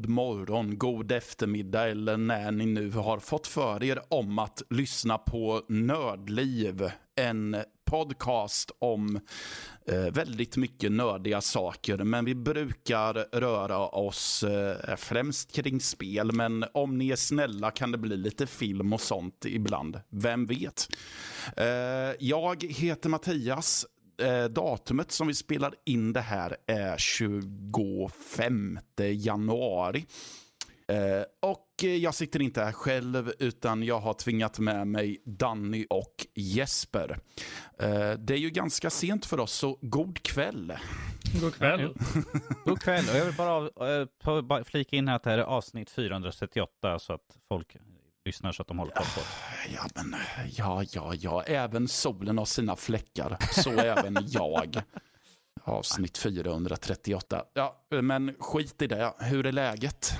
god morgon, god eftermiddag eller när ni nu har fått för er om att lyssna på Nördliv. En podcast om eh, väldigt mycket nördiga saker. Men vi brukar röra oss eh, främst kring spel. Men om ni är snälla kan det bli lite film och sånt ibland. Vem vet? Eh, jag heter Mattias eh, datumet som vi spelar in det här är 25 januari. Eh, och jag sitter inte här själv utan jag har tvingat med mig Danny och Jesper. Eh, det är ju ganska sent för oss så god kväll. God kväll. God kväll. Och jag vill bara, av, bara flika in här att det här är avsnitt 438 så att folk lyssnar så att de håller koll på det. Ja, men ja, ja, ja. Även solen har sina fläckar. Så även jag. Avsnitt 438. Ja, men skit i det. Hur är läget?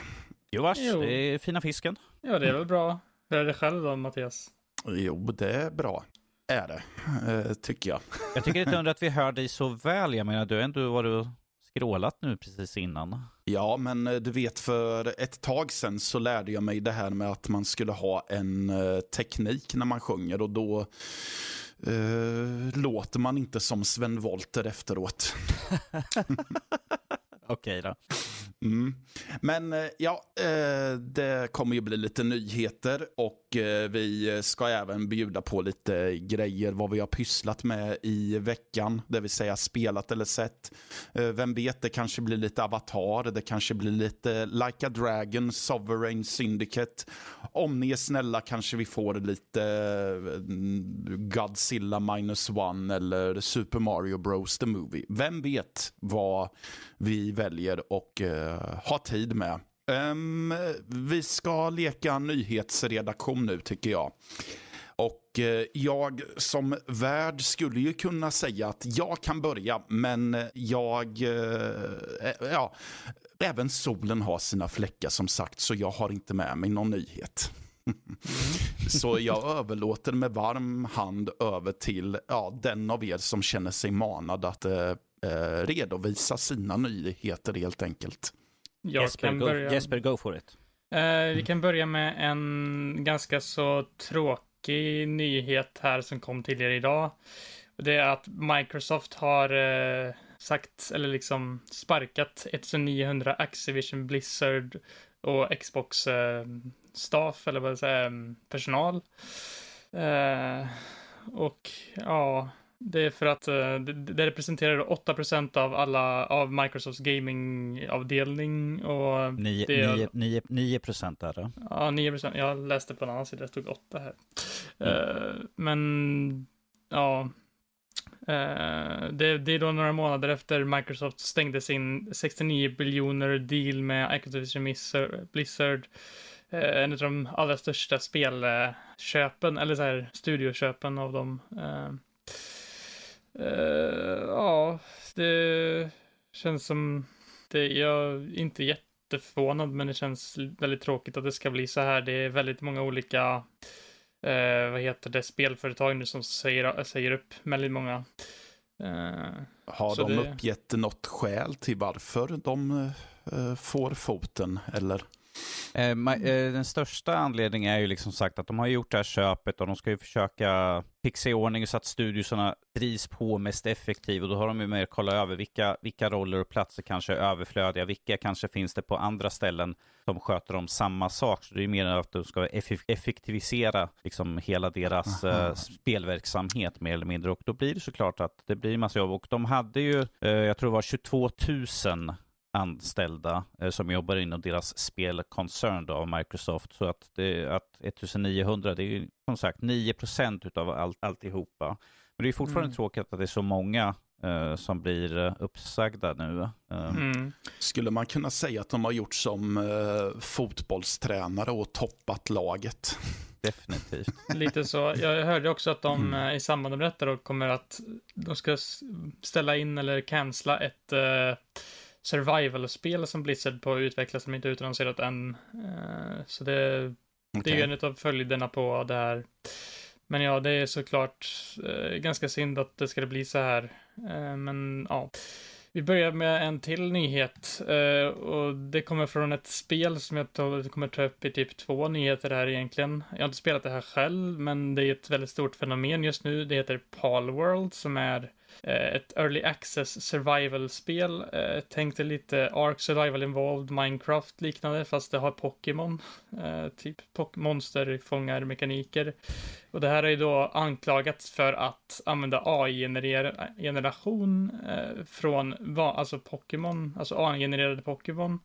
Jo, vars, Jo. det är fina fisken. Ja, det är väl bra. Hur är det själv då, Mattias? Jo, det är bra. Är det, eh, tycker jag. Jag tycker inte att vi hör dig så väl. Jag menar, du har ändå varit skrålat nu precis innan. Ja, men eh, du vet för ett tag sedan så lärde jag mig det här med att man skulle ha en eh, teknik när man sjunger och då eh, låter man inte som Sven Wollter efteråt. Okej då. Mm. Men eh, ja, eh, det kommer ju bli lite nyheter och eh, vi ska även bjuda på lite grejer vad vi har pysslat med i veckan, det vill säga spelat eller sett. Vem vet, det kanske blir lite Avatar, det kanske blir lite Like a Dragon, Sovereign Syndicate. Om ni är snälla kanske vi får lite Godzilla minus one eller Super Mario Bros the Movie. Vem vet vad vi väljer och eh, ha tid med. Um, vi ska leka nyhetsredaktion nu tycker jag. Och eh, jag som värd skulle ju kunna säga att jag kan börja, men eh, jag... Eh, eh, ja, även solen har sina fläckar som sagt, så jag har inte med mig någon nyhet. Så jag överlåter med varm hand över till ja, den av er som känner sig manad att eh, eh, redovisa sina nyheter helt enkelt. Jag Jesper, kan go, börja. Jesper, go for it. Eh, vi kan börja med en ganska så tråkig nyhet här som kom tidigare idag. Det är att Microsoft har eh, sagt, eller liksom sparkat 1900 Activision Blizzard och Xbox eh, staff, eller vad säger jag, personal. Eh, och ja, det är för att eh, det, representerar 8% av alla, av Microsofts gamingavdelning och 9, det är- 9, 9, 9 procent är det. Ja, 9 procent. Jag läste på en annan sida, det stod 8 här. Eh, men, ja. Eh, det, det är då några månader efter Microsoft stängde sin 69 biljoner deal med Activision Blizzard- en av de allra största spelköpen, eller så här studioköpen av dem. Eh, ja, det känns som det, jag är inte jätteförvånad, men det känns väldigt tråkigt att det ska bli så här. Det är väldigt många olika, eh, vad heter det, spelföretag nu som säger, säger upp väldigt många. Eh, Har de det- uppgett något skäl till varför de får foten? Eller? Eh, ma- eh, den största anledningen är ju liksom sagt att de har gjort det här köpet och de ska ju försöka fixa i ordning så att studiosarna drivs på mest effektivt. Och då har de ju mer kolla över vilka, vilka roller och platser kanske är överflödiga, vilka kanske finns det på andra ställen som sköter om samma sak. Så det är ju mer att de ska eff- effektivisera liksom hela deras eh, spelverksamhet mer eller mindre. Och då blir det såklart att det blir massa jobb. Och de hade ju, eh, jag tror det var 22 000 anställda eh, som jobbar inom deras spelkoncern då, av Microsoft. Så att, det, att 1900, det är ju som sagt 9 procent utav allt, alltihopa. Men det är fortfarande Mm. tråkigt att det är så många eh, som blir eh, uppsagda nu. Eh, Mm. Skulle man kunna säga att de har gjort som eh, fotbollstränare och toppat laget? Definitivt. Lite så. Jag hörde också att de Mm. eh, i samband med detta då kommer att de ska ställa in eller cancella ett uh, survival-spel som Blizzard på att utveckla som inte är utannonserat än. Eh, så det, det är ju en av följderna på det här. Men ja, det är såklart eh, ganska synd att det ska bli så här. Eh, men ja. Vi börjar med en till nyhet och det kommer från ett spel som jag kommer ta upp i typ två nyheter här egentligen. Jag har inte spelat det här själv, men det är ett väldigt stort fenomen just nu. Det heter Palworld som är Eh, ett early access survival-spel. Eh, lite Ark Survival Involved, Minecraft liknande, fast det har Pokémon. Eh, typ monsterfångarmekaniker. Och det här är ju då anklagats för att använda AI-generation eh, från va- alltså Pokémon, alltså AI-genererade Pokémon.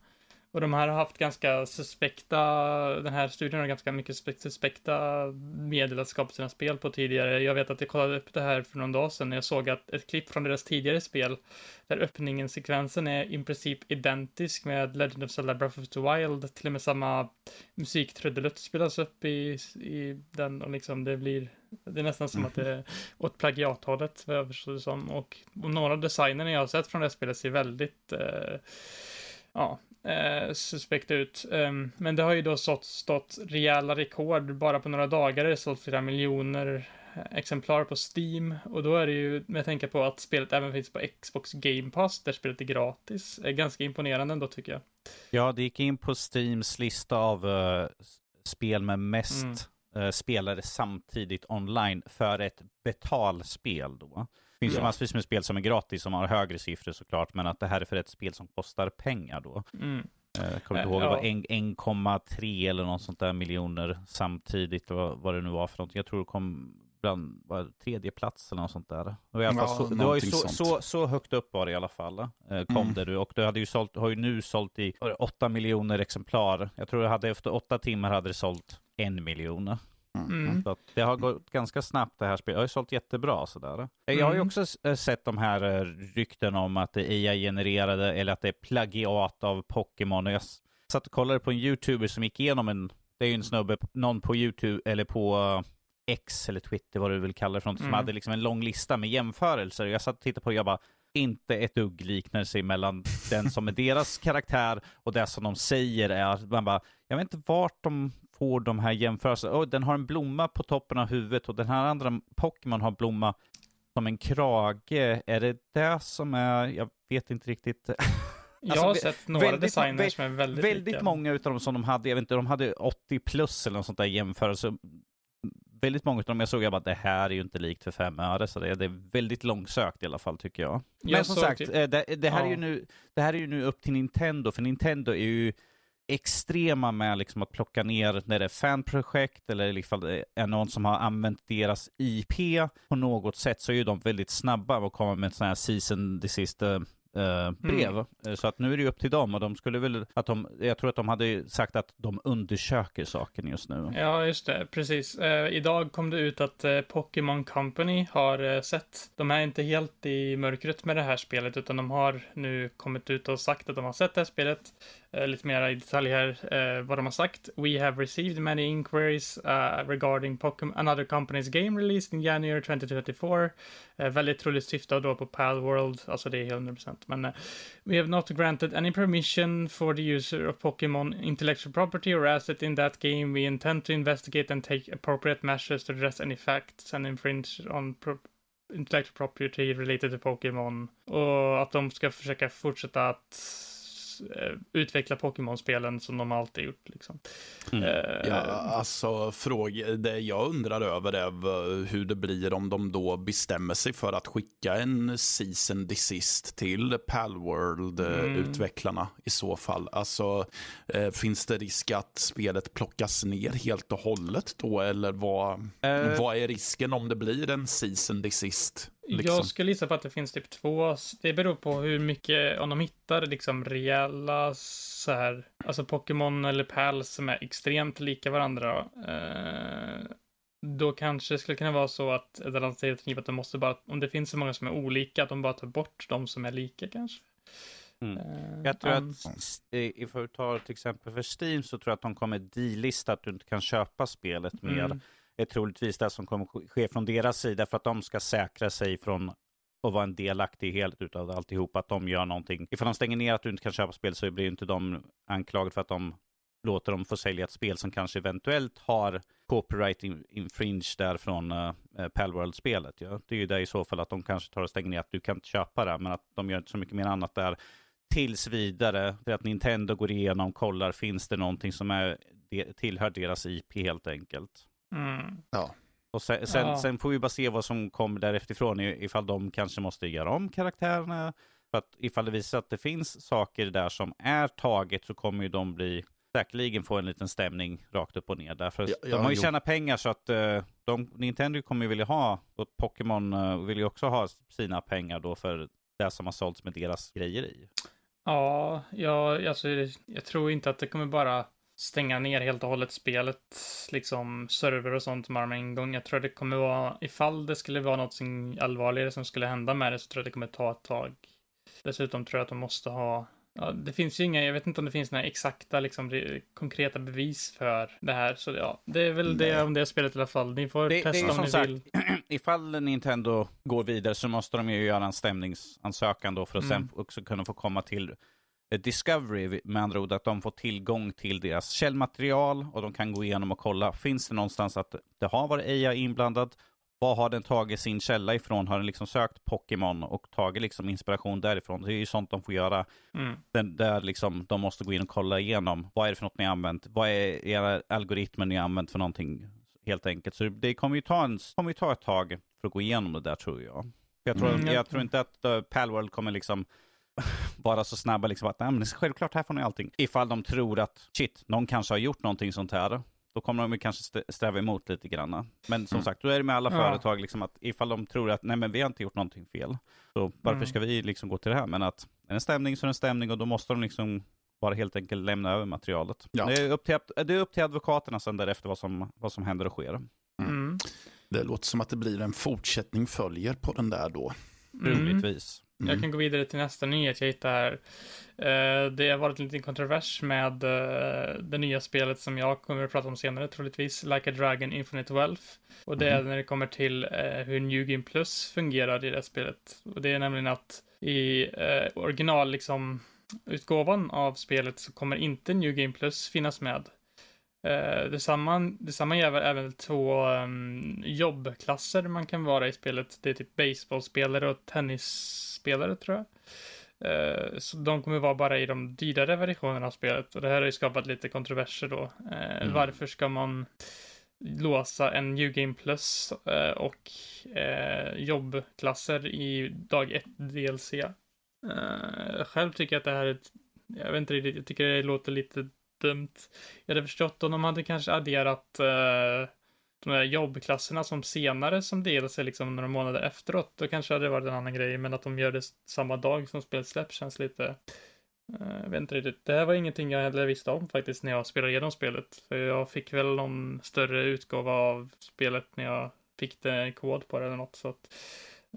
Och de här har haft ganska suspekta, den här studien har ganska mycket spe- suspekta medel att skapa sina spel på tidigare. Jag vet att jag kollade upp det här för någon dag sedan när jag såg att ett klipp från deras tidigare spel där öppningen, sekvensen är i princip identisk med Legend of Zelda Breath of the Wild. Till och med samma musiktrudelutt spelas upp i, i den och liksom det blir, det är nästan som att det är åt plagiathållet vad jag förstår det som. Och, och några av designerna jag har sett från det här spelet ser väldigt, eh, ja, eh, suspekt ut. Ehm, men det har ju då stått, stått rejäla rekord bara på några dagar. Det är sålt flera miljoner exemplar på Steam och då är det ju med tänka på att spelet även finns på Xbox Game Pass där spelet är gratis. Är ganska imponerande ändå tycker jag. Ja, det gick in på Steams lista av eh, s- spel med mest Mm. eh, spelare samtidigt online för ett betalspel då. Det finns ju Ja. massvis med spel som är gratis som har högre siffror såklart, men att det här är för ett spel som kostar pengar då. Mm. Eh, Jag kommer inte Eh, ihåg, det var ja. en- 1,3 eller något sånt där miljoner samtidigt, vad, vad det nu var för någonting. Jag tror det kom bland var det tredje plats eller något sånt där. Och i alla fall Ja, så, det var ju så, så, så högt upp var det i alla fall, eh, kom Mm. det nu. Och det hade ju sålt, har ju nu sålt i var det 8 miljoner exemplar. Jag tror det hade efter åtta timmar hade det sålt en miljon. Mm. Så att det har gått ganska snabbt det här spelet. Det har ju sålt jättebra sådär. Jag har ju Mm. också eh, sett de här eh, rykten om att det är AI-genererade eller att det är plagiat av Pokémon. Och jag satt och kollade på en YouTuber som gick igenom en, det är ju en snubbe, någon på YouTube eller på eh, X eller Twitter vad du vill kalla det för något, som Mm. hade liksom en lång lista med jämförelser. Jag satt och tittade på och jag bara, inte ett dugg liknelse mellan den som är deras karaktär och det som de säger är att man bara, jag vet inte vart de får de här jämförelserna. Oh, den har en blomma på toppen av huvudet och den här andra Pokémon har blomma som en krage. Är det det som är, jag vet inte riktigt. Jag har Alltså, sett några väldigt- designer vä- som är väldigt, Väldigt lika. många utav dem som de hade, jag vet inte, de hade 80 plus eller något sånt där jämförelse. Väldigt många av dem jag såg, jag bara det här är ju inte likt för fem öre, så det, det är väldigt långsökt i alla fall tycker jag. Men Jag som sagt, typ- eh, det, det, här är ju Ja. nu, det här är ju nu upp till Nintendo, för Nintendo är ju extrema med liksom att plocka ner när det är fanprojekt eller ifall det är någon som har använt deras IP på något sätt så är ju de väldigt snabba att komma med sånt här season desist eh, brev. Eh, Så att nu är det ju upp till dem och de skulle väl, att de, jag tror att de hade sagt att de undersöker saken just nu. Ja, just det. Precis. Eh, idag kom det ut att eh, Pokémon Company har sett, de är inte helt i mörkret med det här spelet, utan de har nu kommit ut och sagt att de har sett det här spelet. Eh, lite mer i detalj här eh, vad de har sagt. We have received many inquiries uh, regarding Pokemon, another company's game released in January 2024. Uh, väldigt troligt syftar då på Palworld, alltså det är 100%. Men uh, we have not granted any permission for the user of Pokemon intellectual property or asset in that game. We intend to investigate and take appropriate measures to address any facts and infringe on pro intellectual property related to Pokémon. Och att de ska försöka fortsätta att utveckla Pokémon-spelen som de alltid gjort. Liksom. Mm. Eh, Ja, alltså fråga, det jag undrar över är hur det blir om de då bestämmer sig för att skicka en season desist till Palworld-utvecklarna i så fall. Alltså, eh, finns det risk att spelet plockas ner helt och hållet då? Eller vad, Eh. vad är risken om det blir en season desist? Liksom? Jag skulle gissa på att det finns typ två. Det beror på hur mycket, om de hittar liksom rejäla så här, alltså Pokémon eller Pals som är extremt lika varandra. Eh, då kanske det skulle kunna vara så att ett alternativ att de måste bara, om det finns så många som är olika, att de bara tar bort de som är lika kanske. Mm. Eh, Jag tror um, att, ifall vi tar till exempel för Steam så tror jag att de kommer delista att du inte kan köpa spelet mer. mm, är troligtvis det som kommer ske från deras sida för att de ska säkra sig från att vara en delaktig i helhet utav alltihop, att de gör någonting. Ifall de stänger ner att du inte kan köpa spel så blir inte de anklagade för att de låter dem få sälja ett spel som kanske eventuellt har copyright-infringe där från uh, Palworld-spelet. Ja. Det är ju det i så fall att de kanske tar och stänger ner att du kan inte köpa det, men att de gör inte så mycket mer annat där tills vidare. För att Nintendo går igenom, kollar, finns det någonting som är, de, tillhör deras IP helt enkelt mm, Och sen, sen, Ja. sen får vi bara se vad som kommer däreftifrån, i- ifall de kanske måste göra om karaktärerna. För att ifall det visar att det finns saker där som är taget så kommer ju de bli säkerligen få en liten stämning rakt upp och ner. Därför Ja, de ja, har ju jo. tjänat pengar så att eh, de, Nintendo kommer ju vilja ha, och Pokémon eh, vill ju också ha sina pengar då för det som har sålts med deras grejer i. Ja, jag, alltså, jag tror inte att det kommer bara stänga ner helt och hållet spelet, liksom server och sånt bara med en gång. Jag tror det kommer vara, ifall det skulle vara något allvarligare som skulle hända med det så tror jag det kommer ta ett tag. Dessutom tror jag att de måste ha Ja, det finns ju inga, jag vet inte om det finns några exakta, liksom, re- konkreta bevis för det här. Så ja, det är väl det Nej. om det spelet i alla fall. Ni får Det, det är testa ju om som ni sagt, vill. ifall Nintendo går vidare så måste de ju göra en stämningsansökan då för att Mm. sen också kunna få komma till Discovery, med andra ord att de får tillgång till deras källmaterial och de kan gå igenom och kolla, finns det någonstans att det har varit AI inblandad? Vad har den tagit sin källa ifrån? Har den liksom sökt Pokémon och tagit liksom inspiration därifrån? Det är ju sånt de får göra Mm. den, där liksom, de måste gå in och kolla igenom. Vad är det för något ni har använt? Vad är era algoritmer ni har använt för någonting? Helt enkelt. Så det kommer ju ta, en, kommer ju ta ett tag för att gå igenom det där tror jag. Jag tror, Mm, jag, jag- tror inte att uh, Palworld kommer liksom vara så snabba liksom att, nej men självklart här får ni allting. Ifall de tror att, shit, någon kanske har gjort någonting sånt här. Då kommer de ju kanske sträva emot lite grann. Men som Mm. sagt, då är det med alla Ja. företag liksom att ifall de tror att, nej men vi har inte gjort någonting fel. Så varför Mm. ska vi liksom gå till det här? Men att är det en stämning så är det en stämning och då måste de liksom bara helt enkelt lämna över materialet. Ja. Det, är upp till, det är upp till advokaterna sen därefter vad som, vad som händer och sker. Mm. Det låter som att det blir en fortsättning följer på den där då. Mm. Troligtvis. Mm. Jag kan gå vidare till nästa nyhet jag hittade här. Eh, det har varit en liten kontrovers med eh, det nya spelet som jag kommer att prata om senare troligtvis, Like a Dragon Infinite Wealth. Och det är Mhm. när det kommer till eh, hur New Game Plus fungerar i det spelet. Och det är nämligen att i original, liksom, utgåvan av spelet så kommer inte New Game Plus finnas med. Eh, detsamma, detsamma gäller även två um, jobbklasser man kan vara i spelet. Det är typ baseballspelare och tennisspelare tror jag. Eh, så de kommer vara bara i de dyrare versionerna av spelet. Och det här har ju skapat lite kontroverser då. Eh, Mm. Varför ska man låsa en New Game Plus eh, och eh, jobbklasser i dag 1 DLC? Eh, själv tycker jag att det här är ett, jag vet inte riktigt, jag tycker det låter lite dumt. Jag hade förstått om de hade kanske adderat eh, de där jobbklasserna som senare som DLC liksom några månader efteråt. Då kanske det hade varit en annan grej, men att de gör det samma dag som spelet släpps känns lite eh, jag vet inte riktigt. Det här var ingenting jag heller visste om faktiskt när jag spelade igenom spelet. För jag fick väl någon större utgåva av spelet när jag fick det kod på det eller något. Så att,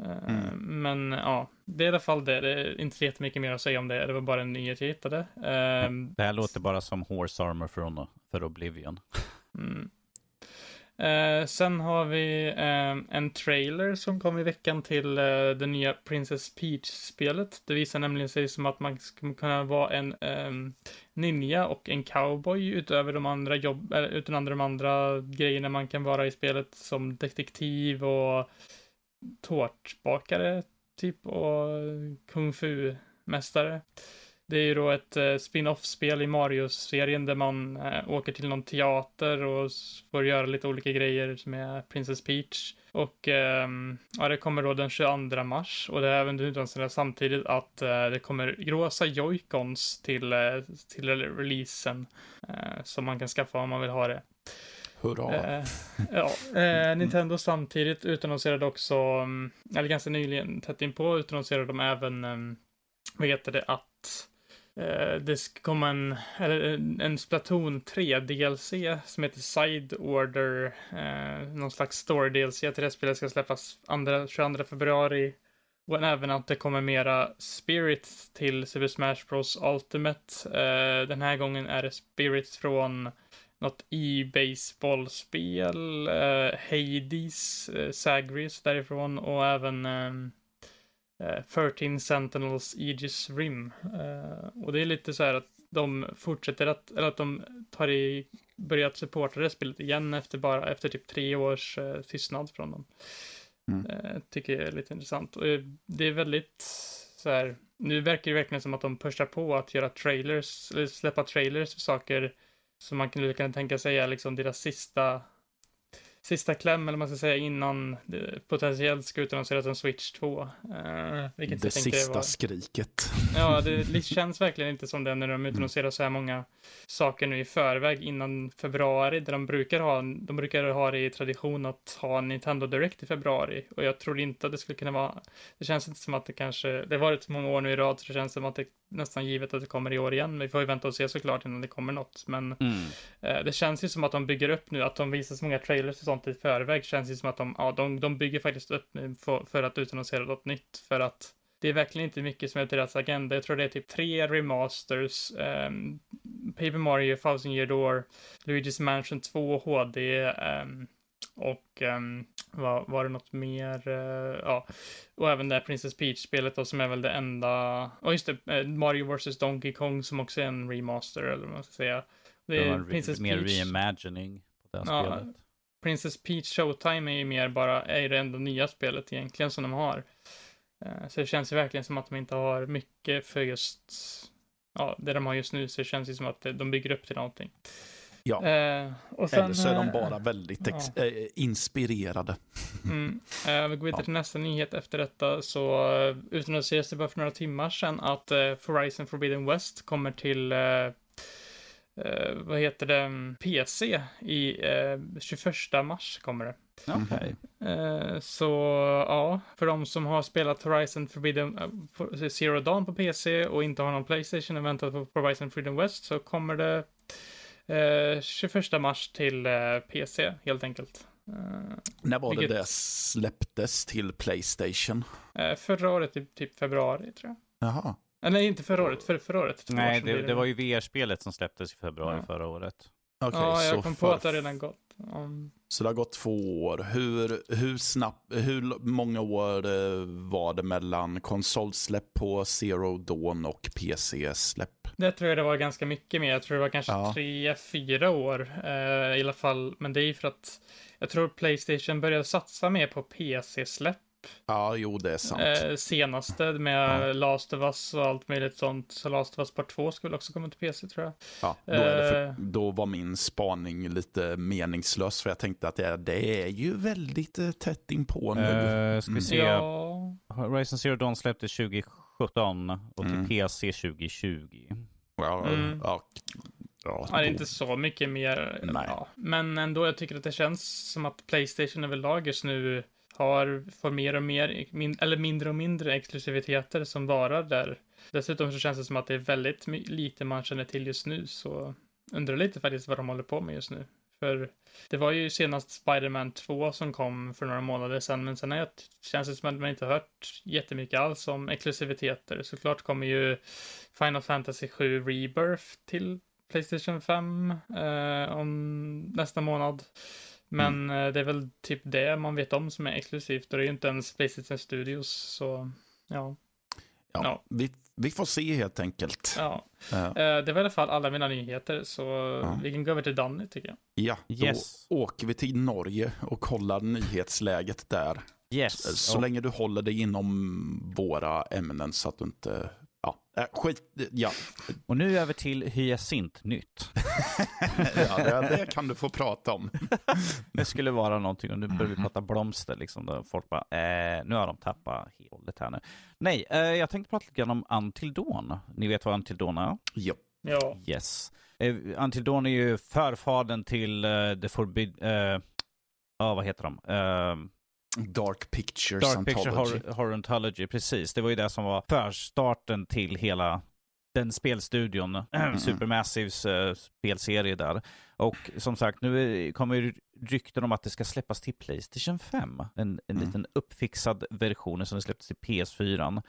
Mm. Men ja, det är i alla fall det. Det är inte så jättemycket mer att säga om det. Det var bara en nyhet jag hittade. Ehm, Det här låter bara som Horse Armor från, för Oblivion. Mm. Eh, sen har vi eh, en trailer som kom i veckan till eh, det nya Princess Peach-spelet. Det visar nämligen sig som att man ska kunna vara en ehm, ninja och en cowboy utöver de andra jobb, eller utöver de andra grejerna man kan vara i spelet som detektiv och tårtbakare typ och kung fu-mästare. Det är ju då ett eh, spin-off-spel i Mario-serien där man eh, åker till någon teater och får göra lite olika grejer med Princess Peach. Och ehm, ja, det kommer då den 22 mars och det är även utannonserat samtidigt att eh, det kommer rosa joycons till, eh, till releasen eh, som man kan skaffa om man vill ha det. Hurra. Eh, ja, eh, Nintendo samtidigt utannonserade också, mm, eller ganska nyligen, tätt inpå, utannonserade de även, um, vad heter det, att eh, det ska komma en, en, Splatoon 3 DLC som heter Side Order. Eh, någon slags story DLC till det spelet ska släppas andra, 22 februari. Och även att det kommer mera Spirit till Super Smash Bros Ultimate. Eh, den här gången är det Spirit från något e-baseballspel, eh, Hades, eh, Sagris därifrån och även ehm, eh, 13 Sentinels Aegis Rim. Eh, och det är lite så här att de fortsätter att, eller att de tar i, börjat supporta det spelet igen efter bara, efter typ tre års eh, tystnad från dem. Mm. Eh, tycker jag är lite intressant. Och eh, det är väldigt så här, nu verkar det verkligen som att de pushar på att göra trailers, eller släppa trailers för saker som man kan, kan tänka sig är liksom deras sista sista kläm, eller man ska säga, innan det potentiellt ska utannonseras en Switch 2. Uh, vilket det sista var... skriket. Ja, det känns verkligen inte som det när de utannonserar så här många saker nu i förväg innan februari, där de brukar ha, de brukar ha det i tradition att ha Nintendo Direct i februari. Och jag tror inte att det skulle kunna vara, det känns inte som att det kanske, det har varit så många år nu i rad, så det känns som att det nästan givet att det kommer i år igen. Men vi får ju vänta och se såklart innan det kommer något. Men mm. eh, det känns ju som att de bygger upp nu, att de visar så många trailers och sånt i förväg. Känns ju som att de, ja, de, de bygger faktiskt upp nu för, för att utannonsera något nytt. För att det är verkligen inte mycket som är deras agenda. Jag tror det är typ tre remasters, um, Paper Mario, Thousand Year Door, Luigi's Mansion 2 HD, um, och um, var, var det något mer? Uh, ja, och även det här Princess Peach-spelet då som är väl det enda. Och just det, uh, Mario vs Donkey Kong som också är en remaster eller vad man ska säga. Det är det Princess mer Peach. reimagining på det ja, spelet. Princess Peach Showtime är ju mer bara, är det enda nya spelet egentligen som de har. Uh, så det känns ju verkligen som att de inte har mycket för just, ja, det de har just nu, så det känns ju som att de bygger upp till någonting. Ja. Eh, och sen, Eller så är de bara eh, väldigt ja. äh, inspirerade. Mm. Eh, vi går vidare till nästa nyhet efter detta. Så uh, utannonserades det bara för några timmar sedan att uh, Horizon Forbidden West kommer till vad heter det, PC i uh, 21 mars kommer det. Okay. Så ja, för de som har spelat Horizon Forbidden Zero Dawn på PC och inte har någon Playstation och väntar på Horizon Forbidden West så kommer det 21 eh, mars till eh, PC helt enkelt. Eh, När var Vilket... det det släpptes till Playstation? förra året, typ, typ februari tror jag. Jaha. nej, inte förra året, för, förra året. Nej, det, det, var ju VR-spelet som släpptes i februari ja. förra året. Okay, ja, jag kom på att det redan gått. Um... Så det har gått två år. Hur, hur, snabbt, hur många år var det mellan konsolsläpp på Zero Dawn och PC-släpp? Det tror jag det var ganska mycket mer. Jag tror det var kanske ja. tre, fyra år eh, i alla fall. Men det är ju för att jag tror Playstation började satsa mer på PC-släpp. Ja, jo, det är sant. Eh, senaste med ja. Last of Us och allt möjligt sånt. Så Last of Us Part 2 skulle också komma till PC tror jag. Ja, då, för, eh. då, var min spaning lite meningslös. För jag tänkte att det, det är ju väldigt eh, tätt inpå nu. Uh, ska vi se. Ja. Horizon Zero Dawn släpptes 2017 och till mm. PC 2020. Ja, mm. ja, ja, ja, det är inte så mycket mer. Nej. Ja. Men ändå, jag tycker att det känns som att Playstation överlag just nu har, får mer och mer, min, eller mindre och mindre exklusiviteter som varar där. Dessutom så känns det som att det är väldigt lite man känner till just nu, så undrar lite faktiskt vad de håller på med just nu. För det var ju senast Spiderman 2 som kom för några månader sedan, men sen har jag, känns det som att man inte har hört jättemycket alls om exklusiviteter. Såklart kommer ju Final Fantasy 7 Rebirth till Playstation 5 eh, om nästa månad. Men mm. Det är väl typ det man vet om som är exklusivt och det är ju inte ens Playstation Studios, så ja. Ja, ja. Vi, vi får se helt enkelt. Ja. ja. Uh, det var i alla fall alla mina nyheter, så ja. vi kan gå över till Danny tycker jag. Ja, då yes. åker vi till Norge och kollar nyhetsläget där. Yes. Så, så länge du håller dig inom våra ämnen så att du inte äh, skit, ja. Och nu över till hyacintnytt. ja, det, det, kan du få prata om. det skulle vara någonting och nu börjar vi prata blomster liksom. Där folk bara, eh, nu har de tappat helt här nu. Nej, eh, jag tänkte prata lite grann om Antildon. Ni vet vad Antildon är? Ja. ja. Yes. Eh, Antildon är ju förfaden till uh, The Forbid... Ja, uh, vad heter de? Uh, Dark Pictures Dark Picture Horror, Horror Anthology, precis. Det var ju det som var förstarten till hela den spelstudion, Supermassives uh, spelserie där. Och som sagt, nu kommer ju rykten om att det ska släppas till Playstation 5. En, en mm. liten uppfixad version som släpptes till PS4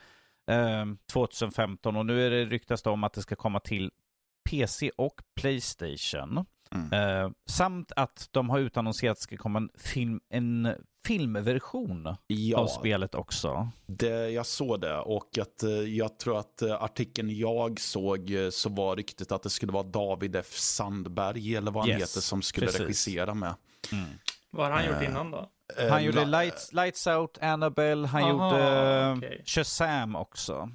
eh, 2015 och nu är det ryktas det om att det ska komma till PC och Playstation. Mm. Eh, samt att de har utannonserat att det ska komma en, film, en filmversion ja, av spelet också. Det, jag såg det och att, eh, jag tror att eh, artikeln jag såg eh, så var ryktet att det skulle vara David F. Sandberg eller vad han yes, heter som skulle precis. regissera med. Mm. Vad har han gjort innan då? Han gjorde Lights, Lights Out, Annabelle, han Aha, gjorde okay. Shazam också.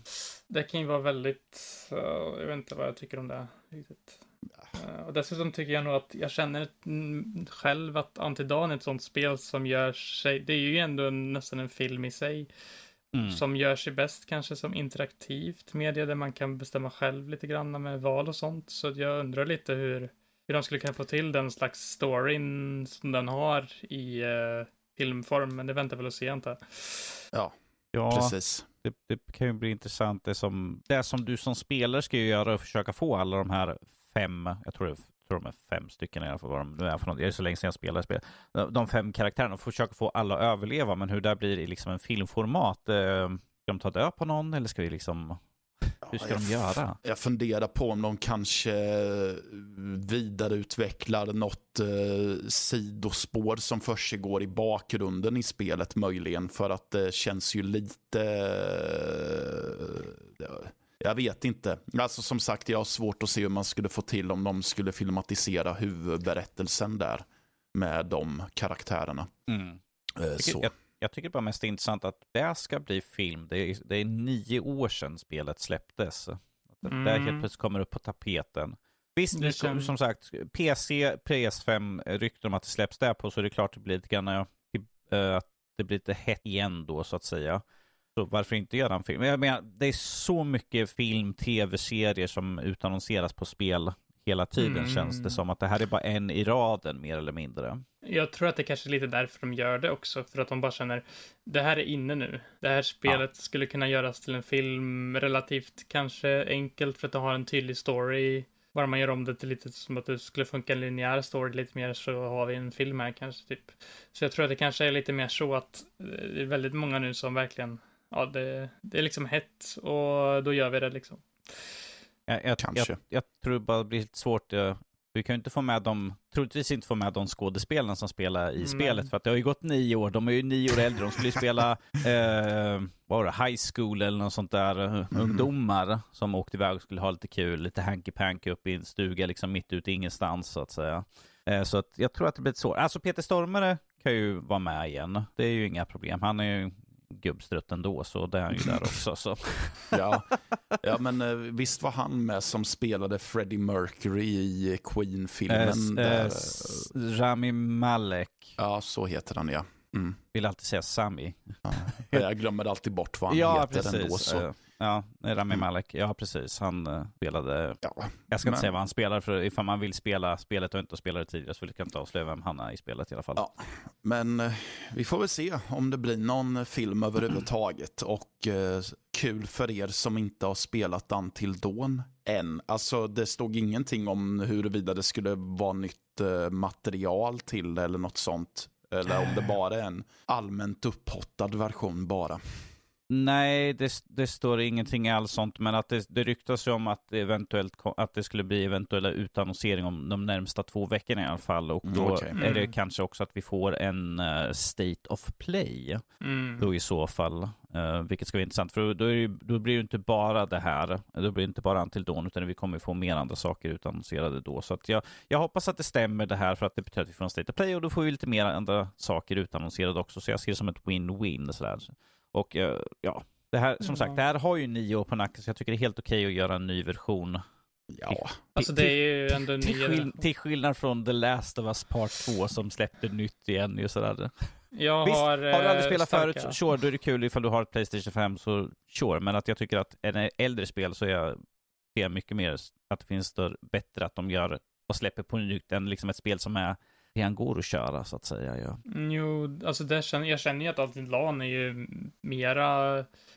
Det kan ju vara väldigt, uh, jag vet inte vad jag tycker om det riktigt. Uh, och dessutom tycker jag nog att jag känner själv att Antidan är ett sånt spel som gör sig, det är ju ändå en, nästan en film i sig. Mm. Som gör sig bäst kanske som interaktivt media där man kan bestämma själv lite grann med val och sånt. Så jag undrar lite hur, hur de skulle kunna få till den slags storyn som den har i uh, filmform. Men det väntar väl att se inte. Ja, ja precis. Det, det, kan ju bli intressant. Det som, det som du som spelare ska ju göra att försöka få alla de här fem, jag tror, det, tror de är fem stycken i alla fall, vad de är för något. Det är så länge sedan jag spelade spel. De fem karaktärerna, försöka få alla att överleva, men hur det blir i liksom en filmformat. Eh, ska de ta död på någon eller ska vi liksom hur ska ja, de göra? Jag funderar på om de kanske vidareutvecklar något eh, sidospår som försiggår i bakgrunden i spelet möjligen. För att det känns ju lite... Eh, jag vet inte. Alltså som sagt, jag har svårt att se hur man skulle få till om de skulle filmatisera huvudberättelsen där med de karaktärerna. Mm. Eh, så. Jag, jag tycker bara mest intressant att det ska bli film. Det är, det är nio år sedan spelet släpptes. Att mm. Det helt plötsligt kommer upp på tapeten. Visst, det känns... som sagt, PC, PS5, rykten om att det släpps där på så är det klart att det blir lite grann, äh, att det blir lite hett igen då så att säga. Så varför inte göra en film? Jag menar, det är så mycket film, tv-serier som utannonseras på spel hela tiden mm. känns det som att det här är bara en i raden mer eller mindre. Jag tror att det kanske är lite därför de gör det också, för att de bara känner det här är inne nu. Det här spelet ja. skulle kunna göras till en film relativt kanske enkelt för att det har en tydlig story. Bara man gör om det till lite som att det skulle funka en linjär story lite mer så har vi en film här kanske typ. Så jag tror att det kanske är lite mer så att det är väldigt många nu som verkligen, ja det, det är liksom hett och då gör vi det liksom. Jag, jag, Kanske. Jag, jag, tror bara det blir lite svårt. Jag, vi kan ju inte få med dem, troligtvis inte få med de skådespelarna som spelar i mm. spelet, för att det har ju gått nio år, de är ju nio år äldre, de skulle ju spela, eh, vad var det, high school eller något sånt där, mm. ungdomar som åkte iväg och skulle ha lite kul, lite hanky-panky upp i en stuga liksom mitt ute i ingenstans så att säga. Eh, så att jag tror att det blir svårt. Alltså Peter Stormare kan ju vara med igen, det är ju inga problem. Han är ju gubbstrutt ändå, så det är han ju där också. Så. ja. ja, men eh, visst var han med som spelade Freddie Mercury i Queen-filmen? Eh, eh, Rami Malek. Ja, så heter han ja. Mm. Vill alltid säga Sami. Ja, jag glömmer alltid bort vad han ja, heter precis. ändå. Så. Eh, Ja, Rami mm. Malek. Ja, precis. Han uh, spelade... Ja, jag ska men... inte säga vad han spelar, för ifall man vill spela spelet och inte spelat det tidigare så vill jag inte avslöja vem han är i spelet i alla fall. Ja, men uh, vi får väl se om det blir någon film överhuvudtaget. Och uh, kul för er som inte har spelat Until Dawn än. Alltså, det stod ingenting om huruvida det skulle vara nytt material till eller något sånt. Eller om det bara är en allmänt upphottad version bara. Nej, det, det, står ingenting alls sånt, men att det, det ryktas ju om att, eventuellt, att det skulle bli eventuella utannonsering om de närmsta två veckorna i alla fall. Och då okay. är det mm. kanske också att vi får en uh, State of Play. Mm. Då i så fall. Uh, vilket ska vara intressant, för då, det, då, blir det inte bara det här. Då blir det inte bara Until Dawn, utan vi kommer få mer andra saker utannonserade då. Så att jag, jag hoppas att det stämmer det här, för att det betyder att vi får en State of Play och då får vi lite mer andra saker utannonserade också. Så jag ser det som ett win-win. Sådär. Och eh, ja, det här, som sagt, det här har ju nio år på nacken, så jag tycker det är helt okej okay att göra en ny version. Ja, till, alltså det är ju ändå en till, skill till skillnad från The Last of Us Part 2 som släppte nytt igen ju sådär. Jag Visst, har, har du aldrig eh, spelat starka. förut, sure, då är det kul ifall du har ett Playstation 5, så sure. Men att jag tycker att en äldre spel så är jag, ser mycket mer att det finns då bättre att de gör och släpper på nytt än liksom ett spel som är redan går att köra så att säga. Ja. Jo, alltså det känner, jag känner ju att Ultimate LAN är ju mera...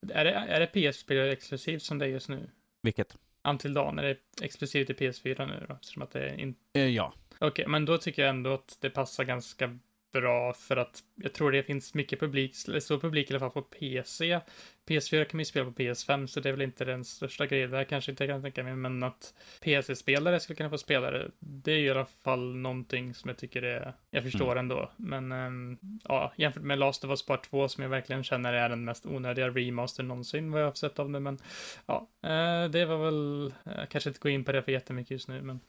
Är det, är det PS-spel exklusivt som det är just nu? Vilket? Until Dawn, är det exklusivt till PS4 nu då? Att det är inte... Eh, ja. Okej, okay, men då tycker jag ändå att det passar ganska bra för att jag tror det finns mycket publik, stor publik i alla fall på PC. PS4 kan man ju spela på PS5 så det är väl inte den största grejen där kanske inte kan tänka mig men att PC-spelare skulle kunna få spela det. Det är i alla fall någonting som jag tycker är, jag förstår mm. ändå. Men ähm, ja, jämfört med Last of Us Part 2 som jag verkligen känner är den mest onödiga remaster någonsin vad jag har sett av det men ja, äh, det var väl, jag kanske inte gå in på det för jättemycket just nu men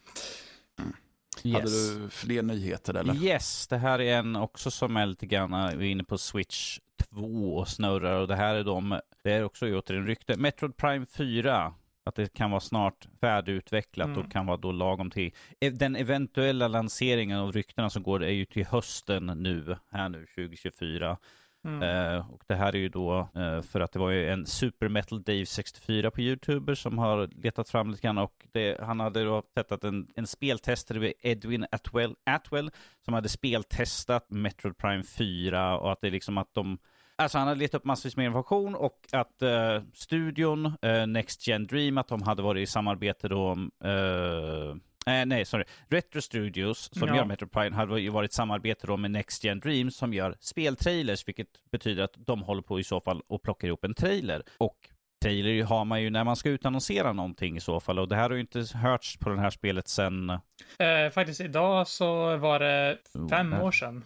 Yes. Hade du fler nyheter eller? Yes, det här är en också som är lite grann, vi är inne på Switch 2 och snurrar och det här är de, det är också återigen rykte. Metroid Prime 4, att det kan vara snart färdigutvecklat mm. och kan vara då lagom till. E, den eventuella lanseringen av ryktena som går är ju till hösten nu, här nu 2024. Mm. Eh, och det här är ju då eh, för att det var ju en Super Metal Dave 64 på Youtuber som har letat fram lite grann och det, han hade då sett att en, en speltestare, Edwin Atwell, Atwell, som hade speltestat Metroid Prime 4 och att det är liksom att de Alltså han hade letat upp massvis med information och att eh, studion, eh, Next Gen Dream, att de hade varit i samarbete då Eh, nej, sorry. Retro Studios, som ja. gör Metro Prime, har ju varit samarbete då med Next Gen Dreams som gör speltrailers, vilket betyder att de håller på i så fall och plockar ihop en trailer. Och trailer har man ju när man ska utannonsera någonting i så fall. Och det här har ju inte hörts på det här spelet sen... Eh, faktiskt idag så var det fem oh, år sedan.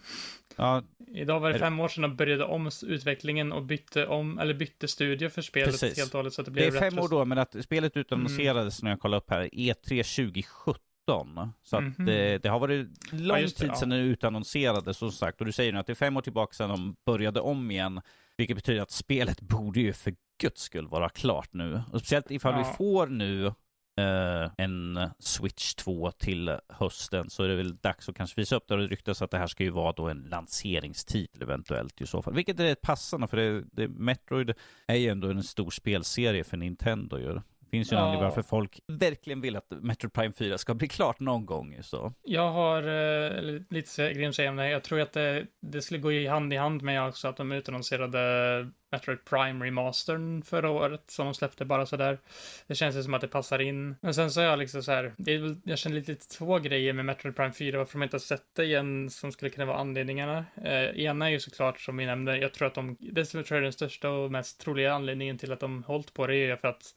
Ja, Idag var det fem år sedan de började om utvecklingen och bytte om, eller bytte studio för spelet Precis. helt och hållet. Så att det, blev det är fem år då, men att spelet utannonserades mm. när jag kollade upp här, E3 2017. Så mm -hmm. det, det, har varit lång ja, tid sedan ja. det utannonserades som sagt. Och du säger nu att det är fem år tillbaka sedan de började om igen. Vilket betyder att spelet borde ju för guds skull vara klart nu. Och speciellt ifall ja. vi får nu eh, en Switch 2 till hösten så är det väl dags att kanske visa upp det. Det ryktas att det här ska ju vara då en lanseringstitel eventuellt i så fall. Vilket är rätt passande för det, det, Metroid är ju ändå en stor spelserie för Nintendo ju. Finns ju en anledning varför folk verkligen vill att Metro Prime 4 ska bli klart någon gång. Så. Jag har eh, lite att säga. Jag tror att det, det skulle gå i hand i hand med också att de utannonserade Metroid Prime remastern förra året som de släppte bara sådär. Det känns ju som att det passar in. Men sen så är jag liksom så här, det är väl, jag känner lite två grejer med Metroid Prime 4 varför de inte har sett det igen som skulle kunna vara anledningarna. Eh, ena är ju såklart som vi nämnde, jag tror att de, det som jag tror är den största och mest troliga anledningen till att de hållit på det är för att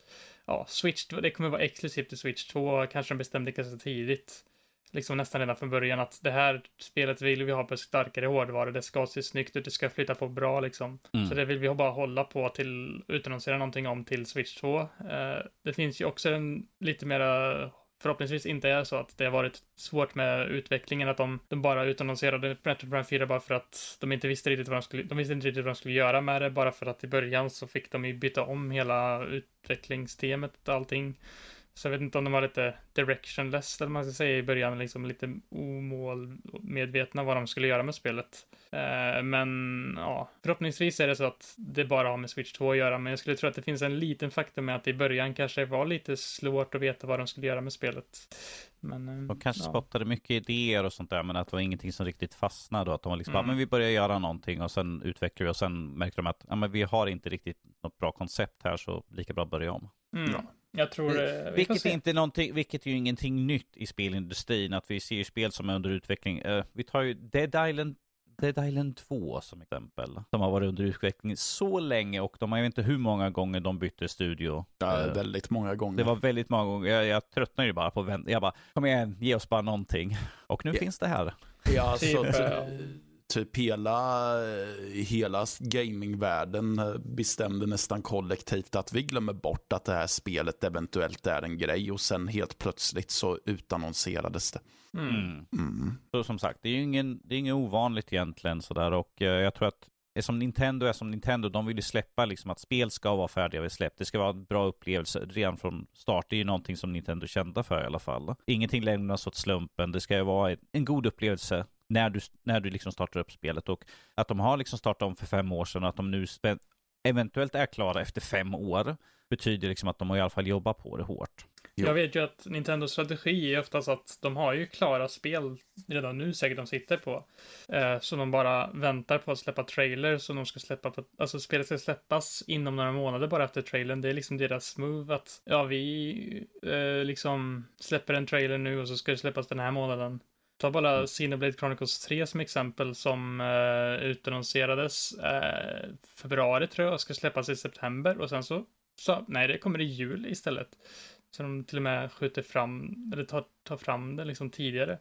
ja, Switch, det kommer vara exklusivt till Switch 2, kanske de bestämde ganska tidigt. Liksom nästan redan från början att det här spelet vill vi ha på starkare hårdvara, det ska se snyggt ut, det ska flytta på bra liksom. Mm. Så det vill vi bara hålla på till, utannonsera någonting om till Switch 2. Uh, eh, det finns ju också en lite mera förhoppningsvis inte är så att det har varit svårt med utvecklingen, att de, de bara utannonserade Metroid Prime 4 bara för att de inte visste riktigt vad de skulle, de visste inte riktigt vad de skulle göra med det, bara för att i början så fick de ju byta om hela utvecklingsteamet och allting. Så jag vet inte om de var lite directionless, eller man ska säga i början, liksom lite omålmedvetna vad de skulle göra med spelet. Eh, men ja, förhoppningsvis är det så att det bara har med Switch 2 att göra, men jag skulle tro att det finns en liten faktor med att i början kanske var lite svårt att veta vad de skulle göra med spelet. Men, eh, de kanske ja. spottade mycket idéer och sånt där, men att det var ingenting som riktigt fastnade och att de var liksom mm. bara, men vi börjar göra någonting och sen utvecklar vi och sen märkte de att, ja men vi har inte riktigt något bra koncept här så lika bra börja om. Mm. Ja. Jag tror det. Vilket, är inte någonting, vilket är ju ingenting nytt i spelindustrin, att vi ser ju spel som är under utveckling. Uh, vi tar ju Dead Island Dead Island 2 som exempel. De har varit under utveckling så länge och de har ju inte hur många gånger de bytte studio. Ja, uh, väldigt många gånger. Det var väldigt många gånger. Jag, jag tröttnade ju bara på att vänta. Jag bara, kom igen, ge oss bara någonting. Och nu yeah. finns det här. Ja, så typ, hela, hela gamingvärlden bestämde nästan kollektivt att vi glömmer bort att det här spelet eventuellt är en grej och sen helt plötsligt så utannonserades det. Mm. mm. Mm. Så som sagt, det är ju ingen, det är inget ovanligt egentligen sådär och eh, jag tror att som Nintendo är som Nintendo, de vill ju släppa liksom att spel ska vara färdiga vid släpp. Det ska vara en bra upplevelse redan från start. Det är ju någonting som Nintendo är kända för i alla fall. Ingenting lämnas åt slumpen. Det ska ju vara en god upplevelse när du, när du liksom startar upp spelet. Och att de har liksom startat om för fem år sedan och att de nu eventuellt är klara efter fem år betyder liksom att de har i alla fall jobbat på det hårt. Jo. Jag vet ju att Nintendos strategi är oftast att de har ju klara spel redan nu säkert de sitter på. Eh, så de bara väntar på att släppa trailers som de ska släppa på, alltså spelet ska släppas inom några månader bara efter trailern. Det är liksom deras move att, ja vi eh, liksom släpper en trailer nu och så ska det släppas den här månaden. Ta bara Mm. Xenoblade Chronicles 3 som exempel som eh, utannonserades eh, februari tror jag, ska släppas i september och sen så, så nej det kommer i jul istället. Så de till och med skjuter fram, eller tar, tar fram det liksom tidigare.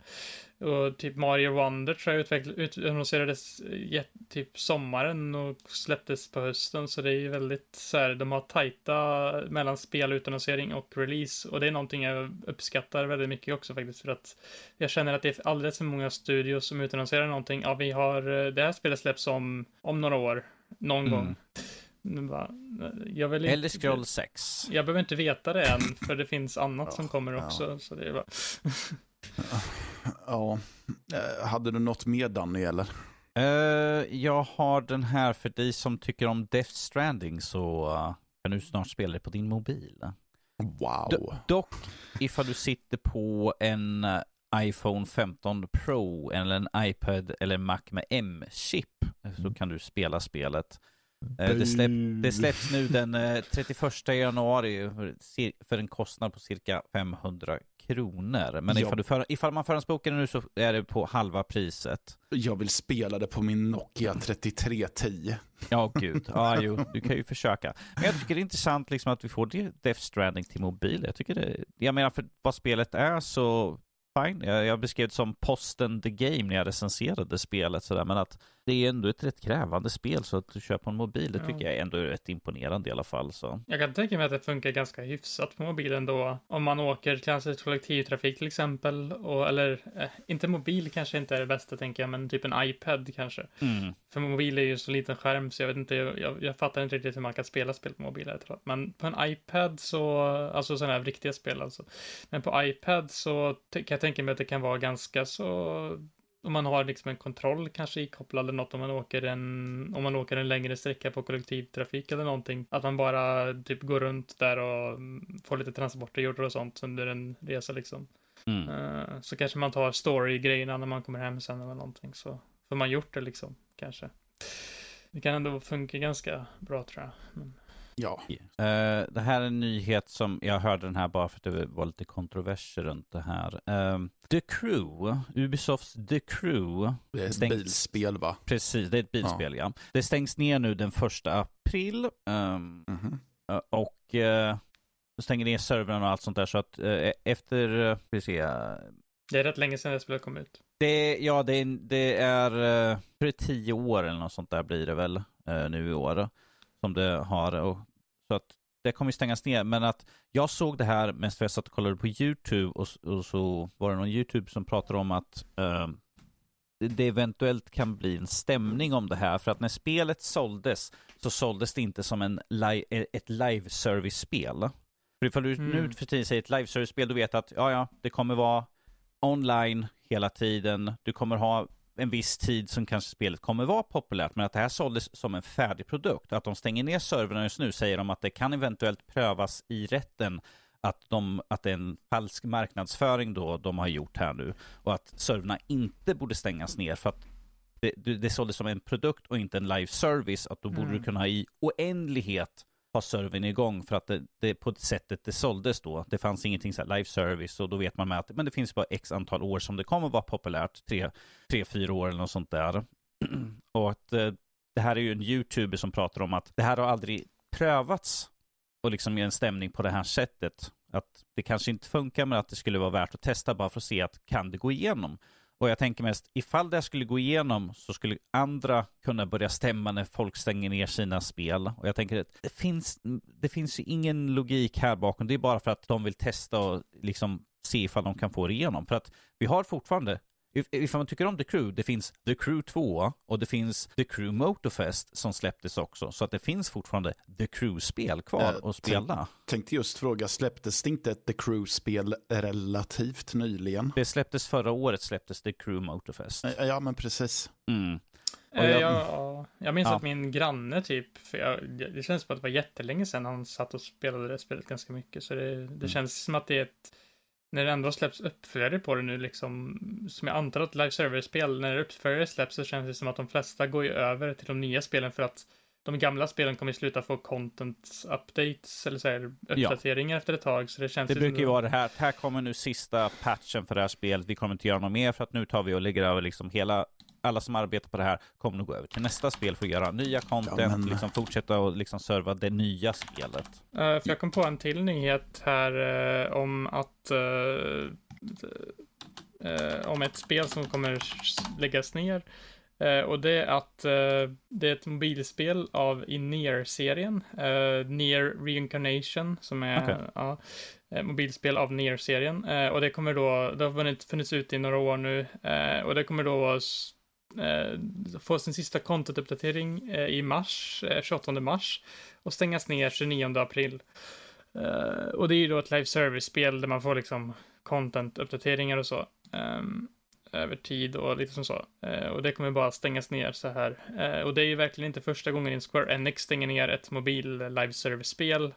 Och typ Mario Wonder tror jag utveckl- utannonserades typ sommaren och släpptes på hösten. Så det är ju väldigt så här, de har tajta mellan spelutannonsering och release. Och det är någonting jag uppskattar väldigt mycket också faktiskt. För att jag känner att det är alldeles för många studios som utannonserar någonting. Ja, vi har, eh, det här spelet släpps om, om några år, någon Mm. gång. Jag vill inte- Elder Scroll 6. jag behöver inte veta det än, för det finns annat som Ja, kommer ja. också. Så det är bara... Ja. Eh, Hade du något mer Danny eller? Eh, jag har den här för dig som tycker om Death Stranding så uh, kan du snart spela det på din mobil. Wow. Do- dock, ifall du sitter på en eh, iPhone 15 Pro eller en iPad eller Mac med M-chip så kan du spela spelet. Eh, det, släpp, det släpps nu den eh, 31 januari för, en kostnad på cirka 500 kronor. Men ifall, du för, ifall man förhandsbokar nu så är det på halva priset. Jag vill spela det på min Nokia 3310. Ja, gud. Ja, jo, du kan ju försöka. Men jag tycker det är intressant liksom att vi får Death Stranding till mobil. Jag tycker det, jag menar för vad spelet är så fine. Jag, jag beskrev det som posten the game när jag recenserade spelet sådär, men att det är ändå ett rätt krävande spel så att du kör på en mobil, det tycker Ja. jag är ändå rätt imponerande i alla fall. Så. Jag kan tänka mig att det funkar ganska hyfsat på mobilen då. Om man åker kanske kollektivtrafik till exempel. Och, eller, eh, inte mobil kanske inte är det bästa tänker jag, men typ en iPad kanske. Mm. För mobil är ju så liten skärm så jag vet inte, jag, jag, jag fattar inte riktigt hur man kan spela spel på mobil. Men på en iPad så, alltså sådana här riktiga spel alltså. Men på iPad så kan jag tänka mig att det kan vara ganska så, om man har liksom en kontroll kanske ikopplad eller något om man åker en, om man åker en längre sträcka på kollektivtrafik eller någonting. Att man bara typ går runt där och mm, får lite transporter gjorda och sånt under en resa liksom. Mm. Eh, så kanske man tar story-grejerna när man kommer hem sen eller någonting så får man gjort det liksom kanske. Det kan ändå funka ganska bra tror jag. Men, Ja. Eh, det här är en nyhet som, jag hörde den här bara för att det var lite kontroverser runt det här. Ehm, The Crew, Ubisofts The Crew, Det är ett Stängt. bilspel va? precis, det är ett bilspel ja. Det stängs ner nu den första april. ehm, Mhm. Eh, Och eh, stänger ner servrarna och allt sånt där. Så att eh, efter, eh, ska vi se. det är rätt länge sedan det spelet kom ut. Det, ja, det, är- det är, för tio år eller något sånt där blir det väl nu i år. Som det har. Och, så att det kommer ju stängas ner. Men att jag såg det här mest för jag satt och kollade på YouTube och, och så var det någon YouTube som pratade om att eh, det- eventuellt kan bli en stämning om det här. För att när spelet såldes så såldes det inte som en li- ett live service-spel. För ifall du Mm. nu för tiden säger ett live service-spel, du vet att ja, ja, det kommer vara online hela tiden. Du kommer ha en viss tid som kanske spelet kommer vara populärt, men att det här såldes som en färdig produkt. Att de stänger ner servrarna just nu säger de att det kan eventuellt prövas i rätten att, de, att det är en falsk marknadsföring då de har gjort här nu och att servrarna inte borde stängas ner för att det, det, såldes som en produkt och inte en live service, att då borde Mm. du kunna i oändlighet ha servern igång för att det, det på det sättet det såldes då. Det fanns ingenting så här live service och då vet man med att men det finns bara x antal år som det kommer vara populärt, tre, tre fyra år eller något sånt där. och att eh, det här är ju en youtuber som pratar om att det här har aldrig prövats och liksom ge en stämning på det här sättet. Att det kanske inte funkar men att det skulle vara värt att testa bara för att se att kan det gå igenom. Och jag tänker mest, ifall det här skulle gå igenom så skulle andra kunna börja stämma när folk stänger ner sina spel. Och jag tänker att det finns, det finns ju ingen logik här bakom. Det är bara för att de vill testa och liksom se ifall de kan få det igenom. För att vi har fortfarande, if- ifall man tycker om The Crew, det finns The Crew 2 och det finns The Crew Motorfest som släpptes också. Så att det finns fortfarande The Crew-spel kvar Eh, att spela. Tänkte just fråga, släpptes det inte ett The Crew-spel relativt nyligen? Det släpptes förra året, släpptes The Crew Motorfest. Eh, Ja, men precis. Mm. Eh, jag- jag, jag minns Ja. att min granne typ, för jag, det känns som att det var jättelänge sedan han satt och spelade det spelet ganska mycket. Så det, Mm. det känns som att det är ett, när det ändå släpps uppföljare på det nu liksom, som jag antar att live server-spel, när uppföljare släpps så känns det som att de flesta går ju över till de nya spelen för att de gamla spelen kommer sluta få content updates eller så här, uppdateringar efter ett tag. Så det känns Det ju brukar ju vara det här, här kommer nu sista patchen för det här spelet, vi kommer inte göra något mer för att nu tar vi och lägger över liksom hela, alla som arbetar på det här kommer nog gå över till nästa spel för att göra nya content, Ja, men- liksom fortsätta och liksom serva det nya spelet. Eh, för jag kom på en till nyhet här eh, om att eh, om ett spel som kommer läggas ner. Och det är att det är ett mobilspel av i Nier-serien. Uh, Nier Reincarnation, som är Okej. ja, mobilspel av Nier-serien. Eh, och det kommer då, det har funnits, funnits ute i några år nu. Och det kommer då Eh, få sin sista content-uppdatering eh, i mars, eh, 28 mars. Och stängas ner 29 april. Och det är ju då ett live service-spel där man får liksom content-uppdateringar och så. Ehm, över tid och lite som så. Och det kommer bara stängas ner så här. Och det är ju verkligen inte första gången Square Enix stänger ner ett mobil live service-spel.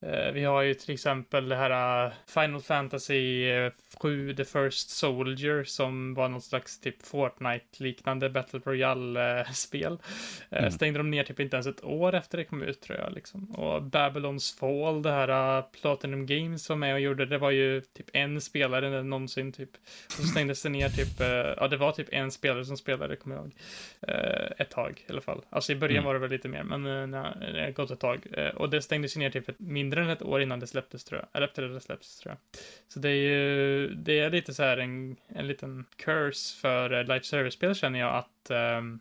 Eh, vi har ju till exempel det här eh, Final Fantasy eh, 7 The First Soldier som var någon slags typ Fortnite-liknande Battle Royale-spel. Eh, Mm. Stängde de ner typ inte ens ett år efter det kom ut tror jag. Liksom. Och Babylons Fall, det här Platinum Games var med och gjorde, det var ju typ en spelare någonsin typ. Och så stängdes det ner typ, eh, ja det var typ en spelare som spelade, kommer jag ihåg. Eh, ett tag i alla fall. Alltså i början Mm. var det väl lite mer, men nej, det har gått ett tag. Eh, och det stängdes ner typ ett, mindre än ett år innan det släpptes tror jag. Eller efter det släpptes tror jag. Så det är ju, det är lite så här en, en liten curse för uh, live service-spel känner jag att ehm,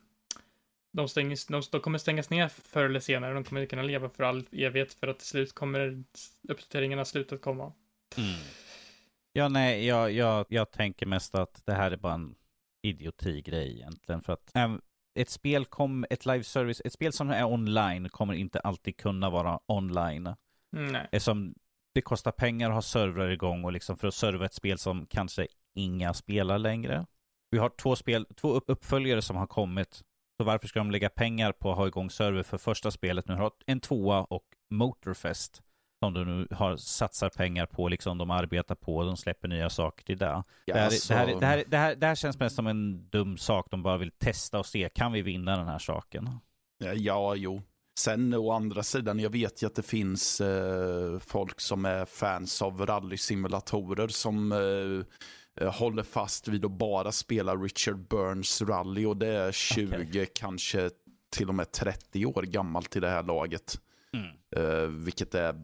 de, stängs, de, de kommer stängas ner förr eller senare. De kommer inte kunna leva för all evighet för att till slut kommer uppdateringarna sluta komma. Ja, nej, jag, jag, jag tänker mest att det här är bara en idioti-grej egentligen. För att äm, ett spel, kom, ett live service, ett spel som är online kommer inte alltid kunna vara online. Nej. Eftersom det kostar pengar att ha servrar igång och liksom för att serva ett spel som kanske inga spelar längre. Vi har två, spel, två upp- uppföljare som har kommit. Så varför ska de lägga pengar på att ha igång server för första spelet? Nu har en tvåa och Motorfest som de nu har satsar pengar på, liksom de arbetar på, de släpper nya saker till det. Ja, det, här, alltså- det, här, det, här, det, här, det här känns mest som en dum sak, de bara vill testa och se, kan vi vinna den här saken? Ja, Ja, jo. Sen å andra sidan, jag vet ju att det finns eh, folk som är fans av rallysimulatorer som eh, eh, håller fast vid att bara spela Richard Burns rally och det är 20, kanske till och med 30 år gammalt i det här laget. Mm. Eh, vilket är,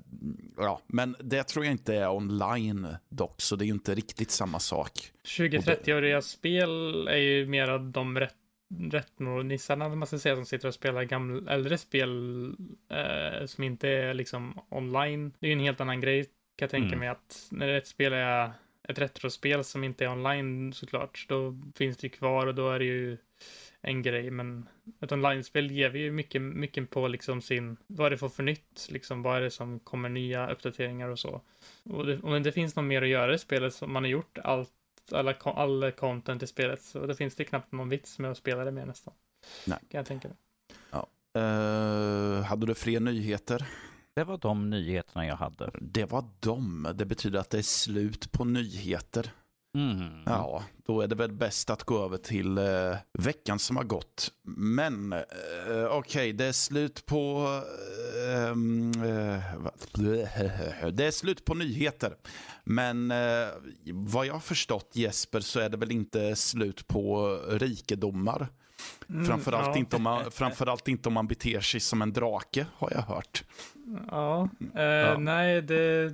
ja, men det tror jag inte är online dock, så det är ju inte riktigt samma sak. 20-30-åriga spel är ju mer av de rätt retro-nissarna, man ska säga, som sitter och spelar gamla, äldre spel eh, som inte är liksom online. Det är ju en helt annan grej, kan jag tänka Mm. mig, att när ett spel är ett retrospel som inte är online såklart, då finns det ju kvar och då är det ju en grej, men ett online-spel lever ju mycket, mycket på liksom sin, vad det för för nytt, liksom, vad är det som kommer nya uppdateringar och så. Och det, om det finns något mer att göra i spelet, så man har gjort allt, alla, all content i spelet, så det finns det knappt någon vits med att spela det mer nästan. Nej. Kan jag tänka mig. Eh, hade du fler nyheter? Det var de nyheterna jag hade. Det var dem. Det betyder att det är slut på nyheter. Mm. Ja, då är det väl bäst att gå över till eh, veckan som har gått. Men eh, okej, det är slut på... ehm, eh, det är slut på nyheter. Men eh, vad jag har förstått Jesper så är det väl inte slut på rikedomar. Mm, Framförallt, ja. inte om man, framförallt inte om man beter sig som en drake, har jag hört. Ja, eh, Ja. nej, det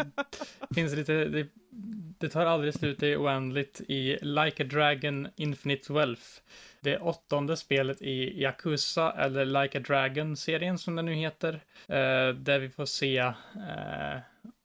finns lite, det, det tar aldrig slut, det är oändligt i Like a Dragon Infinite Wealth. Det åttonde spelet i Yakuza, eller Like a Dragon-serien som den nu heter, eh, där vi får se eh,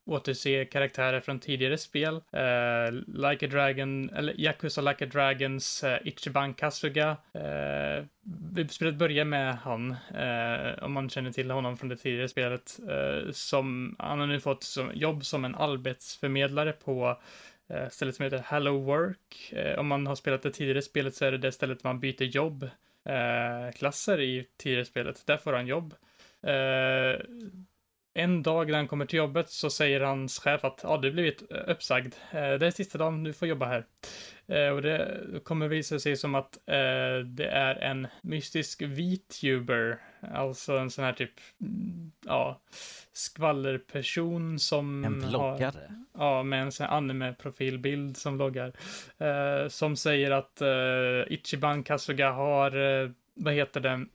återse karaktärer från tidigare spel. Eh, like a Dragon, eller Yakuza Like a Dragons eh, Ichiban Kasuga. Eh, spelet börjar med han, eh, om man känner till honom från det tidigare spelet, eh, som han har nu fått som, jobb som en arbetsförmedlare på eh, stället som heter Hello Work. Eh, om man har spelat det tidigare spelet så är det det stället man byter jobb. Eh, klasser i tidigare spelet. Där får han jobb. Eh, en dag när han kommer till jobbet så säger hans chef att ja, du blivit uppsagd. Eh, det är sista dagen du får jobba här. Eh, och det kommer visa sig som att eh, det är en mystisk VTuber, alltså en sån här typ, mm, ja, skvallerperson som En vloggare? Ja, med en sån här anime-profilbild som vloggar. Eh, som säger att eh, Ichiban Kasuga har, eh, vad heter det,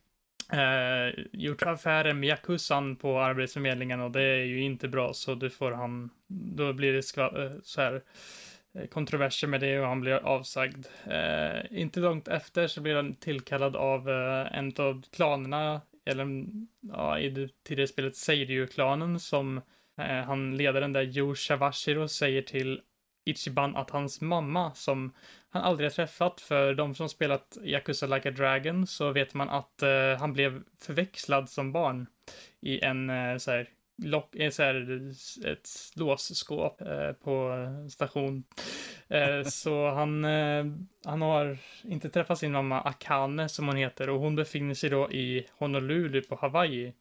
eh, gjort affärer med Yakuzan på Arbetsförmedlingen och det är ju inte bra så då får han, då blir det skva, eh, så här eh, kontroverser med det och han blir avsagd. Eh, inte långt efter så blir han tillkallad av eh, en av klanerna, eller ja, i det tidigare spelet Seiryu-klanen som eh, han ledaren där Yu Shavashiro säger till Ichiban att hans mamma som han aldrig har träffat. För de som spelat Yakuza Like a Dragon så vet man att uh, han blev förväxlad som barn i en uh, så här, lock, så här, ett låsskåp uh, på station. så han, han har inte träffat sin mamma Akane som hon heter och hon befinner sig då i Honolulu på Hawaii.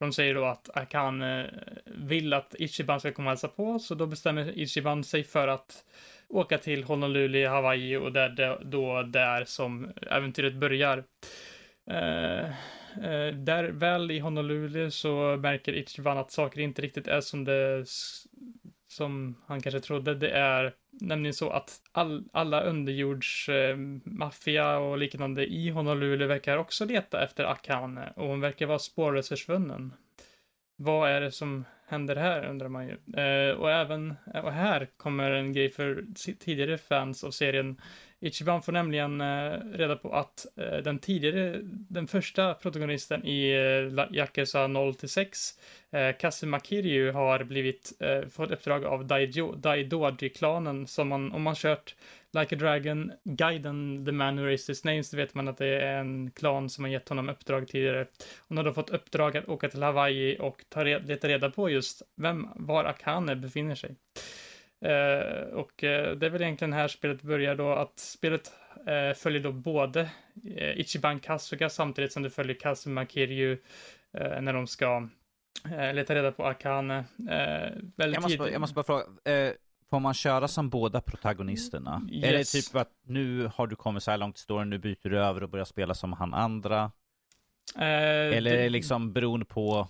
De säger då att Akan eh, vill att Ichiban ska komma och hälsa på, så då bestämmer Ichiban sig för att åka till Honolulu i Hawaii och det är då där som äventyret börjar. Eh, eh, där väl i Honolulu så märker Ichiban att saker inte riktigt är som det som han kanske trodde. Det är nämligen så att all, alla underjordsmaffia eh, och liknande i Honolulu verkar också leta efter Akane och hon verkar vara spårlöst försvunnen. Vad är det som händer här undrar man ju. Eh, och även, och här kommer en grej för tidigare fans av serien. Ichiban får nämligen eh, reda på att eh, den tidigare, den första protagonisten i eh, Yakuza 0-6, eh, Kazuma Kiryu, har blivit, eh, fått uppdrag av Daidoji-klanen som man, om man kört Like a Dragon, Guiden, The Man Who Raised His Names, då vet man att det är en klan som har gett honom uppdrag tidigare. Hon har då fått uppdrag att åka till Hawaii och ta red, leta reda på just vem, var Akane befinner sig. Uh, och uh, det är väl egentligen här spelet börjar då, att spelet uh, följer då både Ichiban Kasuga samtidigt som det följer Kazuma Kiryu när de ska leta reda på Akane. jag, måste bara, jag måste bara fråga, Får man köra som båda protagonisterna? Yes. Är det typ att nu har du kommit så här långt i storyn, nu byter du över och börjar spela som han andra? Eller är det liksom beroende på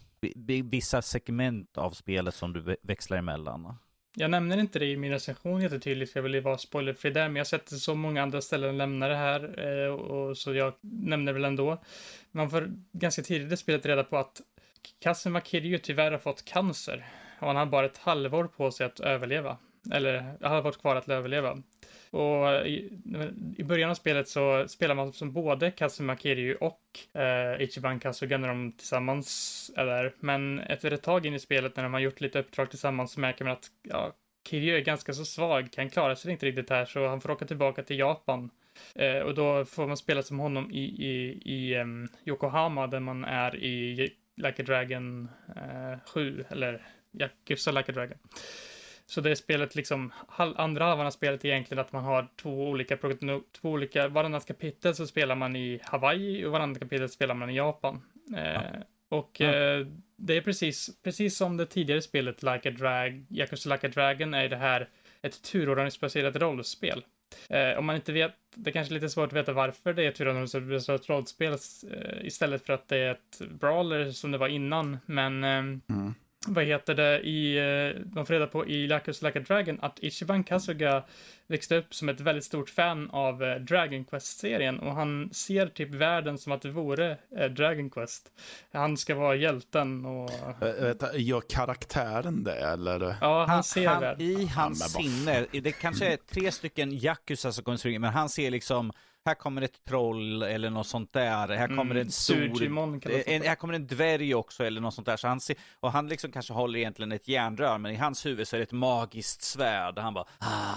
vissa segment av spelet som du växlar emellan? Jag nämner inte det i min recension jättetydligt, för jag vill vara spoilerfri där, men jag har sett så många andra ställen lämna det här, eh, och så jag nämner väl ändå. Man får ganska tidigt i spelet reda på att Kazuma Kiryu tyvärr har fått cancer, och han har bara ett halvår på sig att överleva. Eller hade har varit kvar att överleva. Och i, i, början av spelet så spelar man som både Kazuma Kiryu och eh, Ichiban Kasuga när de tillsammans är där. Men efter ett tag in i spelet när de har gjort lite uppdrag tillsammans så märker man att ja, Kiryu är ganska så svag, kan klara sig inte riktigt här så han får åka tillbaka till Japan. Eh, och då får man spela som honom i, i, i um, Yokohama där man är i Like a Dragon eh, 7, eller Yakuza Like a Dragon. Så det är spelet liksom, andra halvan av spelet är egentligen att man har två olika, två olika, varannat kapitel så spelar man i Hawaii och varannat kapitel spelar man i Japan. Eh, ja. och ja. Eh, det är precis, precis som det tidigare spelet Like a Drag, Yakuza Like a Dragon är det här ett turordningsbaserat rollspel. Eh, om man inte vet, det är kanske är lite svårt att veta varför det är turordningsbaserat rollspel eh, istället för att det är ett brawler som det var innan, men eh, mm vad heter det, i, eh, man får reda på i Lakus Like a Dragon att Ichiban Kasuga växte upp som ett väldigt stort fan av eh, Dragon Quest-serien och han ser typ världen som att det vore eh, Dragon Quest. Han ska vara hjälten och... Gör karaktären det eller? Ja, han, ser han, världen. I hans sinne, det kanske är tre stycken Yakuza som kommer men han ser liksom här kommer ett troll eller något sånt där. Här kommer mm, en stor... En, här kommer en dvärg också eller något sånt där. Så han ser, och han liksom kanske håller egentligen ett järnrör, men i hans huvud så är det ett magiskt svärd. Han bara... Ah.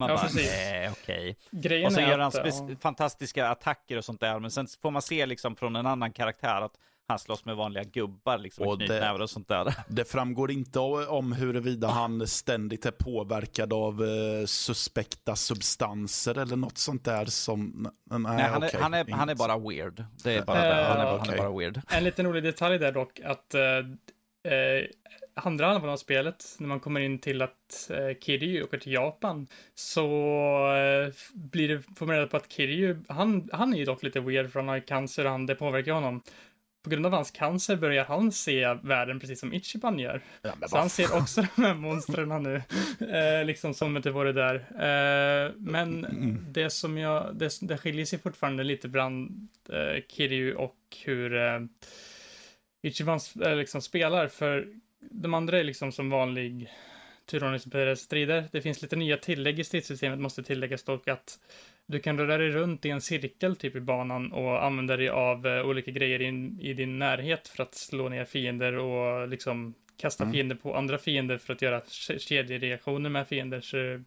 Man ja, bara, nej, okej. Okay. Och så gör han ja. fantastiska attacker och sånt där, men sen får man se liksom från en annan karaktär att Han slåss med vanliga gubbar, liksom, och knytnävar och sånt där. Det framgår inte om huruvida han ständigt är påverkad av uh, suspekta substanser eller något sånt där som... Nej, nej han, är, han, är, han är bara weird. Det är bara uh, det. Han är, okay. han är, bara weird. En liten rolig detalj där dock, att uh, andra halvan av spelet, när man kommer in till att eh, Kiryu åker till Japan, så eh, blir det, får man reda på att Kiryu, han, han är ju dock lite weird för han har cancer och han, det påverkar honom. På grund av hans cancer börjar han se världen precis som Ichiban gör. Ja, så han ser också de här monstren nu, eh, liksom som inte vore där. Eh, men mm. det som jag, det, det skiljer sig fortfarande lite bland eh, Kiryu och hur eh, Ichiban eh, liksom spelar, för de andra är liksom som vanlig turordningsbaserade strider. Det finns lite nya tillägg i stridssystemet, måste tilläggas dock att du kan röra dig runt i en cirkel typ i banan och använda dig av uh, olika grejer in, i din närhet för att slå ner fiender och liksom kasta mm. fiender på andra fiender för att göra kedjereaktioner med fiender. Så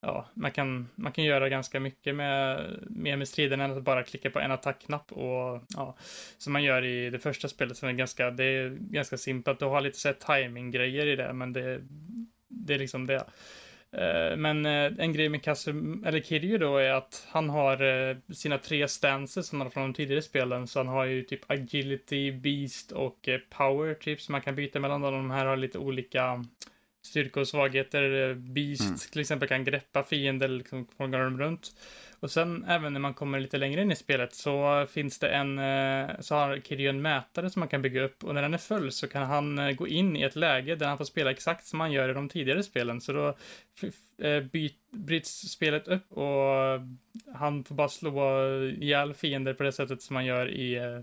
ja, man kan, man kan göra ganska mycket med, med, med striden än att bara klicka på en attackknapp och ja, som man gör i det första spelet som är ganska, det är ganska simpelt. Du har lite så timing-grejer i det, men det, det är liksom det. Eh, men eh, en grej med Kasum, eller Kiryu då är att han har eh, sina tre stances som han har från de tidigare spelen. Så han har ju typ agility, beast och power typ som man kan byta mellan. De här har lite olika styrkor och svagheter. Beast mm. till exempel kan greppa fiender, liksom fånga dem runt. Och sen även när man kommer lite längre in i spelet så finns det en, eh, så har Kiryu en mätare som man kan bygga upp och när den är full så kan han eh, gå in i ett läge där han får spela exakt som han gör i de tidigare spelen. Så då eh, bryts spelet upp och han får bara slå ihjäl fiender på det sättet som man gör i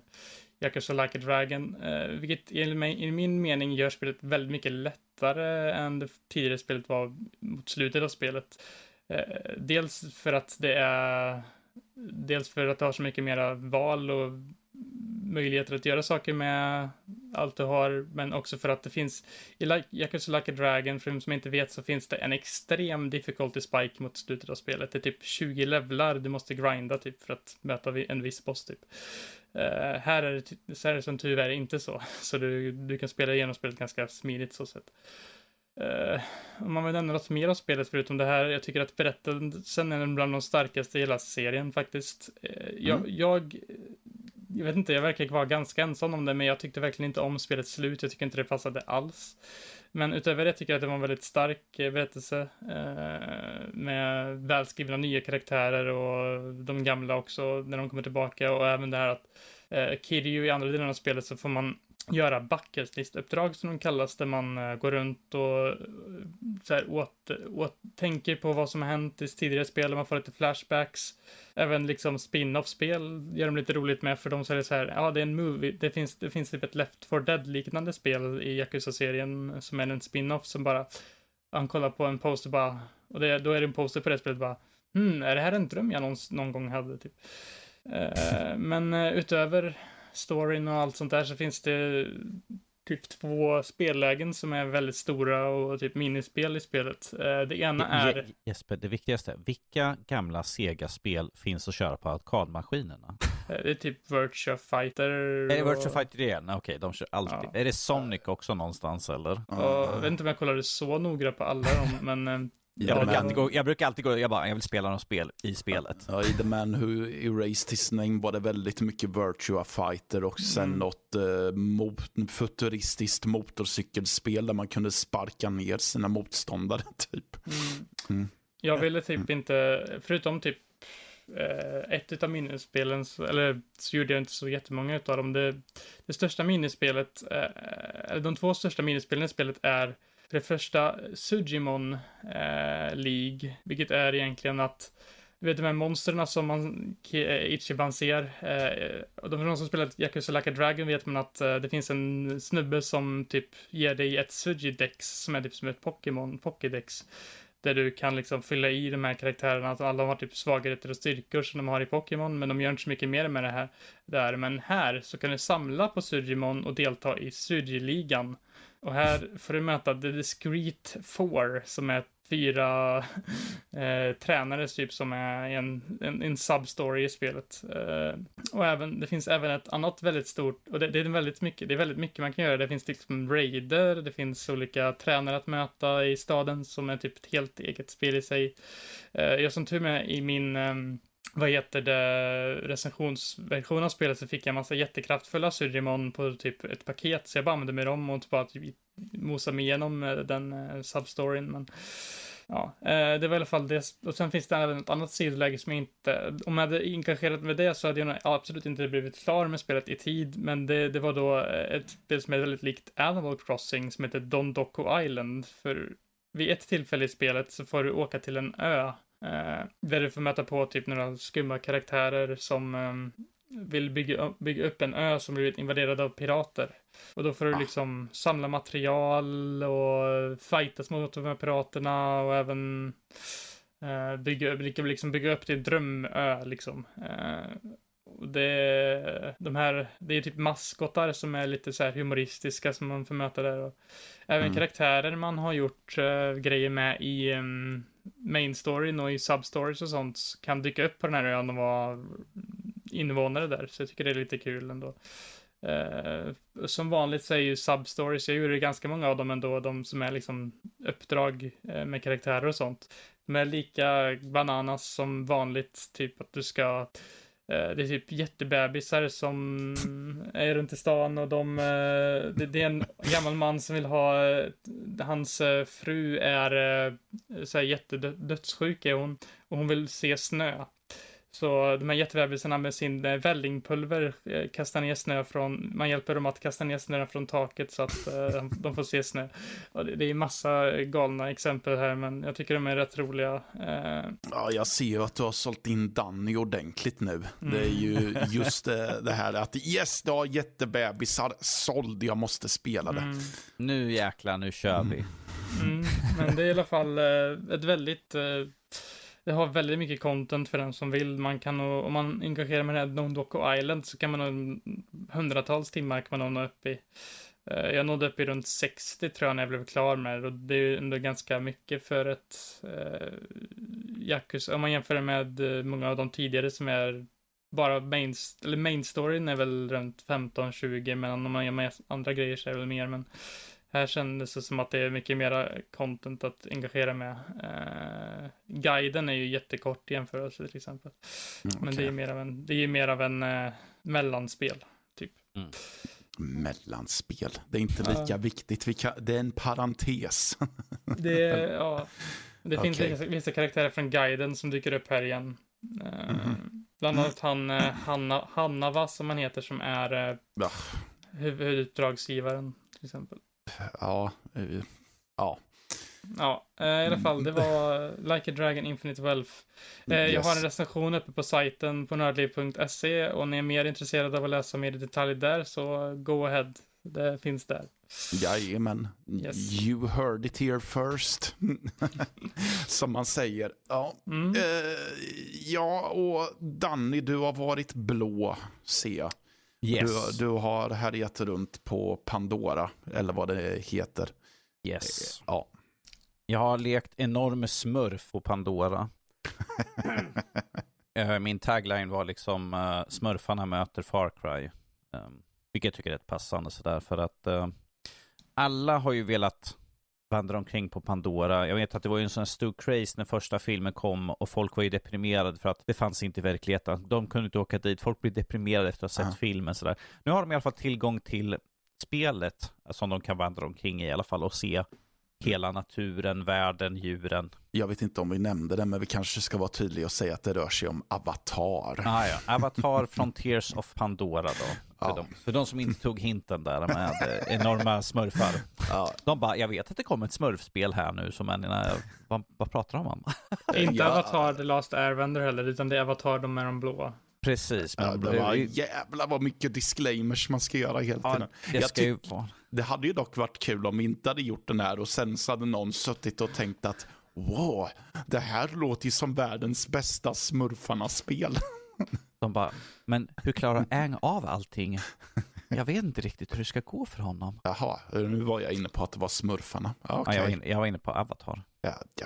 Yakuza Like a Dragon, vilket i min mening gör spelet väldigt mycket lättare än det tidigare spelet var mot slutet av spelet. Eh, dels för att det är Dels för att du har så mycket mera val och möjligheter att göra saker med allt du har, men också för att det finns i Yakuza Like a Dragon, för de som inte vet, så finns det en extrem difficulty spike mot slutet av spelet. Det är typ 20 levlar du måste grinda typ för att möta en viss boss typ. Uh, här, är det, så är det som tur är inte så, så du, du kan spela igenom spelet ganska smidigt så sett. Uh, om man vill nämna något mer av spelet förutom det här, jag tycker att berättelsen är bland de starkaste i hela serien faktiskt. Uh, jag, mm. jag, jag, vet inte, jag verkar vara ganska ensam om det, men jag tyckte verkligen inte om spelets slut, jag tycker inte det passade alls. Men utöver det tycker jag att det var en väldigt stark eh, berättelse uh, med välskrivna nya karaktärer och de gamla också när de kommer tillbaka och även det här att uh, Kiryu i andra delen av spelet så får man göra bucketlist-uppdrag som de kallas, där man eh, går runt och eh, så här, åt, åt, tänker på vad som har hänt i tidigare spel, man får lite flashbacks. Även liksom spin-off-spel gör de lite roligt med, för de säger så här, ja det är en movie, det finns, det finns typ ett Left 4 Dead-liknande spel i Yakuza-serien som är en spin-off som bara, han kollar på en poster bara, och det, då är det en poster på det spelet bara, hmm, är det här en dröm jag någon, någon gång hade? Typ. Uh, men utöver storyn och allt sånt där så finns det typ två spellägen som är väldigt stora och typ minispel i spelet. Eh, det ena är... Jesper, det viktigaste. Vilka gamla Sega-spel finns att köra på arkadmaskinerna? Eh, det är typ Virtua Fighter. Är det Virtua Fighter igen? Okej, okay, de kör alltid. Ja. Är det Sonic också någonstans eller? Ja, jag vet inte om jag kollade så noga på alla dem, men eh, jag, brukar alltid gå, jag brukar alltid gå, jag bara, jag vill spela något spel i spelet. Ja, i The Man Who Erased His Name var det väldigt mycket Virtua Fighter och sen mm. något eh, mot, futuristiskt motorcykelspel där man kunde sparka ner sina motståndare typ. Mm. Mm. Jag ville typ mm. inte, förutom typ eh, ett av minnesspelen, eller så gjorde jag inte så jättemånga av dem. Det, det största minispelet, eh, eller de två största minispelen i spelet är för det första, Sujimon eh, League, vilket är egentligen att du vet de här monstren som man, eh, Ichiban ser. Eh, de, som spelat Yakuza Like a Dragon vet man att eh, det finns en snubbe som typ ger dig ett Suji-dex som är typ som ett Pokémon, Pokédex. Där du kan liksom fylla i de här karaktärerna. att alla har typ svagheter och styrkor som de har i Pokémon, men de gör inte så mycket mer med det här. Där. Men här så kan du samla på Sujimon och delta i Suji-ligan. Och här får du möta The Discreet Four, som är fyra eh, tränare typ som är en, en, en substory i spelet. Eh, och även, det finns även ett annat väldigt stort, och det, det, är väldigt mycket, det är väldigt mycket man kan göra. Det finns liksom raider, det finns olika tränare att möta i staden som är typ ett helt eget spel i sig. Eh, jag som tur med i min ehm, vad heter det, recensionsversion av spelet så fick jag en massa jättekraftfulla surrimon på typ ett paket, så jag bara använde mig dem och bara typ mosade mig igenom eh, den eh, substoryn. Men ja, eh, det var i alla fall det. Och sen finns det även ett annat sidoläge som jag inte, om jag hade engagerat med det så hade jag absolut inte blivit klar med spelet i tid, men det, det var då ett spel som är väldigt likt Animal Crossing som heter Don Dondoko Island. För vid ett tillfälle i spelet så får du åka till en ö Eh, där du får möta på typ några skumma karaktärer som um, vill bygga, bygga upp en ö som blivit invaderad av pirater. Och då får du ah. liksom samla material och fightas mot de här piraterna och även uh, bygga, liksom bygga upp din drömö liksom. Uh, det, de här, det är typ maskotar som är lite så här humoristiska som man får möta där. Och även mm. karaktärer man har gjort uh, grejer med i um, main storyn och i substories och sånt kan dyka upp på den här ön och vara invånare där. Så jag tycker det är lite kul ändå. Uh, som vanligt så är ju substories, jag gjorde ganska många av dem ändå, de som är liksom uppdrag eh, med karaktärer och sånt. De är lika bananas som vanligt, typ att du ska Eh, det är typ jättebebisar som är runt i stan och de, eh, det är en gammal man som vill ha, eh, hans fru är så här jättedödssjuk är hon och hon vill se snö. Så de här jättebebisarna med sin eh, vällingpulver eh, kastar ner snö från, man hjälper dem att kasta ner snö från taket så att eh, de får se snö. Och det, det är massa galna exempel här, men jag tycker de är rätt roliga. Eh... Ja, jag ser ju att du har sålt in Danny ordentligt nu. Mm. Det är ju mm. just det, det, här att yes, du har jättebebisar, såld, jag måste spela det. Mm. Nu jäklar, nu kör vi. Mm. Men det är i alla fall eh, ett väldigt det har väldigt mycket content för den som vill. Man kan nog, om man engagerar med det här Nondoko Island så kan man nog hundratals timmar kan man nog nå upp i. Eh, jag nådde upp i runt 60 tror jag när jag blev klar med det och det är ju ändå ganska mycket för ett eh, Yakuza. Om man jämför det med eh, många av de tidigare som är bara main, eller main storyn är väl runt 15-20 men om man gör med andra grejer så är det väl mer men här kändes det som att det är mycket mera content att engagera med. Eh, guiden är ju jättekort i jämförelse till exempel. Mm, okay. Men det är mer av en, det är mer av en eh, mellanspel, typ. Mm. Mellanspel, det är inte lika ja. viktigt. Kan, det är en parentes. det, ja, det finns okay. vissa, vissa, karaktärer från guiden som dyker upp här igen. Eh, mm. Bland annat han eh, Hanna, Hannava som han heter som är eh, huvuduppdragsgivaren till exempel ja, ja. Ja, eh, i alla fall, det var Like a Dragon Infinite Wealth. Eh, yes. Jag har en recension uppe på sajten på nördliv.se och ni är mer intresserade av att läsa mer i detalj där så go ahead. Det finns där. Jajamän. Yes. You heard it here first. Som man säger. Ja. Mm. Eh, ja, och Danny, du har varit blå, ser jag. Yes. Du, du har härjat runt på Pandora, eller vad det heter. Yes. Ja. Jag har lekt enorm smurf på Pandora. Eh, min tagline var liksom uh, smurfarna möter Far Cry. Um, vilket jag tycker är rätt passande sådär för att uh, alla har ju velat vandrar omkring på Pandora. Jag vet att det var ju en sån stor craze när första filmen kom och folk var ju deprimerade för att det fanns inte i verkligheten. De kunde inte åka dit. Folk blev deprimerade efter att ha sett ja. filmen sådär. Nu har de i alla fall tillgång till spelet som de kan vandra omkring i, i alla fall och se hela naturen, världen, djuren. Jag vet inte om vi nämnde det, men vi kanske ska vara tydliga och säga att det rör sig om Avatar. Ah, ja. Avatar Frontiers of Pandora då. För, ja. de, för de som inte tog hinten där med enorma smurfar. Ja. De bara, jag vet att det kommer ett smurfspel här nu, så men, vad, vad pratar de om? inte ja. Avatar The Last Airbender heller, utan det är Avatar de med de blå. Precis. Men det var, jävlar vad mycket disclaimers man ska göra hela tiden. Ja, det, ska ju det hade ju dock varit kul om vi inte hade gjort den här och sen så hade någon suttit och tänkt att wow, det här låter ju som världens bästa smurfarna-spel. De bara, men hur klarar Ang av allting? Jag vet inte riktigt hur det ska gå för honom. Jaha, nu var jag inne på att det var smurfarna. Ja, Ja, jag, var inne, jag var inne på Avatar. Ja, ja,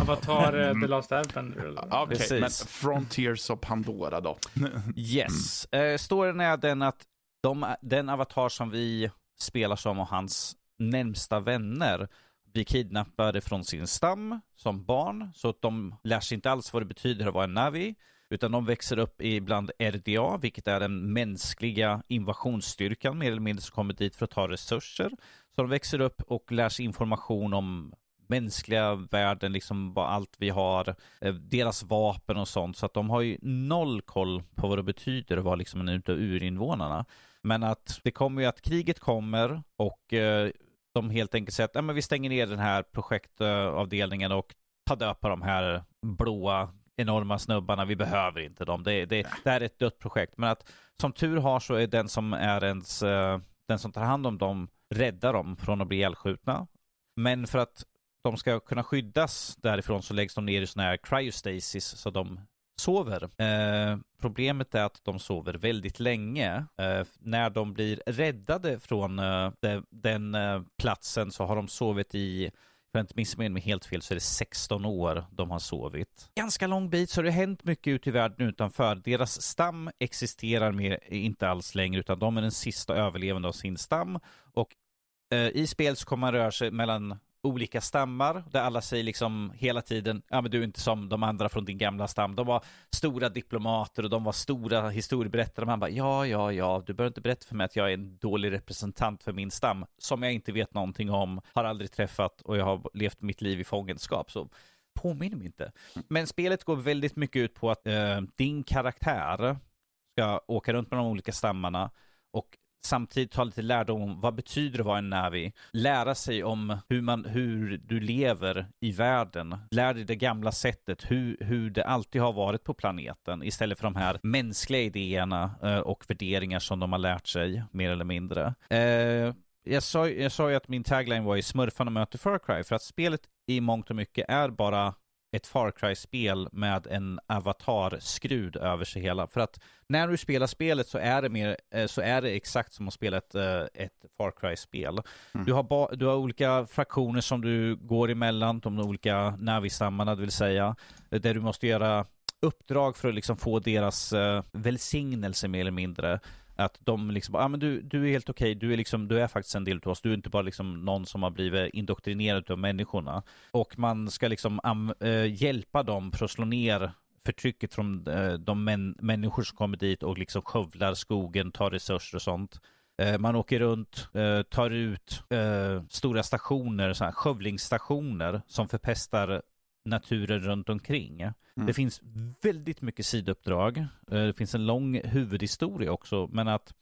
Avatar eh, The Last Airbender okej, Precis. men Frontiers of Pandora då? Yes. Eh, storyn är den att de, den avatar som vi spelar som och hans närmsta vänner blir kidnappade från sin stam som barn, så att de lär sig inte alls vad det betyder att vara en Navi, utan de växer upp ibland RDA, vilket är den mänskliga invasionsstyrkan mer eller mindre som kommer dit för att ta resurser. Så de växer upp och lär sig information om mänskliga världen, liksom vad allt vi har, eh, deras vapen och sånt. Så att de har ju noll koll på vad det betyder att vara liksom en utav urinvånarna. Men att det kommer ju att kriget kommer och eh, de helt enkelt säger att "Nej, men vi stänger ner den här projektavdelningen och tar död på de här blåa enorma snubbarna, vi behöver inte dem. Det, det, det här är ett dött projekt. Men att som tur har så är den som är ens, eh, den som tar hand om dem räddar dem från att bli ihjälskjutna. Men för att de ska kunna skyddas därifrån så läggs de ner i sån här cryostasis så de sover. Eh, problemet är att de sover väldigt länge. Eh, när de blir räddade från eh, de, den eh, platsen så har de sovit i för att inte missminna mig helt fel så är det 16 år de har sovit. Ganska lång bit så det har hänt mycket ute i världen utanför. Deras stam existerar mer, inte alls längre utan de är den sista överlevande av sin stam. Och eh, i spel så kommer man röra sig mellan olika stammar där alla säger liksom hela tiden, ja men du är inte som de andra från din gamla stam. De var stora diplomater och de var stora historieberättare. Man bara, ja, ja, ja, du behöver inte berätta för mig att jag är en dålig representant för min stam som jag inte vet någonting om, har aldrig träffat och jag har levt mitt liv i fångenskap. Så påminner mig inte. Men spelet går väldigt mycket ut på att eh, din karaktär ska åka runt med de olika stammarna och samtidigt ta lite lärdom om vad betyder det att vara en Navi. Lära sig om hur, man, hur du lever i världen. Lär dig det gamla sättet, hur, hur det alltid har varit på planeten istället för de här mänskliga idéerna eh, och värderingar som de har lärt sig mer eller mindre. Eh, jag sa, jag sa ju att min tagline var i smurfarna möter Far Cry för att spelet i mångt och mycket är bara ett Far Cry-spel med en avatar-skrud över sig hela. För att när du spelar spelet så är det, mer, eh, så är det exakt som att spela ett, eh, ett Far Cry-spel. Mm. Du, har ba, du har olika fraktioner som du går emellan, de olika Navi-stammarna, det vill säga, där du måste göra uppdrag för att liksom få deras eh, välsignelse mer eller mindre. Att de liksom, ja ah, men du, du är helt okej, du är liksom, du är faktiskt en del av oss, du är inte bara liksom någon som har blivit indoktrinerad av människorna. Och man ska liksom am, eh, hjälpa dem för att slå ner förtrycket från eh, de män, människor som kommer dit och liksom skövlar skogen, tar resurser och sånt. Eh, man åker runt, eh, tar ut eh, stora stationer, så här, skövlingsstationer som förpestar naturen runt omkring. Mm. Det finns väldigt mycket sidouppdrag. Eh, Det finns en lång huvudhistoria också, men att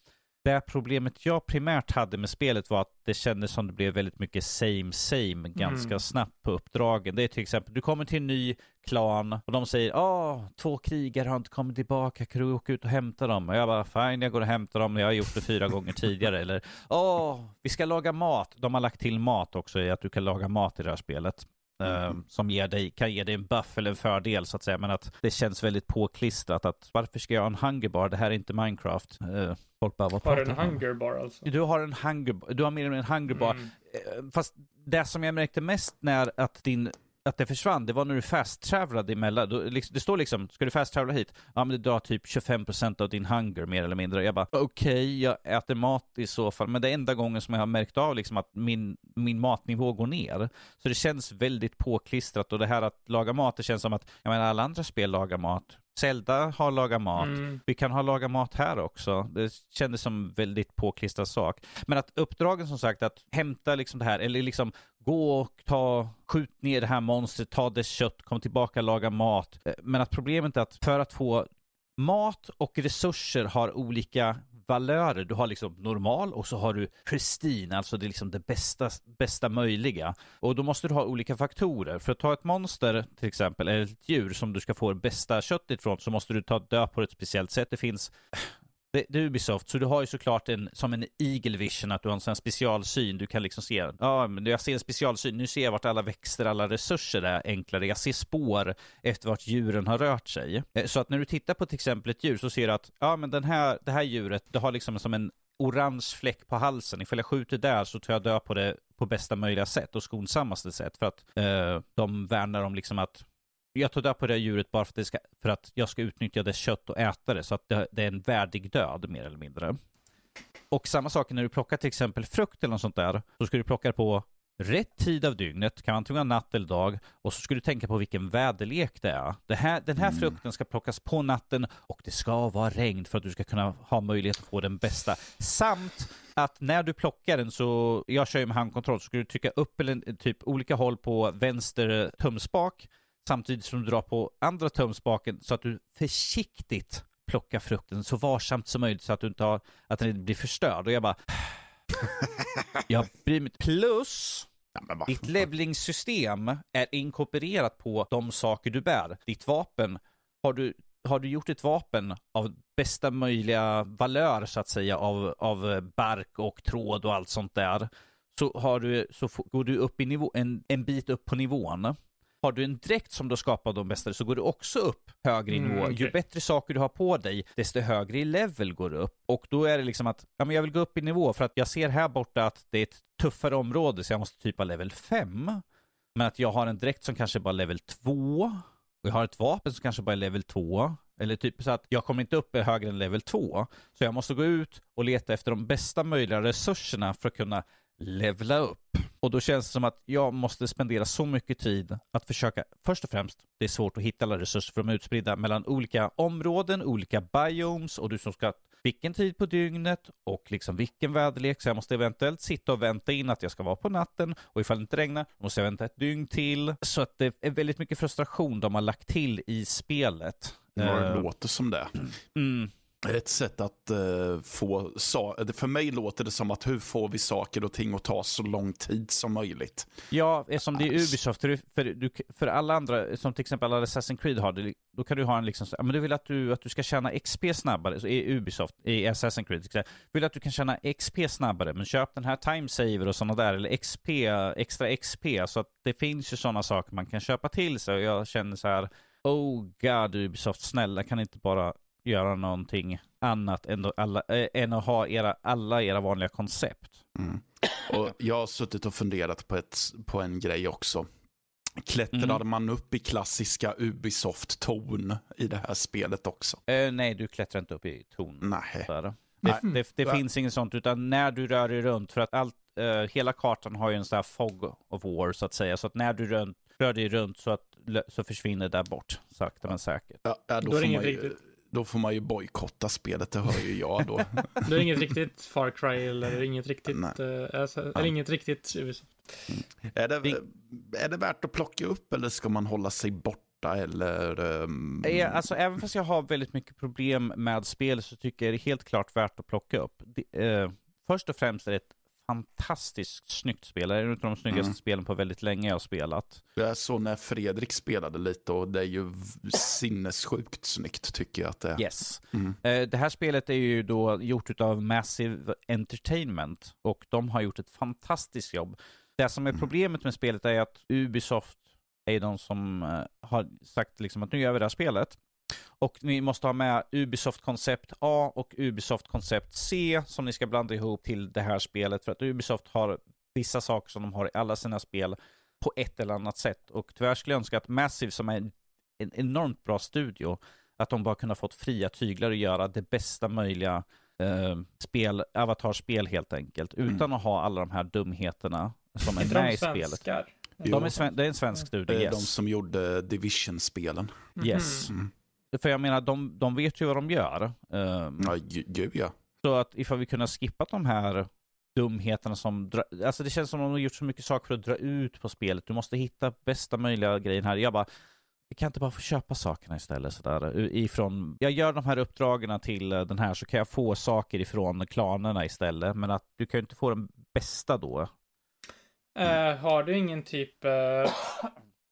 det problemet jag primärt hade med spelet var att det kändes som det blev väldigt mycket same same ganska Mm. snabbt på uppdragen. Det är till exempel, du kommer till en ny klan och de säger åh, två krigare har inte kommit tillbaka, kan du åka ut och hämta dem? Och jag bara, fine, jag går och hämtar dem, jag har gjort det fyra gånger tidigare. Eller, åh, vi ska laga mat. De har lagt till mat också i att du kan laga mat i det här spelet. Eh, som ger dig, kan ge dig en buff eller en fördel så att säga. Men att det känns väldigt påklistrat att varför ska jag ha en hungerbar? Det här är inte Minecraft. Uh, folk bara, vad Har du en du om? hunger bar alltså? Du har en hunger, du har mer än en hungerbar. Mm. Eh, Fast det som jag märkte mest när att din att det försvann, det var när du fast-travlade emellan. Du, liksom- det står liksom, ska du fast-travla hit? Ja men det drar typ 25% av din hunger mer eller mindre. Jag bara, okej, jag äter mat i så fall. Men det är enda gången som jag har märkt av liksom att min, min matnivå går ner. Så det känns väldigt påklistrat och det här att laga mat, det känns som att, jag menar alla andra spel lagar mat. Zelda har lagat mat. Mm. Vi kan ha laga mat här också. Det kändes som väldigt påklistrad sak. Men att uppdragen som sagt att hämta liksom det här, eller liksom gå och ta, skjut ner det här monstret, ta dess kött, kom tillbaka, laga mat. Eh, Men att problemet är att för att få mat och resurser har olika valörer. Du har liksom normal och så har du pristine, alltså det är liksom det bästa, bästa möjliga. Och då måste du ha olika faktorer. För att ta ett monster till exempel, eller ett djur som du ska få det bästa köttet ifrån, så måste du ta död på ett speciellt sätt. Det finns det, det är Ubisoft, så du har ju såklart en, som en eagle vision, att du har en sån här specialsyn. Du kan liksom se, ja men jag ser en specialsyn, nu ser jag vart alla växter, alla resurser är enklare. Jag ser spår efter vart djuren har rört sig. Eh, så att när du tittar på till exempel ett djur så ser du att, ja men den här, det här djuret, det har liksom som en orange fläck på halsen. Ifall jag skjuter där så tar jag död på det på bästa möjliga sätt och skonsammaste sätt. För att eh, de värnar om liksom att jag tar död på det djuret bara för att, det ska, för att jag ska utnyttja dess kött och äta det. Så att det, det är en värdig död mer eller mindre. Och samma sak när du plockar till exempel frukt eller något sånt där. Så ska du plocka på rätt tid av dygnet, kan antingen vara natt eller dag, och så ska du tänka på vilken väderlek det är. Det här, den här frukten ska plockas på natten och det ska vara regn för att du ska kunna ha möjlighet att få den bästa. Samt att när du plockar den så, jag kör ju med handkontroll, så ska du trycka upp eller typ olika håll på vänster tumspak samtidigt som du drar på andra tumspaken så att du försiktigt plockar frukten så varsamt som möjligt så att du inte har, att den inte blir förstörd. Och jag bara, jag bryr mig Plus, Ja, ditt levlingssystem är inkorporerat på de saker du bär. Ditt vapen, har du, har du gjort ett vapen av bästa möjliga valör så att säga av, av bark och tråd och allt sånt där. Så, har du, så går du upp i nivå, en, en bit upp på nivån. Har du en dräkt som du har skapat de bästa så går du också upp högre i Mm, nivå. Ju okej. bättre saker du har på dig, desto högre i level går du upp. Och då är det liksom att, ja men jag vill gå upp i nivå för att jag ser här borta att det är ett tuffare område så jag måste typ ha level 5. Men att jag har en dräkt som kanske bara är level 2. Och jag har ett vapen som kanske bara är level 2. Eller typ så att jag kommer inte upp högre än level 2. Så jag måste gå ut och leta efter de bästa möjliga resurserna för att kunna levla upp. Och då känns det som att jag måste spendera så mycket tid att försöka, först och främst, det är svårt att hitta alla resurser för de är utspridda mellan olika områden, olika biomes och du som ska vilken tid på dygnet och liksom vilken väderlek. Så jag måste eventuellt sitta och vänta in att jag ska vara på natten och ifall det inte regnar måste jag vänta ett dygn till. Så att det är väldigt mycket frustration de har lagt till i spelet. Ja, det Eh, låter som det. mm, ett sätt att eh, få, sa- för mig låter det som att hur får vi saker och ting att ta så lång tid som möjligt. Ja, eftersom det är Ubisoft, för, du, för alla andra, som till exempel alla Assassin's Creed har, det, då kan du ha en liksom, så- ja, men du vill att du, att du ska tjäna XP snabbare, så är Ubisoft, i Assassin's Creed, till exempel, vill att du kan tjäna XP snabbare, men köp den här timesaver och sådana där, eller XP, extra XP, så att det finns ju sådana saker man kan köpa till sig, och jag känner så här, oh god Ubisoft, snälla kan inte bara göra någonting annat än, alla, äh, än att ha era, alla era vanliga koncept. Mm. Och jag har suttit och funderat på, ett, på en grej också. Klättrade Mm. man upp i klassiska Ubisoft-ton i det här spelet också? Eh, nej, du klättrar inte upp i torn. Nej. Där. Det, Nej. det, det Va? finns inget sånt, utan när du rör dig runt, för att allt, eh, hela kartan har ju en sån här fog of war så att säga, så att när du rör, rör dig runt så, att, så försvinner det där bort, sakta men säkert. Ja, då, Då är det inget ju, riktigt. Då får man ju bojkotta spelet, det hör ju jag då. Det är inget riktigt Far Cry eller inget riktigt, Nej. eh, alltså, eller inget riktigt Ubisoft. är, det, är det värt att plocka upp eller ska man hålla sig borta? Eller, Eh, Alltså även fast jag har väldigt mycket problem med spel så tycker jag det är helt klart värt att plocka upp. Det, eh, först och främst är det ett fantastiskt snyggt spel. Det är ett av de snyggaste Mm. spelen på väldigt länge jag har spelat. Jag såg när Fredrik spelade lite och det är ju sinnessjukt snyggt tycker jag att det är. Yes. Mm. Eh, Det här spelet är ju då gjort av Massive Entertainment och de har gjort ett fantastiskt jobb. Det som är Mm. problemet med spelet är att Ubisoft är de som eh, har sagt liksom att nu gör vi det här spelet. Och ni måste ha med Ubisoft koncept A och Ubisoft koncept C som ni ska blanda ihop till det här spelet. För att Ubisoft har vissa saker som de har i alla sina spel på ett eller annat sätt. Och tyvärr skulle jag önska att Massive som är en, en enormt bra studio att de bara kunde ha fått fria tyglar och göra det bästa möjliga eh, spel, avatarspel helt enkelt. Utan att ha alla de här dumheterna som är med de i spelet. De är sven- det är en svensk Det är yes. de som gjorde Division-spelen. Yes. Mm. För jag menar, de, de vet ju vad de gör. Um, Ja, ju- gud ja. Så att ifall vi kunde ha skippat de här dumheterna som... Dra, alltså det känns som att de har gjort så mycket saker för att dra ut på spelet. Du måste hitta bästa möjliga grejen här. Jag bara, vi kan inte bara få köpa sakerna istället sådär. Ifrån, jag gör de här uppdragen till eh, den här så kan jag få saker ifrån klanerna istället. Men att du kan ju inte få den bästa då. Eh, har du ingen typ, eh,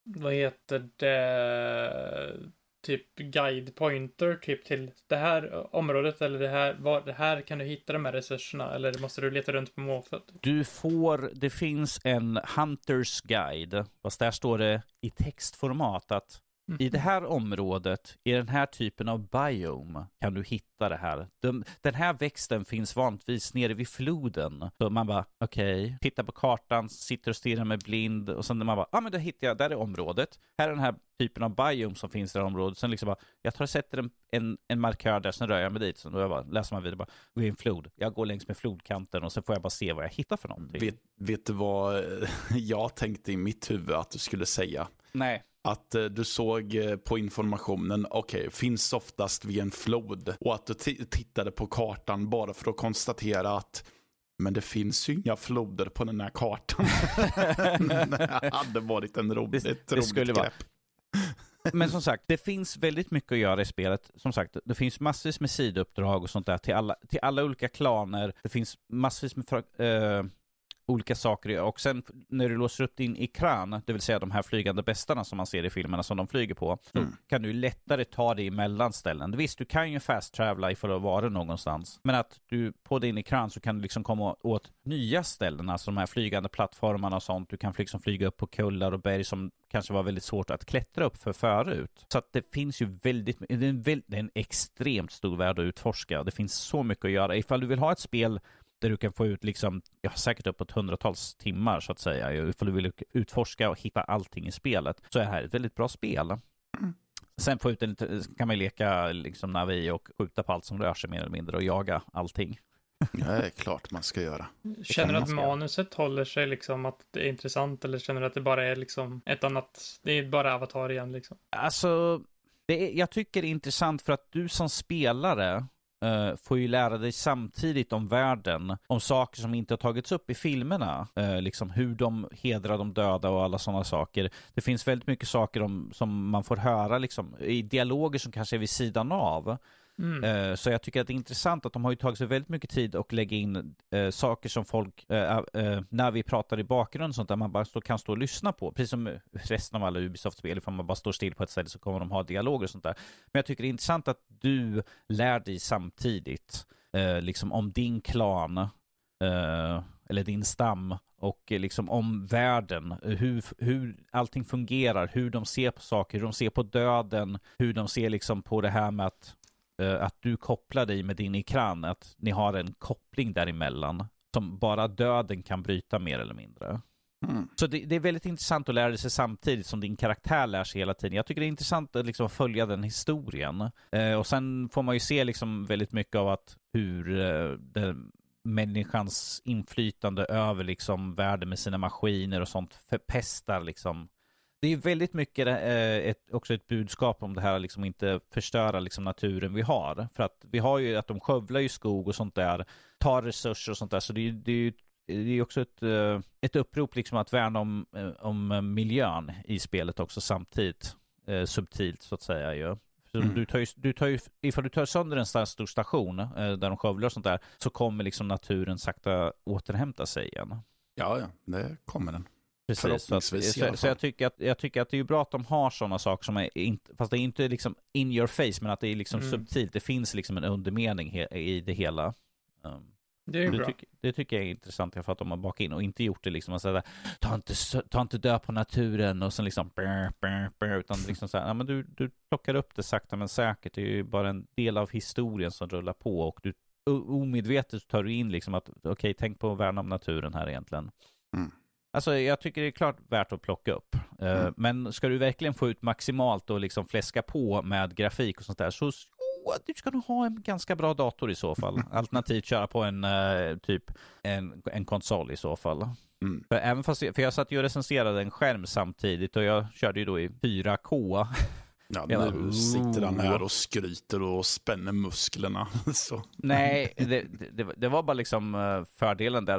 vad heter det, typ guide pointer typ till det här området eller det här, var, det här kan du hitta de här resurserna eller måste du leta runt på måfött? Du får, det finns en Hunters Guide, fast där står det i textformat att Mm. I det här området, i den här typen av biome, kan du hitta det här. De, den här växten finns vanligtvis nere vid floden. Så man bara, okej, okay. tittar på kartan, sitter och stirrar med blind och sen när man bara, ja ah, men då hittar jag, där är området. Här är den här typen av biome som finns i det här området. Sen liksom bara, jag tar och sätter en, en, en markör där, sen rör jag mig dit. Sen då jag bara, läser man vidare, bara, gå i en flod. Jag går längs med flodkanten och sen får jag bara se vad jag hittar för någonting. Vet, vet du vad jag tänkte i mitt huvud att du skulle säga? Nej. Att eh, du såg eh, på informationen, okej, okay, finns oftast vid en flod. Och att du tittade på kartan bara för att konstatera att men det finns ju inga floder på den här kartan. det hade varit en roligt, det, det skulle grepp. Vara. Men som sagt, det finns väldigt mycket att göra i spelet. Som sagt, det finns massvis med sidouppdrag och sånt där till alla, till alla olika klaner. Det finns massvis med äh, olika saker. Och sen när du låser upp din ekran, det vill säga de här flygande bestarna som man ser i filmerna som de flyger på, mm. kan du lättare ta dig emellan ställen. Visst, du kan ju fast travela ifall du var någonstans. Men att du på din ekran så kan du liksom komma åt nya ställen, alltså de här flygande plattformarna och sånt. Du kan liksom flyga upp på kullar och berg som kanske var väldigt svårt att klättra upp för förut. Så att det finns ju väldigt, det är en, det är en extremt stor värld att utforska. Det finns så mycket att göra. Ifall du vill ha ett spel där du kan få ut liksom, ja, säkert uppåt hundratals timmar så att säga. Ifall du vill utforska och hitta allting i spelet så är det här ett väldigt bra spel. Mm. Sen få ut en, kan man leka liksom Navi och skjuta på allt som rör sig mer eller mindre och jaga allting. Ja, det är klart man ska göra. Känner du att manuset håller sig liksom att det är intressant eller känner du att det bara är liksom ett annat, det är bara avatar igen liksom? Alltså, det är, jag tycker det är intressant för att du som spelare Uh, får ju lära dig samtidigt om världen, om saker som inte har tagits upp i filmerna. Uh, liksom hur de hedrar de döda och alla sådana saker. Det finns väldigt mycket saker om, som man får höra liksom, i dialoger som kanske är vid sidan av. Mm. Eh, så jag tycker att det är intressant att de har ju tagit sig väldigt mycket tid och lägga in uh, saker som folk, uh, när vi pratar i bakgrunden sånt där man bara stå, kan stå och lyssna på. Precis som resten av alla Ubisoft-spel, ifall man bara står still på ett ställe så kommer de ha dialoger och sånt där. Men jag tycker det är intressant att du lär dig samtidigt, liksom om din klan, eller din stam och liksom om världen, hur, hur allting fungerar, hur de ser på saker, hur de ser på döden, hur de ser liksom på det här med att att du kopplar dig med din ekran, att ni har en koppling däremellan som bara döden kan bryta mer eller mindre. Mm. Så det, det, är väldigt intressant att lära sig samtidigt som din karaktär lär sig hela tiden. Jag tycker det är intressant att liksom följa den historien. Eh, och sen får man ju se liksom väldigt mycket av att hur eh, det, människans inflytande över liksom världen med sina maskiner och sånt förpestar liksom det är väldigt mycket eh, ett, också ett budskap om det här liksom inte förstöra liksom naturen vi har. För att vi har ju att de skövlar ju skog och sånt där, tar resurser och sånt där. Så det är, det är, det är också ett, eh, ett upprop liksom att värna om, eh, om miljön i spelet också samtidigt. subtilt så att säga ju. Mm. Du tar ju, du tar ju, ifall du tar sönder en stor station där de skövlar och sånt där så kommer liksom naturen sakta återhämta sig igen. Ja, ja, det kommer den. Precis, så, att, så, så, jag, tycker att, jag tycker att det är bra att de har sådana saker som är, inte, fast det är inte liksom in your face, men att det är liksom mm. subtilt. Det finns liksom en undermening he, i det hela. Um, det är det, bra. Tyck, det tycker jag är intressant för att de har bakat in och inte gjort det liksom att säga ta inte, ta inte död på naturen och sen liksom brr, brr, brr, utan liksom så här, ja, men du, du plockar upp det sakta men säkert. Det är ju bara en del av historien som rullar på och du omedvetet tar du in liksom att okej, okay, tänk på att värna om naturen här egentligen. Mm. Alltså jag tycker det är klart värt att plocka upp. Eh, mm. Men ska du verkligen få ut maximalt och liksom fläska på med grafik och sånt där så oh, du ska nog ha en ganska bra dator i så fall. Alternativt köra på en uh, typ en, en konsol i så fall. Mm. För, även fast, för jag satt ju och recenserade en skärm samtidigt och jag körde ju då i 4K. Ja, nu bara, sitter han här och skryter och spänner musklerna. Så. Nej, det, det, det, var bara liksom eh, fördelen där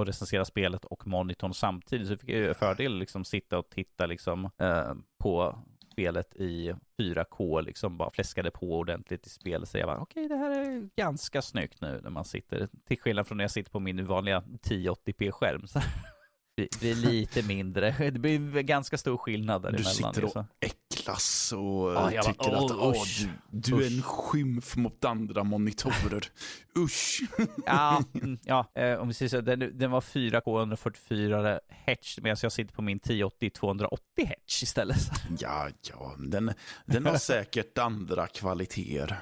att recensera spelet och monitorn samtidigt. Så fick jag fördel liksom sitta och titta liksom eh, på spelet i 4K, liksom bara fläskade på ordentligt i spelet. Så jag bara, okej, okay, det här är ganska snyggt nu när man sitter, till skillnad från när jag sitter på min vanliga 1080p-skärm. Det blir lite mindre, det blir ganska stor skillnad däremellan. Du sitter och äcklar klass och jag tycker bara, att "Åh, "Åh, usch, du, du är en usch." skymf mot andra monitorer. Usch! Ja, mm, ja eh, om vi säger så, den, den var 4K 144 Hz medan jag sitter på min 1080 280 Hz istället. Ja, ja, den, den har säkert andra kvaliteter.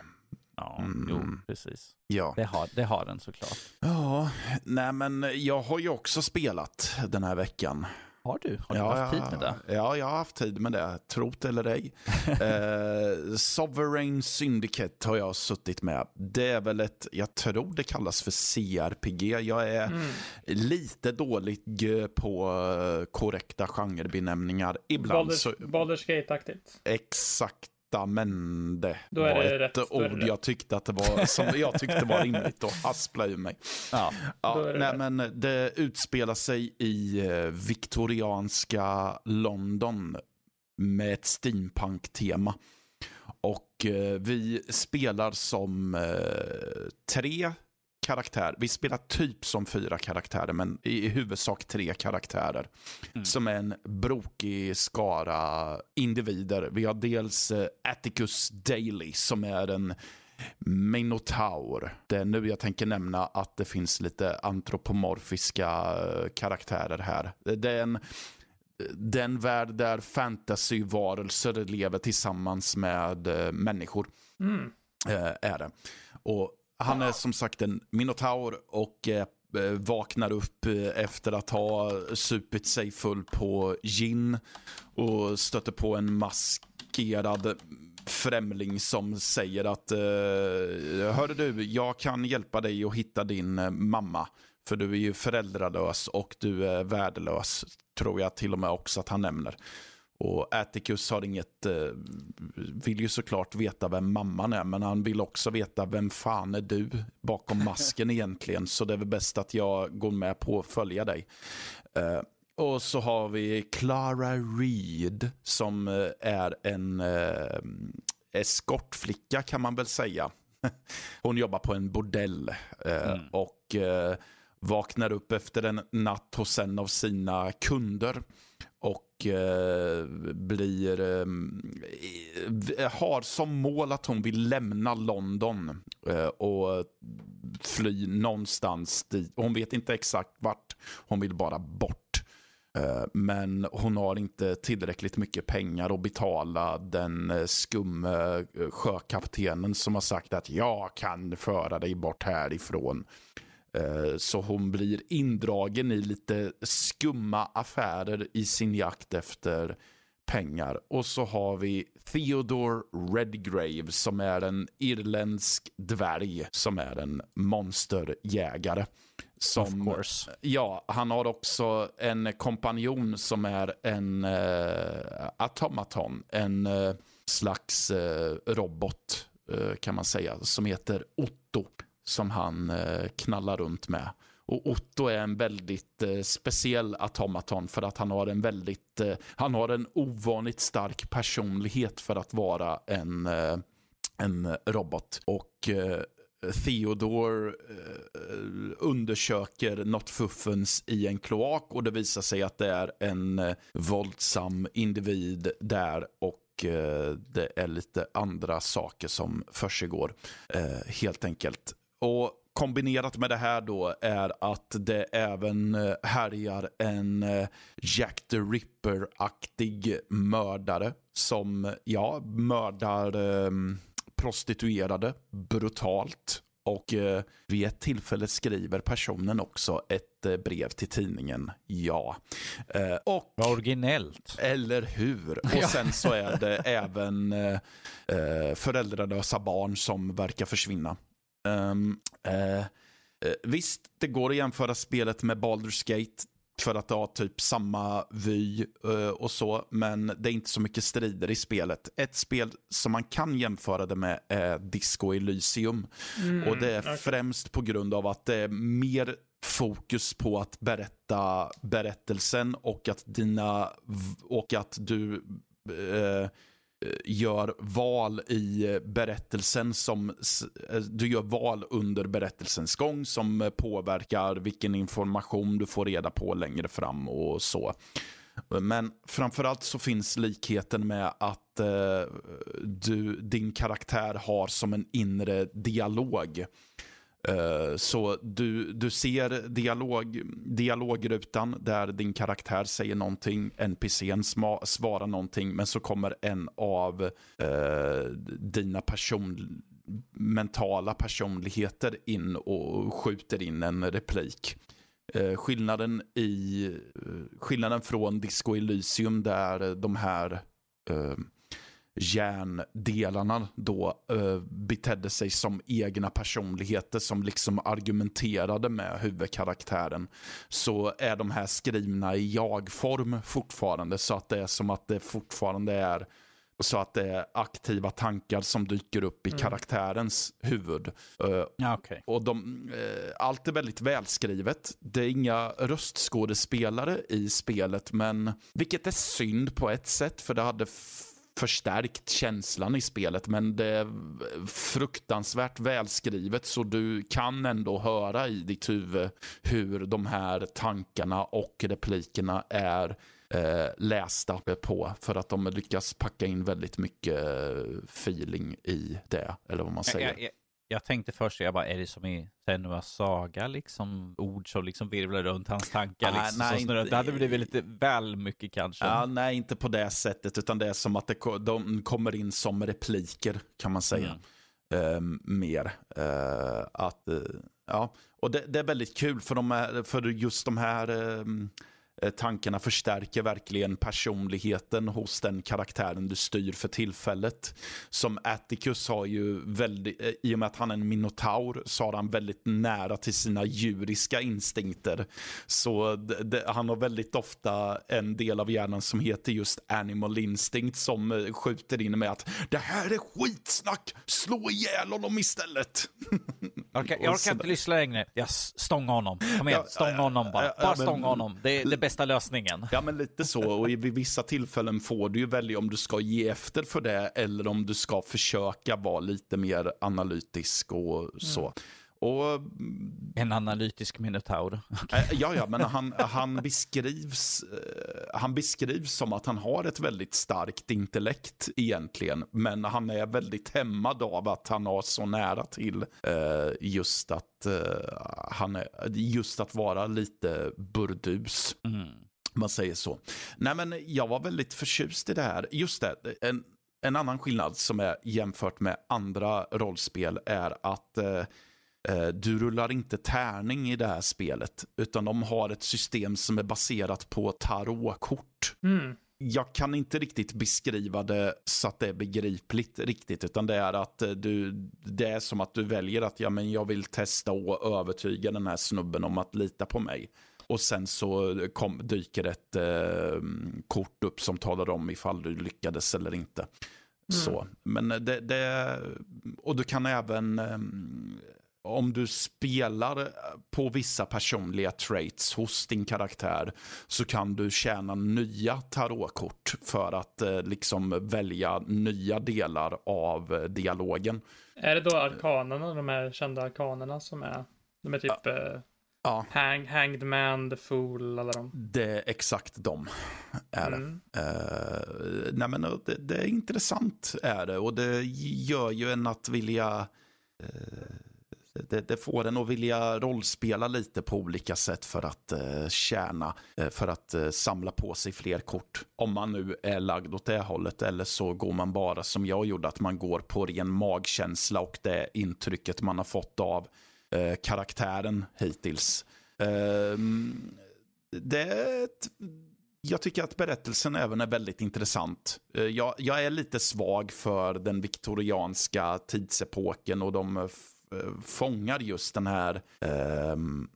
Ja, Mm. jo, precis. Ja. Det har, det har den såklart. ja, nej men jag har ju också spelat den här veckan. Har du? Har du ja, haft tid med det? Ja, jag har haft tid med det. Trot eller ej. eh, Sovereign Syndicate har jag suttit med. Det är väl ett, jag tror det kallas för CRPG. Jag är Mm. lite dålig på eh, korrekta genrebenämningar. Ibland Baldur's, så, Baldur's Gate-aktigt. exakta men det Då är var det ett rätt ord jag tyckte att det var, som jag tyckte var rimligt att haspla ur mig. Ja. Ja, nej, rätt. men det utspelar sig i eh, viktorianska London med ett steampunk-tema. Och eh, vi spelar som eh, tre karaktärer. Vi spelar typ som fyra karaktärer, men i huvudsak tre karaktärer. Mm. Som en brokig skara individer. Vi har dels eh, Atticus Daly som är en Minotaur. Det är nu jag tänker nämna att det finns lite antropomorfiska eh, karaktärer här. Det är en, det är en värld där fantasyvarelser lever tillsammans med eh, människor. Mm. Är det. Och han är som sagt en minotaur och eh, vaknar upp eh, efter att ha supit sig full på gin och stöter på en maskerad främling som säger att eh, Hörru du, jag kan hjälpa dig att hitta din eh, mamma. För du är ju föräldralös och du är värdelös. Tror jag till och med också att han nämner. Och Atticus har inget, eh, vill ju såklart veta vem mamman är, men han vill också veta vem fan är du bakom masken egentligen. Så det är väl bäst att jag går med på att följa dig. Eh, och så har vi Clara Reed som eh, är en eh, eskortflicka kan man väl säga. Hon jobbar på en bordell eh, Mm. och vaknar upp efter en natt hos en av sina kunder och eh, blir, ehm, eh, har som mål att hon vill lämna London eh, och fly någonstans dit. Hon vet inte exakt vart, hon vill bara bort. Eh, men hon har inte tillräckligt mycket pengar att betala den eh, skumme eh, sjökaptenen som har sagt att jag kan föra dig bort härifrån. Eh, Så hon blir indragen i lite skumma affärer i sin jakt efter pengar. Och så har vi Theodore Redgrave som är en irländsk dvärg som är en monsterjägare. Som, Of course. Ja, han har också en kompanjon som är en eh, automaton. En eh, slags eh, robot eh, kan man säga. Som heter Otto. Som han eh, knallar runt med. Och Otto är en väldigt eh, speciell automaton för att han har en väldigt, eh, han har en ovanligt stark personlighet för att vara en, eh, en robot. Och eh, Theodore eh, undersöker något fuffens i en kloak och det visar sig att det är en eh, våldsam individ där och eh, det är lite andra saker som försiggår eh, helt enkelt. Och kombinerat med det här då är att det även eh, härjar en eh, Jack the Ripper-aktig mördare som, ja, mördar eh, prostituerade brutalt. Och eh, vid ett tillfälle skriver personen också ett eh, brev till tidningen. Ja. Eh, och originellt. eller hur? Och sen så är det även eh, eh, föräldralösa barn som verkar försvinna. Eh, eh, visst, det går att jämföra spelet med Baldur's Gate för att det har typ samma vy eh, och så, men det är inte så mycket strider i spelet. Ett spel som man kan jämföra det med är Disco Elysium. Mm, Och det är okej. främst på grund av att det är mer fokus på att berätta berättelsen och att dina och att du eh, gör val i berättelsen som eh, du gör val under berättelsens gång som påverkar vilken information du får reda på längre fram och så. Men framförallt så finns likheten med att eh, du, din karaktär har som en inre dialog. Eh, så du, du ser dialog, dialogrutan där din karaktär säger någonting, NPCn svarar någonting, men så kommer en av eh, dina person, mentala personligheter in och skjuter in en replik. Eh, skillnaden, i, eh, skillnaden från Disco Elysium där de här eh, järndelarna då eh, betedde sig som egna personligheter som liksom argumenterade med huvudkaraktären. Så är de här skrivna i jag-form fortfarande så att det är som att det fortfarande är så att det är aktiva tankar som dyker upp i mm. karaktärens huvud. Uh, ja, okay. och de, uh, allt är väldigt välskrivet. Det är inga röstskådespelare i spelet, men vilket är synd på ett sätt, för det hade förstärkt känslan i spelet, men det är fruktansvärt välskrivet så du kan ändå höra i ditt huvud hur de här tankarna och replikerna är eh, lästa på för att de lyckas packa in väldigt mycket feeling i det, eller vad man säger. Jag, jag, jag tänkte först, jag bara, är det som i Senua Saga, liksom ord som liksom virvlar runt hans tankar? Ah, liksom, nej, inte, det hade blivit lite väl mycket kanske. Ja, nej, inte på det sättet, utan det är som att det, de kommer in som repliker, kan man säga. Mm. Uh, mer. Uh, att, uh, ja. Och det, det, är väldigt kul för, de för just de här Eh, tankarna förstärker verkligen personligheten hos den karaktären du styr för tillfället. Som Atticus har ju väldigt, eh, i och med att han är en minotaur, så har han väldigt nära till sina djuriska instinkter. Så det, han har väldigt ofta en del av hjärnan som heter just animal instinct som eh, skjuter in med att det här är skitsnack, slå ihjäl honom istället. Jag orkar, jag orkar inte lyssna längre, jag stångar honom. Kom igen, stånga honom bara. Bara stånga honom. Det, det bästa lösningen. Ja, men lite så. Och vid vissa tillfällen får du ju välja om du ska ge efter för det eller om du ska försöka vara lite mer analytisk och så. Mm. Och, en analytisk minotaur. Eh, ja, ja, men han, han, beskrivs, eh, han beskrivs som att han har ett väldigt starkt intellekt egentligen. Men han är väldigt hämmad av att han har så nära till uh, just att han är, just att vara lite burdus. Mm. Man säger så. Nej, men jag var väldigt förtjust i det här. Just det, en, en annan skillnad som är jämfört med andra rollspel är att Eh, du rullar inte tärning i det här spelet, utan de har ett system som är baserat på tarotkort. Mm. Jag kan inte riktigt beskriva det så att det är begripligt riktigt, utan det är att eh, du, det är som att du väljer att ja, men jag vill testa och övertyga den här snubben om att lita på mig. Och sen så kom, dyker ett eh, kort upp som talar om ifall du lyckades eller inte. Mm. Så, men det, det, och du kan även eh, om du spelar på vissa personliga traits hos din karaktär så kan du tjäna nya tarotkort för att eh, liksom välja nya delar av eh, dialogen. Är det då arkanerna, de här kända arkanerna som är, de är typ ja. Eh, ja. Hang, hanged Man, The Fool, alla de? Det är exakt de. Är mm. det. Uh, nej men det, det, är intressant är det och det gör ju en att vilja uh, det, det, får en att vilja rollspela lite på olika sätt för att eh, tjäna, eh, för att eh, samla på sig fler kort. Om man nu är lagd åt det hållet eller så går man bara som jag gjorde, att man går på ren magkänsla och det intrycket man har fått av eh, karaktären hittills. Eh, det är ett, jag tycker att berättelsen även är väldigt intressant. Eh, jag, jag, är lite svag för den viktorianska tidsepoken och de Eh, fångar just den här ehm,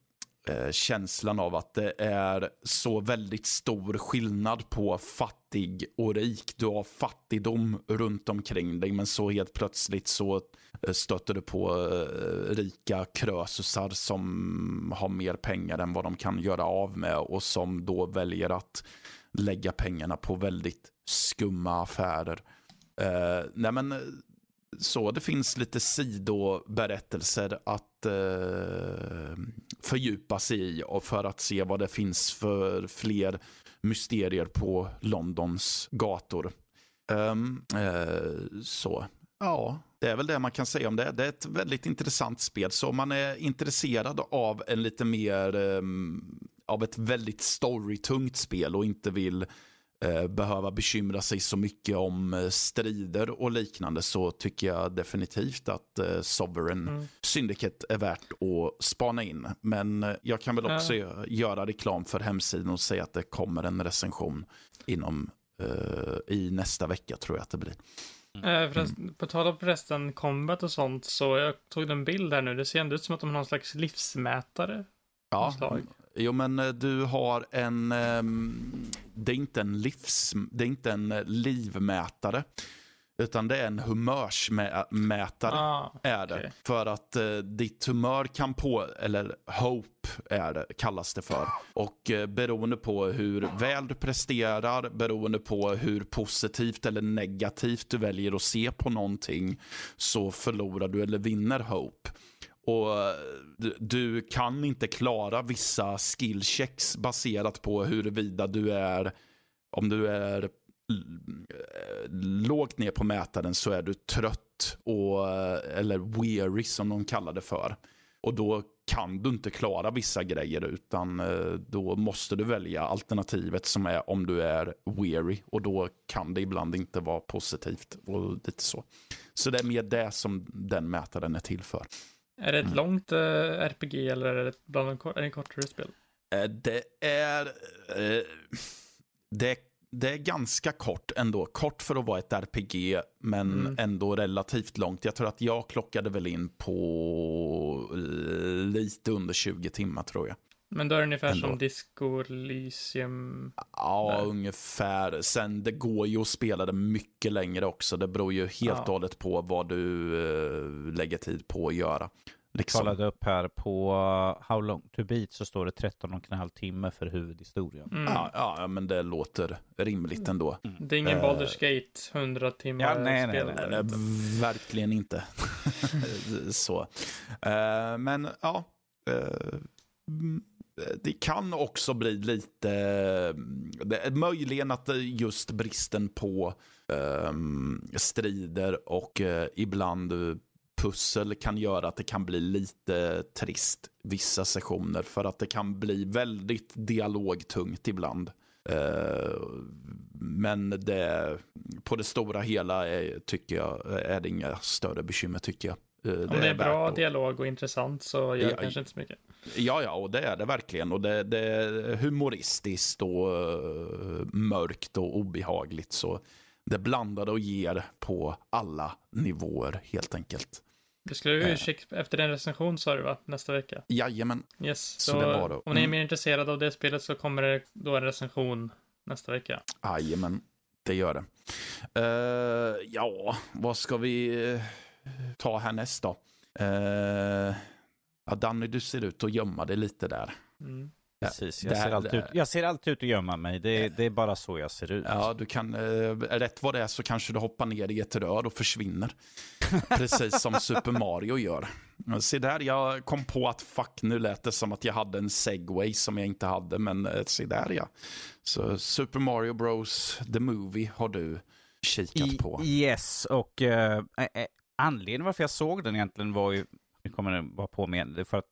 eh, känslan av att det är så väldigt stor skillnad på fattig och rik. Du har fattigdom runt omkring dig men så helt plötsligt så eh, stöter du på eh, rika krösusar som har mer pengar än vad de kan göra av med och som då väljer att lägga pengarna på väldigt skumma affärer. Eh, nej men så det finns lite sidoberättelser att eh, fördjupa sig i och för att se vad det finns för fler mysterier på Londons gator. Um, eh, så, ja, det är väl det man kan säga om det. Det är ett väldigt intressant spel. Så om man är intresserad av en lite mer, um, av ett väldigt storytungt spel och inte vill behöva bekymra sig så mycket om uh, strider och liknande så tycker jag definitivt att uh, Sovereign mm. Syndicate är värt att spana in. Men jag kan väl också ja. göra reklam för hemsidan och säga att det kommer en recension inom i nästa vecka tror jag att det blir. Mm. Eh, förresten, på tal om förresten combat och sånt, så jag tog en bild här nu. Det ser ändå ut som att de har någon slags livsmätare. Ja, jo men eh, du har en, um, det är inte en livs, det är inte en livmätare. Utan det är en humörsmätare. Ah, är det. Okay. För att eh, ditt humör kan på, eller hope är det, kallas det för. Och eh, beroende på hur väl du presterar, beroende på hur positivt eller negativt du väljer att se på någonting, så förlorar du eller vinner hope. Och eh, du kan inte klara vissa skillchecks baserat på huruvida du är om du är eh, lågt ner på mätaren så är du trött och, eh, eller weary som de kallar det för. Och då kan du inte klara vissa grejer utan då måste du välja alternativet som är om du är weary och då kan det ibland inte vara positivt och lite så. Så det är mer det som den mätaren är till för. Är det ett mm. långt eh, RPG eller är det, bland en, är det kortare spel? Uh, det är... Uh, det det är ganska kort ändå. Kort för att vara ett RPG, men mm. ändå relativt långt. Jag tror att jag klockade väl in på lite under 20 timmar tror jag. Men då är det ungefär ändå. som Disco Elysium? Ja, Där. ungefär. Sen det går ju att spela det mycket längre också. Det beror ju helt och ja. hållet på vad du uh, lägger tid på att göra. Liksom. kollade upp här på uh, How long to beat så står det 13 och en halv timme för huvudhistorien. Mm. Ja, ja, men det låter rimligt ändå. Mm. Det är ingen uh, Baldur's Gate 100 timmar ja, nej, nej, nej, nej, nej, verkligen inte. så. Uh, men ja, uh, det kan också bli lite, det, möjligen att just bristen på um, strider och uh, ibland pussel kan göra att det kan bli lite trist vissa sessioner för att det kan bli väldigt dialogtungt ibland. Uh, men det, på det stora hela är, tycker jag, är det inga större bekymmer tycker jag. Uh, Om det, är, är bra dialog och intressant så gör det ja, kanske inte så mycket. Ja, ja, och det är det verkligen. Och det, det är humoristiskt och uh, mörkt och obehagligt. Så det blandar och ger på alla nivåer helt enkelt. Det skulle ju checka efter en recension sa du va? Nästa vecka? Jajamän. Yes, så, så det var då. om ni är mm. mer intresserade av det spelet så kommer det då en recension nästa vecka. Jajamän, det gör det. Uh, ja, vad ska vi ta härnäst då? Uh, ja, Danny, du ser ut att gömma dig lite där. Mm. Precis, jag, ser alltid ut, jag ser alltid ut att gömma mig. Det, det, är bara så jag ser ut. Ja, du kan, eh, rätt vad det är så kanske du hoppar ner i ett rör och försvinner. Precis som Super Mario gör. Se där, jag kom på att fuck, nu lät det som att jag hade en segway som jag inte hade, men eh, se där ja. Så Super Mario Bros, the movie, har du kikat I, på. Yes, och eh, anledningen varför jag såg den egentligen var ju, nu kommer det vara på med, för att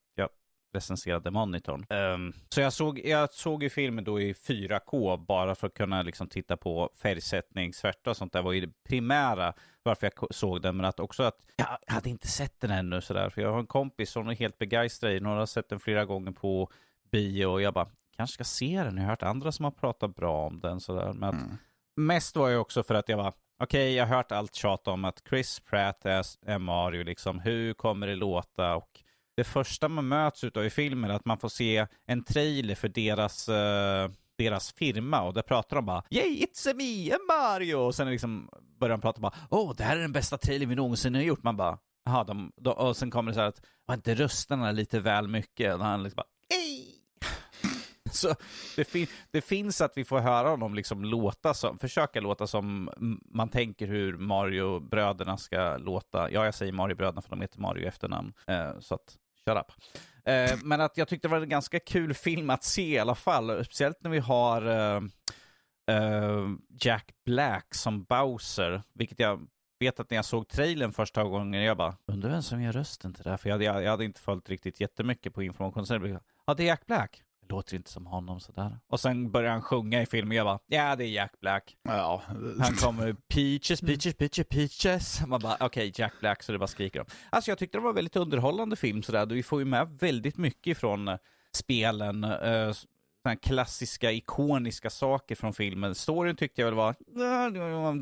recenserade monitorn. Um, så jag såg, jag såg ju filmen då i 4K bara för att kunna liksom titta på färgsättning, svärta och sånt där var ju det primära varför jag såg den. Men att också att jag hade inte sett den ännu sådär. För jag har en kompis som är helt begeistrad i den och har sett den flera gånger på bio och jag bara, kanske ska se den. Jag har hört andra som har pratat bra om den sådär. Men mm. mest var jag också för att jag var Okej, okay, jag har hört allt tjat om att Chris Pratt är Mario, liksom. Hur kommer det låta? Och det första man möts utav i filmen är att man får se en trailer för deras, uh, deras firma och där pratar de bara Yay, it's a me, a Mario! Och sen liksom börjar de prata bara Åh, oh, det här är den bästa trailern vi någonsin har gjort. Man bara Jaha, de, de, och sen kommer det så här att var inte rösterna lite väl mycket? Och han liksom bara Alltså, det, fin det, finns att vi får höra honom liksom låta som, försöka låta som man tänker hur Mario-bröderna ska låta. Ja, jag säger Mario-bröderna för de heter Mario i efternamn. Eh, så att, shut up. Eh, men att jag tyckte det var en ganska kul film att se i alla fall. Speciellt när vi har eh, eh Jack Black som Bowser, vilket jag vet att när jag såg trailern första gången, jag bara, undrar vem som gör rösten till det här? För jag hade, jag, jag hade inte följt riktigt jättemycket på informationen. Ja, det är Jack Black. Låter inte som honom sådär. Och sen börjar han sjunga i filmen, jag bara, ja det är Jack Black. Ja. Han kommer, peaches, peaches, peaches, peaches. Man bara, okej, okay, Jack Black, så det bara skriker de. Alltså jag tyckte det var en väldigt underhållande film sådär. Vi får ju med väldigt mycket från eh, spelen. Uh, klassiska, ikoniska saker från filmen. Storyn tyckte jag väl var,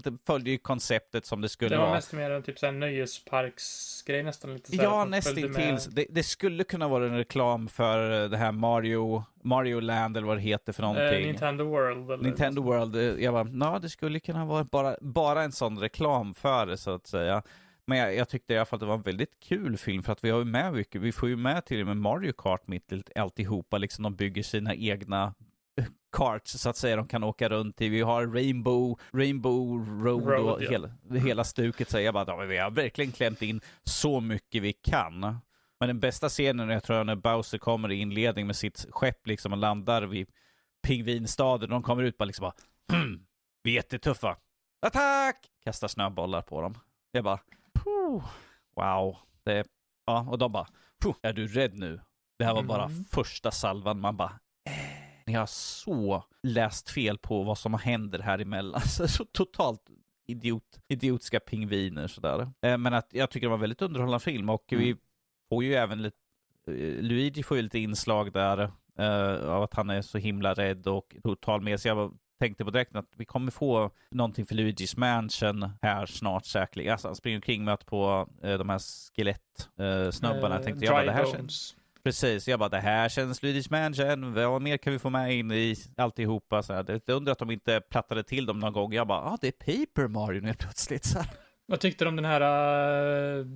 det följde ju konceptet som det skulle vara. Det var mest mer en typ såhär nöjesparksgrej nästan lite så Ja, nästintill. Det, det skulle kunna vara en reklam för det här Mario, Mario Land eller vad det heter för någonting. Eh, Nintendo World. Eller Nintendo World. Jag bara, ja det skulle kunna vara bara, bara en sån reklam för det så att säga. Men jag, jag, tyckte i alla fall att det var en väldigt kul film för att vi har ju med mycket, vi får ju med till och med Mario Kart mitt i alltihopa, liksom de bygger sina egna karts så att säga de kan åka runt i. Vi har Rainbow, Rainbow Road, Road och ja. hela, hela stuket. Så jag bara, ja, vi har verkligen klämt in så mycket vi kan. Men den bästa scenen jag tror jag när Bowser kommer i inledning med sitt skepp liksom och landar vid pingvinstaden. De kommer ut bara liksom bara, hm, vi är jättetuffa. Attack! Kastar snöbollar på dem. Jag bara, wow. Det, ja, och de bara, är du rädd nu? Det här var bara mm. första salvan. Man bara, eh, ni har så läst fel på vad som händer här emellan. Så, så totalt idiot, idiotiska pingviner sådär. Eh, men att jag tycker det var väldigt underhållande film och mm. vi får ju även lite, eh, Luigi får ju lite inslag där Uh, av att han är så himla rädd och total med sig. Jag tänkte på direkt att vi kommer få någonting för Luigi's Mansion här snart säkerligen. Alltså, han springer omkring möter på uh, de här skelettsnubbarna. Uh, jag tänkte, jag bara, det här känns... Precis, jag bara det här känns Luigi's Mansion, vad mer kan vi få med in i alltihopa? Så här. Det undrar att de inte plattade till dem någon gång. Jag bara, ah, det är Paper Mario nu plötsligt. Så här. Vad tyckte du om den här uh,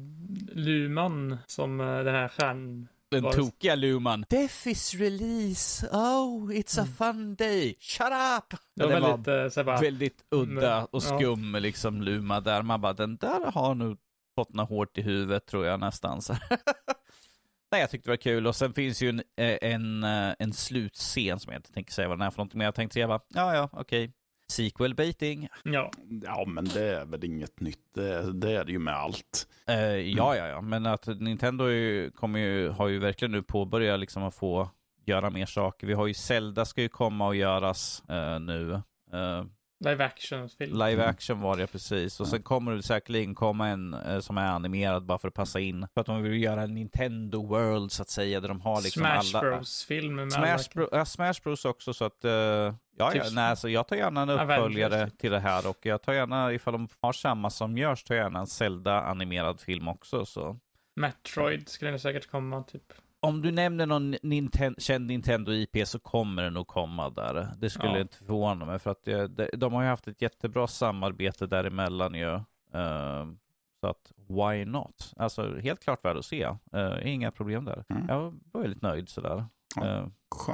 Luman som uh, den här stjärn den var... tokiga Luman. Death is release, oh it's a mm. fun day, shut up! Det var, väldigt, var så bara... väldigt udda och skum ja. liksom Luma där. Man bara, den där har nog fått något hårt i huvudet tror jag nästan. Så. Nej, jag tyckte det var kul och sen finns ju en, eh, en, eh, en slutscen som jag inte tänker säga vad den är för någonting, men jag tänkte säga bara, ja ja, okej. Sequel baiting. Ja. ja, men det är väl inget nytt. Det, det är det ju med allt. Uh, ja, ja, ja, men att Nintendo ju, kommer ju, har ju verkligen nu påbörjat liksom att få göra mer saker. Vi har ju Zelda ska ju komma och göras uh, nu. Uh, Live action-film. Live action var det precis. Och sen kommer det säkerligen komma en eh, som är animerad bara för att passa in. För att de vill göra en Nintendo World så att säga, där de har liksom Smash alla... Bros-film med Smash, Bro ja, Smash Bros också, så att... Uh, ja, ja, nej, alltså, jag tar gärna en uppföljare Avengers. till det här och jag tar gärna, ifall de har samma som görs, tar jag gärna en Zelda-animerad film också. Så. Metroid skulle det säkert komma, typ om du nämner någon Ninten känd Nintendo-IP så kommer det nog komma där. Det skulle ja. inte förvåna mig för att det, de har ju haft ett jättebra samarbete däremellan ju. Uh, så att why not? Alltså helt klart värd att se. Uh, inga problem där. Mm. Jag var väldigt nöjd sådär. Uh,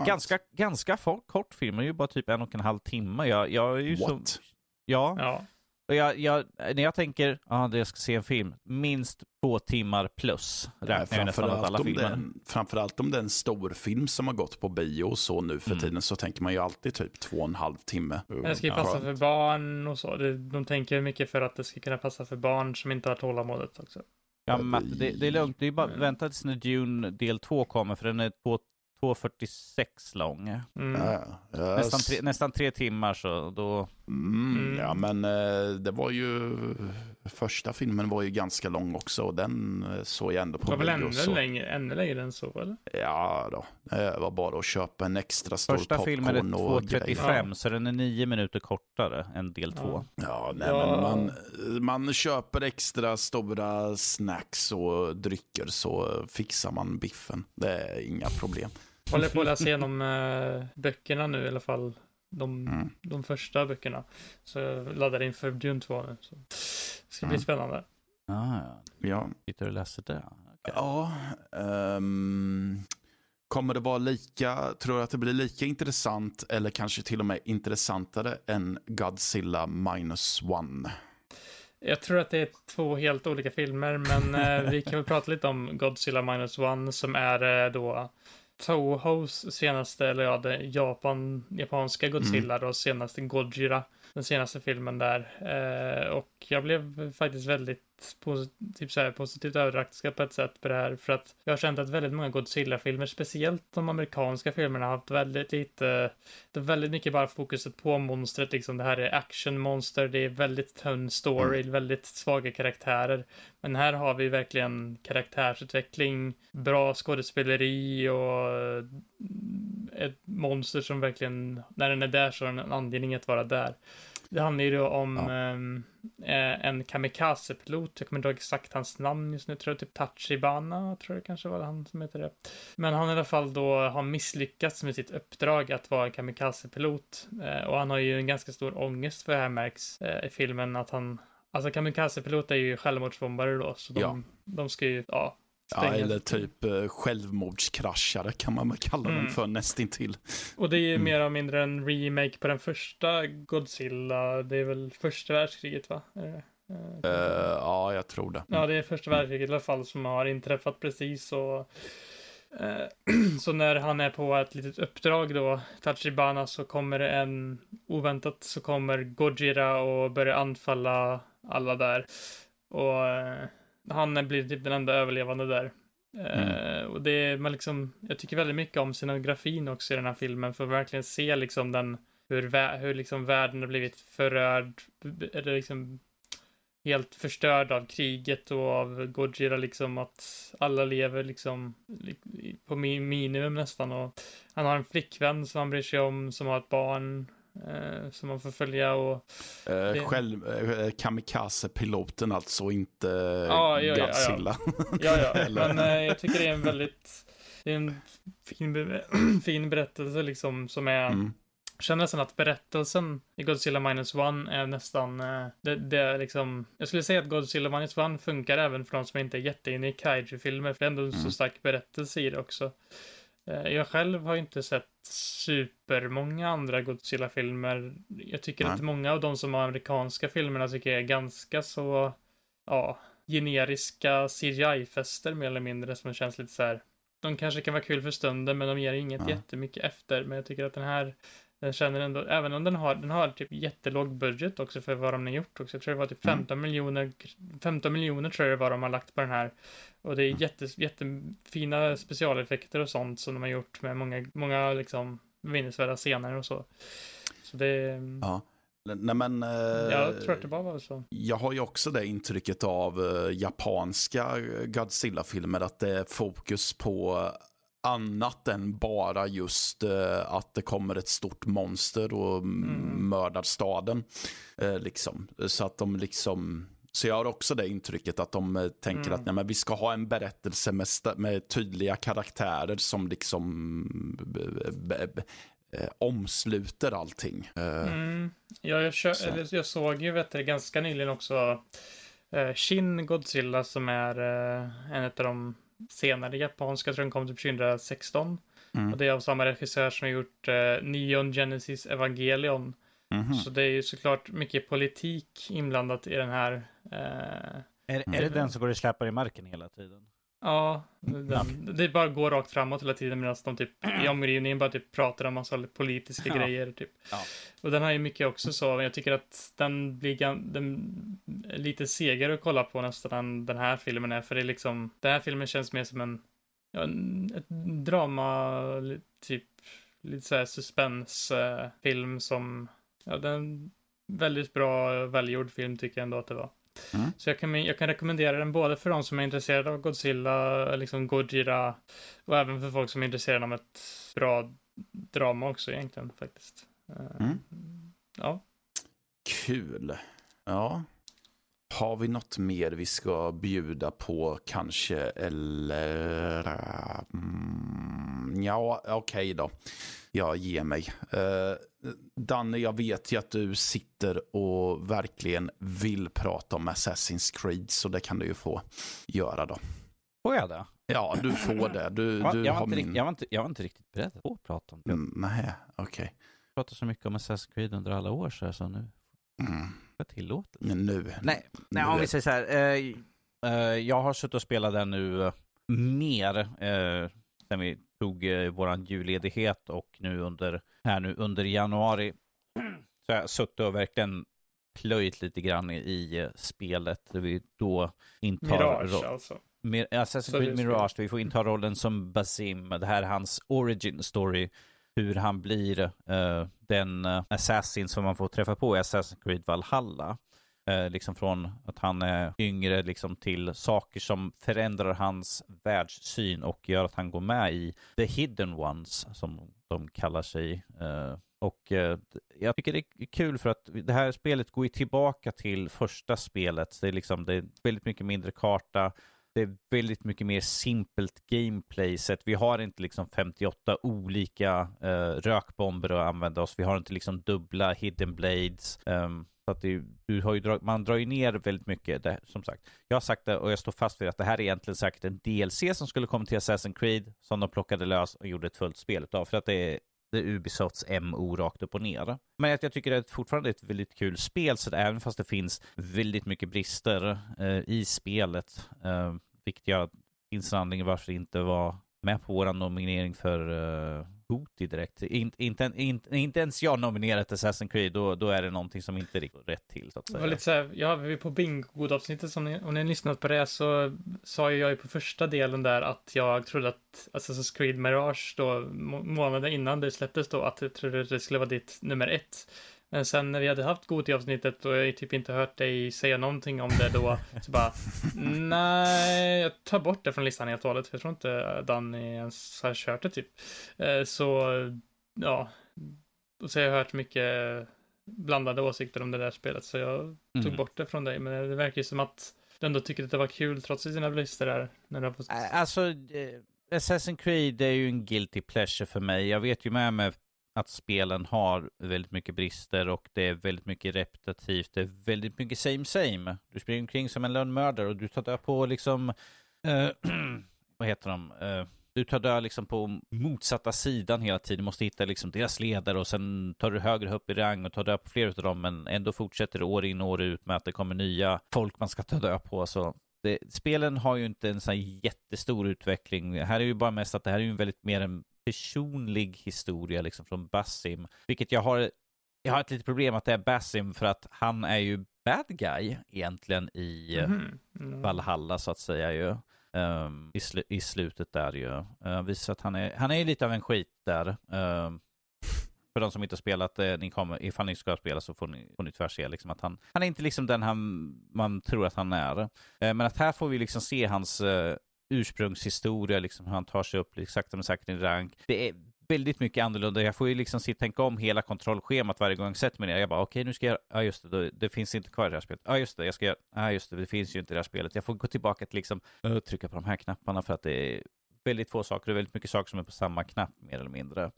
ganska, ganska kort film, det är ju bara typ en och en halv timme. Jag, jag är ju What? så... Ja. ja. Och jag, jag, när jag tänker att ah, jag ska se en film, minst två timmar plus räknar jag nästan alla filmer. Framförallt om det är en stor film som har gått på bio och så nu för mm. tiden så tänker man ju alltid typ två och en halv timme. Det ska ju passa för barn och så. De tänker mycket för att det ska kunna passa för barn som inte har tålamodet också. Ja, Matt, det, det är lugnt. Det är bara vänta tills när Dune del 2 kommer, för den är två 2.46 lång. Mm. Ja, yes. nästan, tre, nästan tre timmar så då... Mm, mm. Ja men eh, det var ju... Första filmen var ju ganska lång också och den eh, såg jag ändå på Det var väl ännu, så... längre, ännu längre än så eller? Ja då. Det var bara att köpa en extra stor Första filmen är 2.35 så den är nio minuter kortare än del två. Ja, ja nej, ja. men man, man köper extra stora snacks och drycker så fixar man biffen. Det är inga problem. Håller på att läsa igenom äh, böckerna nu i alla fall. De, mm. de första böckerna. Så jag laddar in för Dune 2 nu. Så. Det ska bli mm. spännande. Ah, ja. ja. Sitter du och läser det? Okay. Ja. Um, Kommer det vara lika, tror du att det blir lika intressant eller kanske till och med intressantare än Godzilla minus one? Jag tror att det är två helt olika filmer, men eh, vi kan väl prata lite om Godzilla minus one som är eh, då Tohos senaste, eller ja, det Japan, japanska Godzilla mm. då, senaste Gojira, den senaste filmen där. Eh, och jag blev faktiskt väldigt positivt, så här, positivt överraskad på ett sätt på det här. För att jag har känt att väldigt många Godzilla-filmer, speciellt de amerikanska filmerna, har haft väldigt lite, det är väldigt mycket bara fokuset på monstret, liksom det här är actionmonster, det är väldigt tunn story, mm. väldigt svaga karaktärer. Men här har vi verkligen karaktärsutveckling, bra skådespeleri och ett monster som verkligen, när den är där så har den en anledning att vara där. Det handlar ju då om ja. Ehm, eh, en kamikaze-pilot. Jag kommer inte ihåg exakt hans namn just nu. Tror jag typ Tachibana, tror jag kanske var det han som heter det. Men han i alla fall då har misslyckats med sitt uppdrag att vara en kamikaze-pilot. Eh, och han har ju en ganska stor ångest för det här märks eh, i filmen att han Alltså kamikaze-pilot är ju självmordsbombare då, så de, ja. de ska ju, ja, Ja, eller typ eh, självmordskraschare kan man väl kalla mm. dem för nästintill. Och det är ju mm. mer eller mindre en remake på den första Godzilla. Det är väl första världskriget va? Uh, ja, jag tror det. Ja, det är första mm. världskriget i alla fall som har inträffat precis. Och, uh, så när han är på ett litet uppdrag då, Tachibana, så kommer en oväntat så kommer Gojira och börjar anfalla alla där. Och uh, han blir typ den enda överlevande där. Mm. Uh, och det man liksom, jag tycker väldigt mycket om scenografin också i den här filmen, för att verkligen se liksom den, hur, hur liksom världen har blivit förrörd, eller liksom helt förstörd av kriget och av Gojira liksom att alla lever liksom på minimum nästan och han har en flickvän som han bryr sig om som har ett barn eh, som man får följa. Och eh, det... Själv, eh, kamikaze-piloten alltså, inte ja, ja, Godzilla. Ja, ja, ja. men eh, jag tycker det är en väldigt det är en fin, fin berättelse liksom som är mm. Känner nästan att berättelsen i Godzilla Minus One är nästan, eh, det, det är liksom, jag skulle säga att Godzilla Minus One funkar även för de som inte är jätteinne i kaiju-filmer, för det är ändå en mm. så stark berättelse i det också. Eh, jag själv har inte sett supermånga andra Godzilla-filmer. Jag tycker Nej. att många av de som har amerikanska filmerna tycker jag är ganska så, ja, generiska CGI-fester mer eller mindre som känns lite så här. De kanske kan vara kul för stunden, men de ger inget ja. jättemycket efter. Men jag tycker att den här den känner ändå, även om den har, den har typ jättelåg budget också för vad de har gjort också. Jag tror det var typ 15 mm. miljoner, 15 miljoner tror jag det var de har lagt på den här. Och det är jätte, jättefina specialeffekter och sånt som de har gjort med många, många liksom minnesvärda scener och så. Så det... Ja. Nej, men, eh, jag tror att det bara var så. Jag har ju också det intrycket av eh, japanska Godzilla-filmer, att det är fokus på annat än bara just uh, att det kommer ett stort monster och mm. mördar staden. Uh, liksom. Så att de liksom... Så jag har också det intrycket att de uh, tänker mm. att nej, men vi ska ha en berättelse med, med tydliga karaktärer som liksom omsluter allting. Mm. Ja, jag, kör, eller, jag såg ju vet du, ganska nyligen också Shin Godzilla som är en av de senare japanska, jag tror den kom typ 2016. Mm. Och det är av samma regissör som har gjort uh, Neon Genesis Evangelion. Mm. Så det är ju såklart mycket politik inblandat i den här. Uh, är, är det den som går och släpar i marken hela tiden? Ja, den, det bara går rakt framåt hela tiden medan de typ i omgivningen bara typ pratar om massa politiska ja. grejer. Typ. Ja. Och den har ju mycket också så, jag tycker att den blir den lite segare att kolla på nästan än den här filmen är. För det är liksom, den här filmen känns mer som en, ja, en ett drama, typ lite såhär suspensfilm som, ja den väldigt bra välgjord film tycker jag ändå att det var. Mm. Så jag kan, jag kan rekommendera den både för de som är intresserade av Godzilla, liksom Gojira, och även för folk som är intresserade av ett bra drama också egentligen faktiskt. Eh, mm. Ja. Kul. Ja. Har vi något mer vi ska bjuda på kanske? Eller... Mm, ja, okej okay då. Jag ger mig. Uh, Danne, jag vet ju att du sitter och verkligen vill prata om Assassin's Creed, så det kan du ju få göra då. Får jag det? Ja, du får det. Du, Va? du jag, har min... jag, var inte, jag var inte riktigt beredd på att prata om det. Jag Mm, nej, okej. pratat så mycket om Assassin's Creed under alla år så, här, så nu Mm. Jag tillåta. Men nu. Nej, nej Nu om vi säger så här. Eh, eh, jag har suttit och spelat den nu eh, mer eh, sen vi tog eh, våran julledighet och nu under, här nu under januari. Så jag har suttit och verkligen plöjt lite grann i, i eh, spelet. Där vi då intar Mirage ro- alltså. Mir- Assassin's Creed. Mirage, vi får inta rollen som Basim. Det här är hans origin story. Hur han blir eh, den eh, assassin som man får träffa på i Assassin's Creed Valhalla. Eh, liksom från att han är yngre liksom till saker som förändrar hans världssyn och gör att han går med i The Hidden Ones, som de kallar sig. Eh, och eh, jag tycker det är kul för att det här spelet går ju tillbaka till första spelet. Det är, liksom, det är väldigt mycket mindre karta. Det är väldigt mycket mer simpelt gameplay sätt. Vi har inte liksom 58 olika eh, rökbomber att använda oss. Vi har inte liksom dubbla hidden blades. Um, så att det, du har ju drag, man drar ju ner väldigt mycket, det, som sagt. Jag har sagt det och jag står fast vid att det här är egentligen säkert en DLC som skulle komma till Assassin's Creed som de plockade lös och gjorde ett fullt spel utav. För att det är, det är Ubisofts MO rakt upp och ner. Men att jag tycker det är fortfarande ett väldigt kul spel, så även fast det finns väldigt mycket brister eh, i spelet, eh, vilket gör att det finns en anledning varför det inte var med på vår nominering för eh, Goti direkt. In, inte, inte, inte ens jag nominerat Assassin's Creed, då, då är det någonting som inte riktigt rätt till så att Det säga. var lite så här, ja, vi på Bingo-avsnittet, som ni, om ni har lyssnat på det, så sa jag ju på första delen där att jag trodde att Assassin's Creed Mirage då, må- månader innan det släpptes då, att jag trodde att det skulle vara ditt nummer ett. Men sen när vi hade haft Goti-avsnittet och jag typ inte hört dig säga någonting om det då, så bara, nej, jag tar bort det från listan helt och hållet, för jag tror inte Danny ens har kört det typ. Eh, Så, ja, och så har jag hört mycket blandade åsikter om det där spelet, så jag tog Mm. bort det från dig, men det verkar ju som att du ändå tycker att det var kul trots sina brister där. När du har fått... Alltså, eh, Assassin's Creed är ju en guilty pleasure för mig. Jag vet ju med mig att spelen har väldigt mycket brister och det är väldigt mycket repetitivt. Det är väldigt mycket same same. Du springer omkring som en lönnmördare och du tar död på liksom, eh, vad heter de? Eh, du tar död liksom på motsatta sidan hela tiden. Du måste hitta liksom deras ledare och sen tar du högre upp i rang och tar död på fler av dem. Men ändå fortsätter det år in och år ut med att det kommer nya folk man ska ta död på. Så det, spelen har ju inte en sån här jättestor utveckling. Här är ju bara mest att det här är ju väldigt mer en personlig historia liksom från Basim. Vilket jag har, jag har ett litet problem att det är Basim för att han är ju bad guy egentligen i Mhm. Mm. Valhalla så att säga ju. Ehm, i, slu- I slutet där ju. Uh, visar att han är, han är ju lite av en skit där. Ehm, för de som inte har spelat, eh, ni kommer, ifall ni ska spela så får ni, får ni tyvärr se liksom att han, han är inte liksom den han, man tror att han är. Eh, men att här får vi liksom se hans eh, ursprungshistoria, liksom hur han tar sig upp liksom, sakta men säkert i rank. Det är väldigt mycket annorlunda. Jag får ju liksom se, tänka om hela kontrollschemat varje gång jag sätter mig ner. Jag bara, okej, nu ska jag, ja just det, det finns inte kvar i det här spelet. Ja just det, jag ska göra, ja just det, det finns ju inte i det här spelet. Jag får gå tillbaka till liksom, äh, trycka på de här knapparna för att det är väldigt få saker och väldigt mycket saker som är på samma knapp mer eller mindre.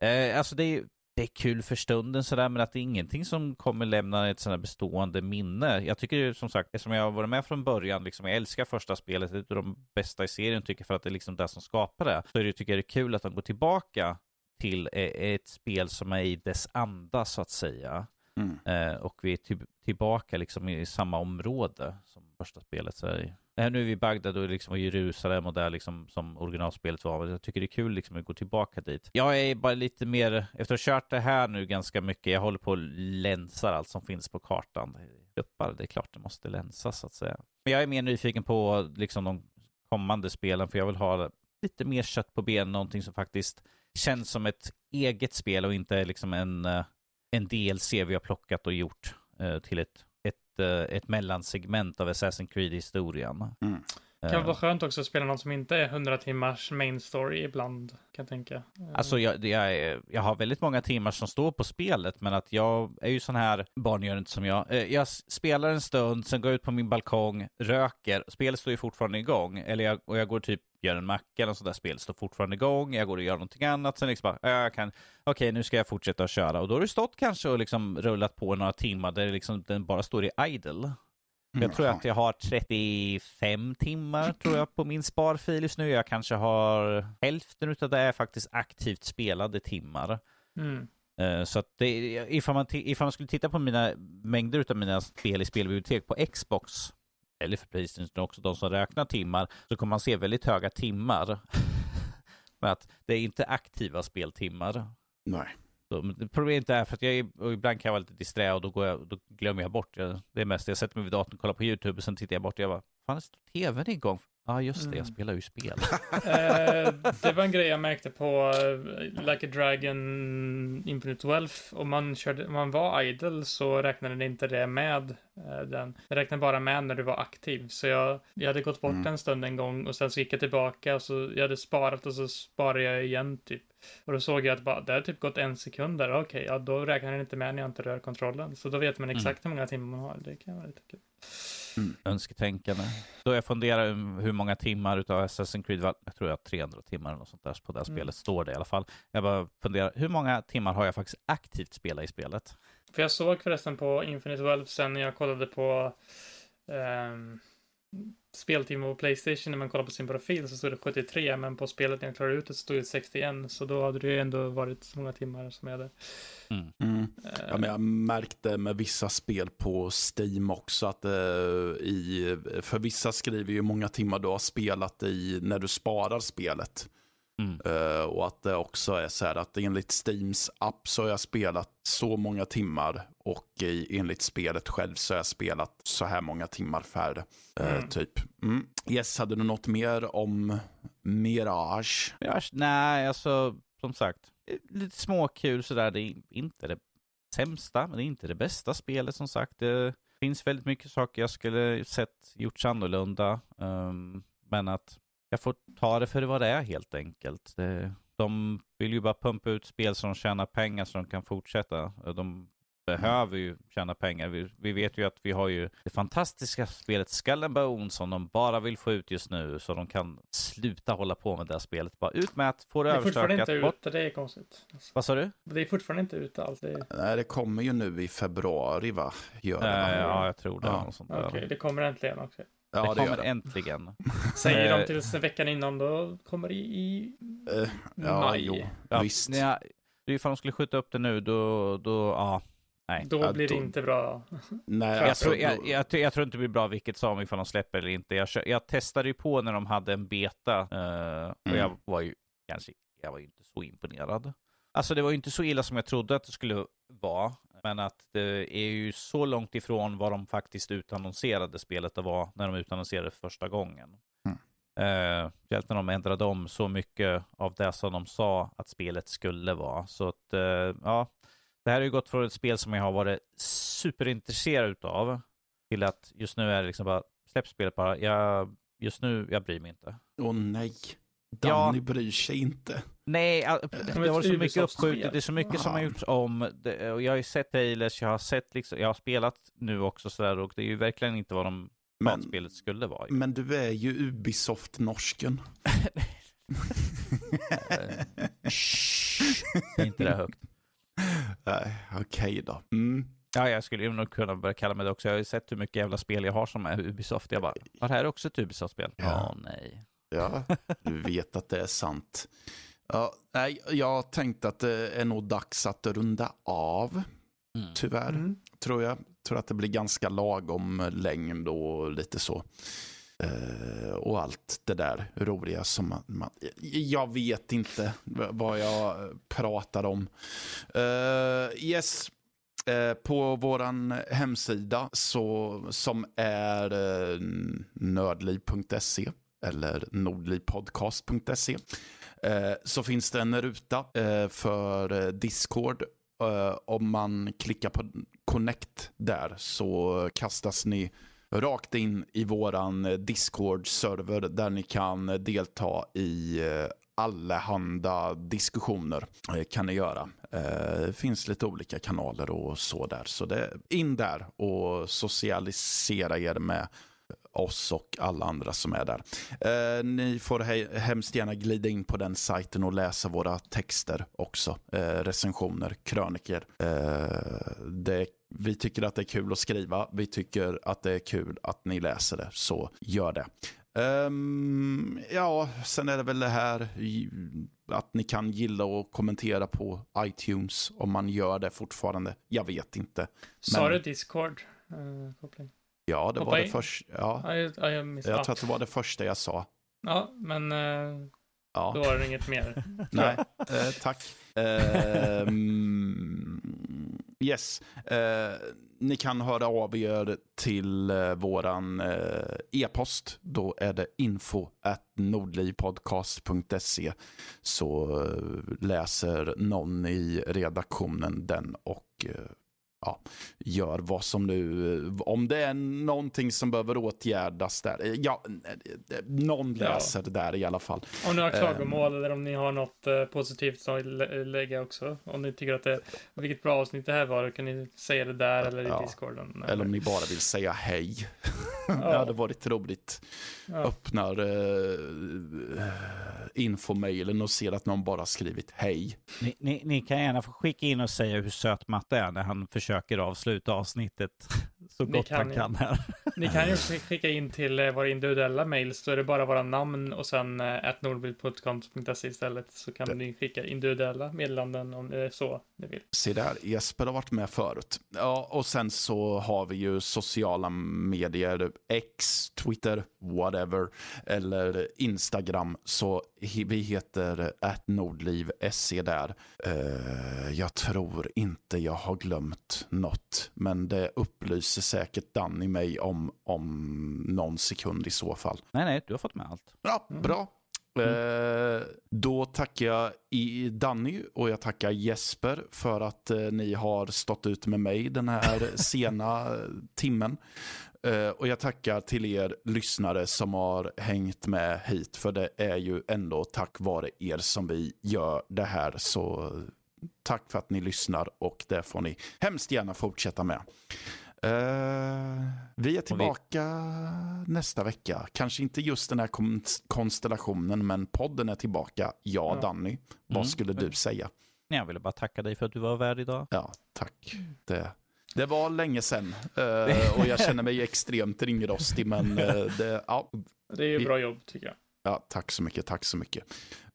Eh, alltså det är, det är kul för stunden sådär, men att det är ingenting som kommer lämna ett sådant här bestående minne. Jag tycker ju som sagt, eftersom jag har varit med från början, liksom, jag älskar första spelet, det är ett av de bästa i serien tycker jag, för att det är liksom det som skapar det. Så är det, tycker jag det är kul att de går tillbaka till eh, ett spel som är i dess anda så att säga. Mm. Eh, och vi är till, tillbaka liksom i samma område som första spelet. Så här. Nu är vi i Bagdad och liksom i Jerusalem och där liksom som originalspelet var. Jag tycker det är kul liksom att gå tillbaka dit. Jag är bara lite mer, efter att ha kört det här nu ganska mycket, jag håller på och länsar allt som finns på kartan. Det är klart det måste länsas så att säga. Men jag är mer nyfiken på liksom de kommande spelen för jag vill ha lite mer kött på benen, någonting som faktiskt känns som ett eget spel och inte liksom en, eh, en DLC vi har plockat och gjort eh, till ett, ett, eh, ett mellansegment av Assassin's Creed-historien. Mm. Kan Eh, vara skönt också att spela något som inte är 100 timmars main story ibland, kan jag tänka. Eh, Alltså jag, jag, jag har väldigt många timmar som står på spelet, men att jag är ju sån här, barn gör inte som jag. Eh, Jag spelar en stund, sen går jag ut på min balkong, röker, spelet står ju fortfarande igång, eller jag, och jag går typ gör en macka eller sånt där spel står fortfarande igång, jag går och gör någonting annat, sen liksom bara, "Ja, jag kan, okej nu ska jag fortsätta att köra. Och då har det stått kanske och liksom rullat på några timmar där liksom, den bara står i idle. Jag tror att jag har 35 timmar tror jag på min sparfil just nu. Jag kanske har hälften av det är faktiskt aktivt spelade timmar. Mm. Eh, så att det, ifall, man ifall man skulle titta på mina mängder av mina spel i spelbibliotek på Xbox, eller för Playstation också, de som räknar timmar, så kommer man se väldigt höga timmar. Men att det är inte aktiva speltimmar. Nej. Så, problemet är för att jag ibland kan jag vara lite disträ och då, går jag, då glömmer jag bort. Jag, det är mest jag sätter mig vid datorn, kollar på YouTube och sen tittar jag bort och jag bara, fan står tvn igång? Ja ah, just det, jag mm. spelar ju spel. eh, det var en grej jag märkte på uh, Like a Dragon Infinite Wealth. Om man, körde, om man var idle så räknade det inte det med uh, den. Det räknade bara med när du var aktiv. Så jag, jag hade gått bort mm. en stund en gång och sen så gick jag tillbaka och så jag hade sparat och så sparade jag igen typ. Och då såg jag att bara, det har typ gått en sekund där. Okej, okay, ja då räknar den inte med när jag inte rör kontrollen. Så då vet man mm. exakt mm. hur många timmar man har. Det kan vara lite kul. Mm. Önsketänkande. Då jag funderar hur många timmar utav Assassin's Creed, jag tror jag har 300 timmar eller något sånt där på det här mm. spelet, står det i alla fall. Jag bara funderar, hur många timmar har jag faktiskt aktivt spelat i spelet? För jag såg förresten på Infinite Wealth sen när jag kollade på um, speltimme på Playstation när man kollar på sin profil så stod det 73, men på spelet när jag klarade ut det så stod det 61, så då hade det ju ändå varit så många timmar som jag hade. Mm. Mm. Ja, men jag märkte med vissa spel på Steam också att eh, i, för vissa skriver ju många timmar du har spelat i när du sparar spelet. Mm. Uh, och att det också är så här att enligt Steams app så har jag spelat så många timmar och i, enligt spelet själv så har jag spelat så här många timmar färre. Uh, mm. Typ. Mm. Yes, hade du något mer om Mirage? Mirage? Nej, alltså som sagt, lite småkul sådär. Det är inte det sämsta, men det är inte det bästa spelet som sagt. Det finns väldigt mycket saker jag skulle sett gjorts annorlunda. Um, men att jag får ta det för vad det är helt enkelt. De vill ju bara pumpa ut spel som tjänar pengar så de kan fortsätta. De behöver ju tjäna pengar. Vi, vi, vet ju att vi har ju det fantastiska spelet Skull and Bones som de bara vill få ut just nu så de kan sluta hålla på med det här spelet. Bara ut med att få det överstökat. Det är fortfarande inte ute, det är konstigt. Vad sa du? Det är fortfarande inte ute alls. Det. Nej, det kommer ju nu i februari va? Gör det, äh, ja, jag tror det. Ja. Okej, okay, det kommer äntligen också. Ja, det, det kommer det. äntligen. Säger de eh, tills veckan innan, då kommer det i uh, ja, maj. Jo, ja, visst. Ja, ifall de skulle skjuta upp det nu, då, då ja. Nej. Då ja, blir det då... inte bra. Nej, jag, tror, jag, jag, jag, tror inte det blir bra vilket som ifall de släpper eller inte. Jag, jag testade ju på när de hade en beta uh, och mm. jag var ju kanske, jag var ju inte så imponerad. Alltså det var ju inte så illa som jag trodde att det skulle vara. Men att det är ju så långt ifrån vad de faktiskt utannonserade spelet det var när de utannonserade första gången. Mm. Eh, när de ändrade om så mycket av det som de sa att spelet skulle vara. Så att, eh, ja, det här har ju gått från ett spel som jag har varit superintresserad av till att just nu är det liksom bara, släpp spelet bara. Jag, just nu, jag bryr mig inte. Åh nej. Danny ja. bryr sig inte. Nej, det har så mycket uppskjutet, det är så mycket som har gjorts om. och jag har ju sett trailers, jag har sett liksom, jag har spelat nu också sådär och det är ju verkligen inte vad de men, spelet skulle vara. Men du är ju Ubisoft-norsken. inte det högt. Nej, okej okay då. Mm. Ja, jag skulle ju nog kunna börja kalla mig det också. Jag har ju sett hur mycket jävla spel jag har som är Ubisoft. Jag bara, var det här också ett Ubisoft-spel? Ja, oh, nej. Ja, du vet att det är sant. Ja, nej, jag tänkte att det är nog dags att runda av. Mm. Tyvärr, mm. tror jag. Tror att det blir ganska lagom längd och lite så. Uh, och allt det där roliga som man, man, Jag vet inte vad jag pratar om. Uh, yes, uh, på vår hemsida så, som är nördliv.se eller nordlivpodcast.se eh, Eh, så finns det en ruta eh, för eh, Discord. Eh, om man klickar på Connect där så kastas ni rakt in i våran eh, Discord-server där ni kan delta i allehanda diskussioner kan ni göra. Det finns lite olika kanaler och så där. Så det, in där och socialisera er med oss och alla andra som är där. Eh, ni får he hemskt gärna glida in på den sajten och läsa våra texter också. Eh, recensioner, kröniker. Eh, det vi tycker att det är kul att skriva. Vi tycker att det är kul att ni läser det, så gör det. Um, ja, sen är det väl det här att ni kan gilla och kommentera på iTunes om man gör det fortfarande. Jag vet inte. Sa du Discord? Uh, koppling? Ja, det Hoppa var det in. första. Ja. Ja, jag, ja, jag, Jag ja. tror att det var det första jag sa. ja, men uh, Ja. då var det inget mer. Nej, eh, tack. Ehm, yes. Eh, ni kan höra av er till eh, våran eh, e-post. Då är det info at nordlivpodcast.se så eh, läser någon i redaktionen den och eh, ja, gör vad som nu, om det är någonting som behöver åtgärdas där. eh, Ja, eh, någon Ja. läser där i alla fall. Om ni har Ehm. klagomål eller om ni har något eh, positivt att lä- lägga också. Om ni tycker att det, vilket bra avsnitt det här var, då kan ni säga det där eller i Ja. discorden. Eller om ni bara vill säga hej. det Ja. hade varit roligt. ja. Öppnar eh, infomailen och ser att någon bara skrivit hej. Ni, ni, ni kan gärna få skicka in och säga hur söt Matte är när han försöker försöker avsluta avsnittet så Ni gott kan han ju. kan här. Ni kan ju skicka in till eh, våra individuella mails, då är det bara våra namn och sen eh, atnordbildpodcast.se istället. Så kan Det- ni skicka individuella meddelanden om det är så ni vill. Se där, Jesper har varit med förut. Ja, och sen så har vi ju sociala medier, X, Twitter, whatever, eller Instagram. Så vi heter atnordliv.se där. Eh, jag tror inte jag har glömt något, men det upplyser säkert Danny mig om, om någon sekund i så fall. Nej, nej, du har fått med allt. Ja, Mm. bra. Eh, då tackar jag i Danny och jag tackar Jesper för att eh, ni har stått ut med mig den här sena eh, timmen. Eh, och jag tackar till er lyssnare som har hängt med hit, för det är ju ändå tack vare er som vi gör det här. Så tack för att ni lyssnar och det får ni hemskt gärna fortsätta med. Eh, vi är tillbaka nästa vecka. Kanske inte just den här kon- konstellationen, men podden är tillbaka. Ja, Ja. Danny, vad Mm. skulle du säga? Jag ville bara tacka dig för att du var värd idag. Ja, tack. Det, det var länge sedan eh, och jag känner mig extremt ringrostig, men eh, det, ja, Det är ju Vi- bra jobb tycker jag. Ja, tack så mycket, tack så mycket.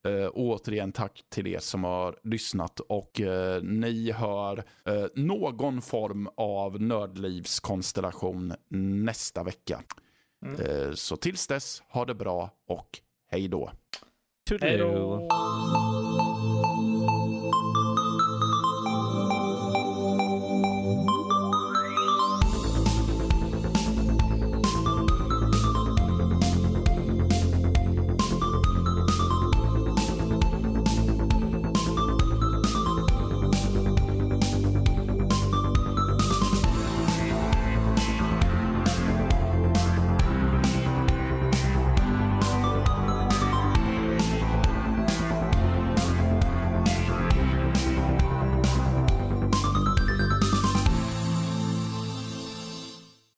Uh, återigen tack till er som har lyssnat och eh, ni hör eh, någon form av nördlivskonstellation nästa vecka. Mm. Eh, så tills dess, ha det bra och hej då. Hej då!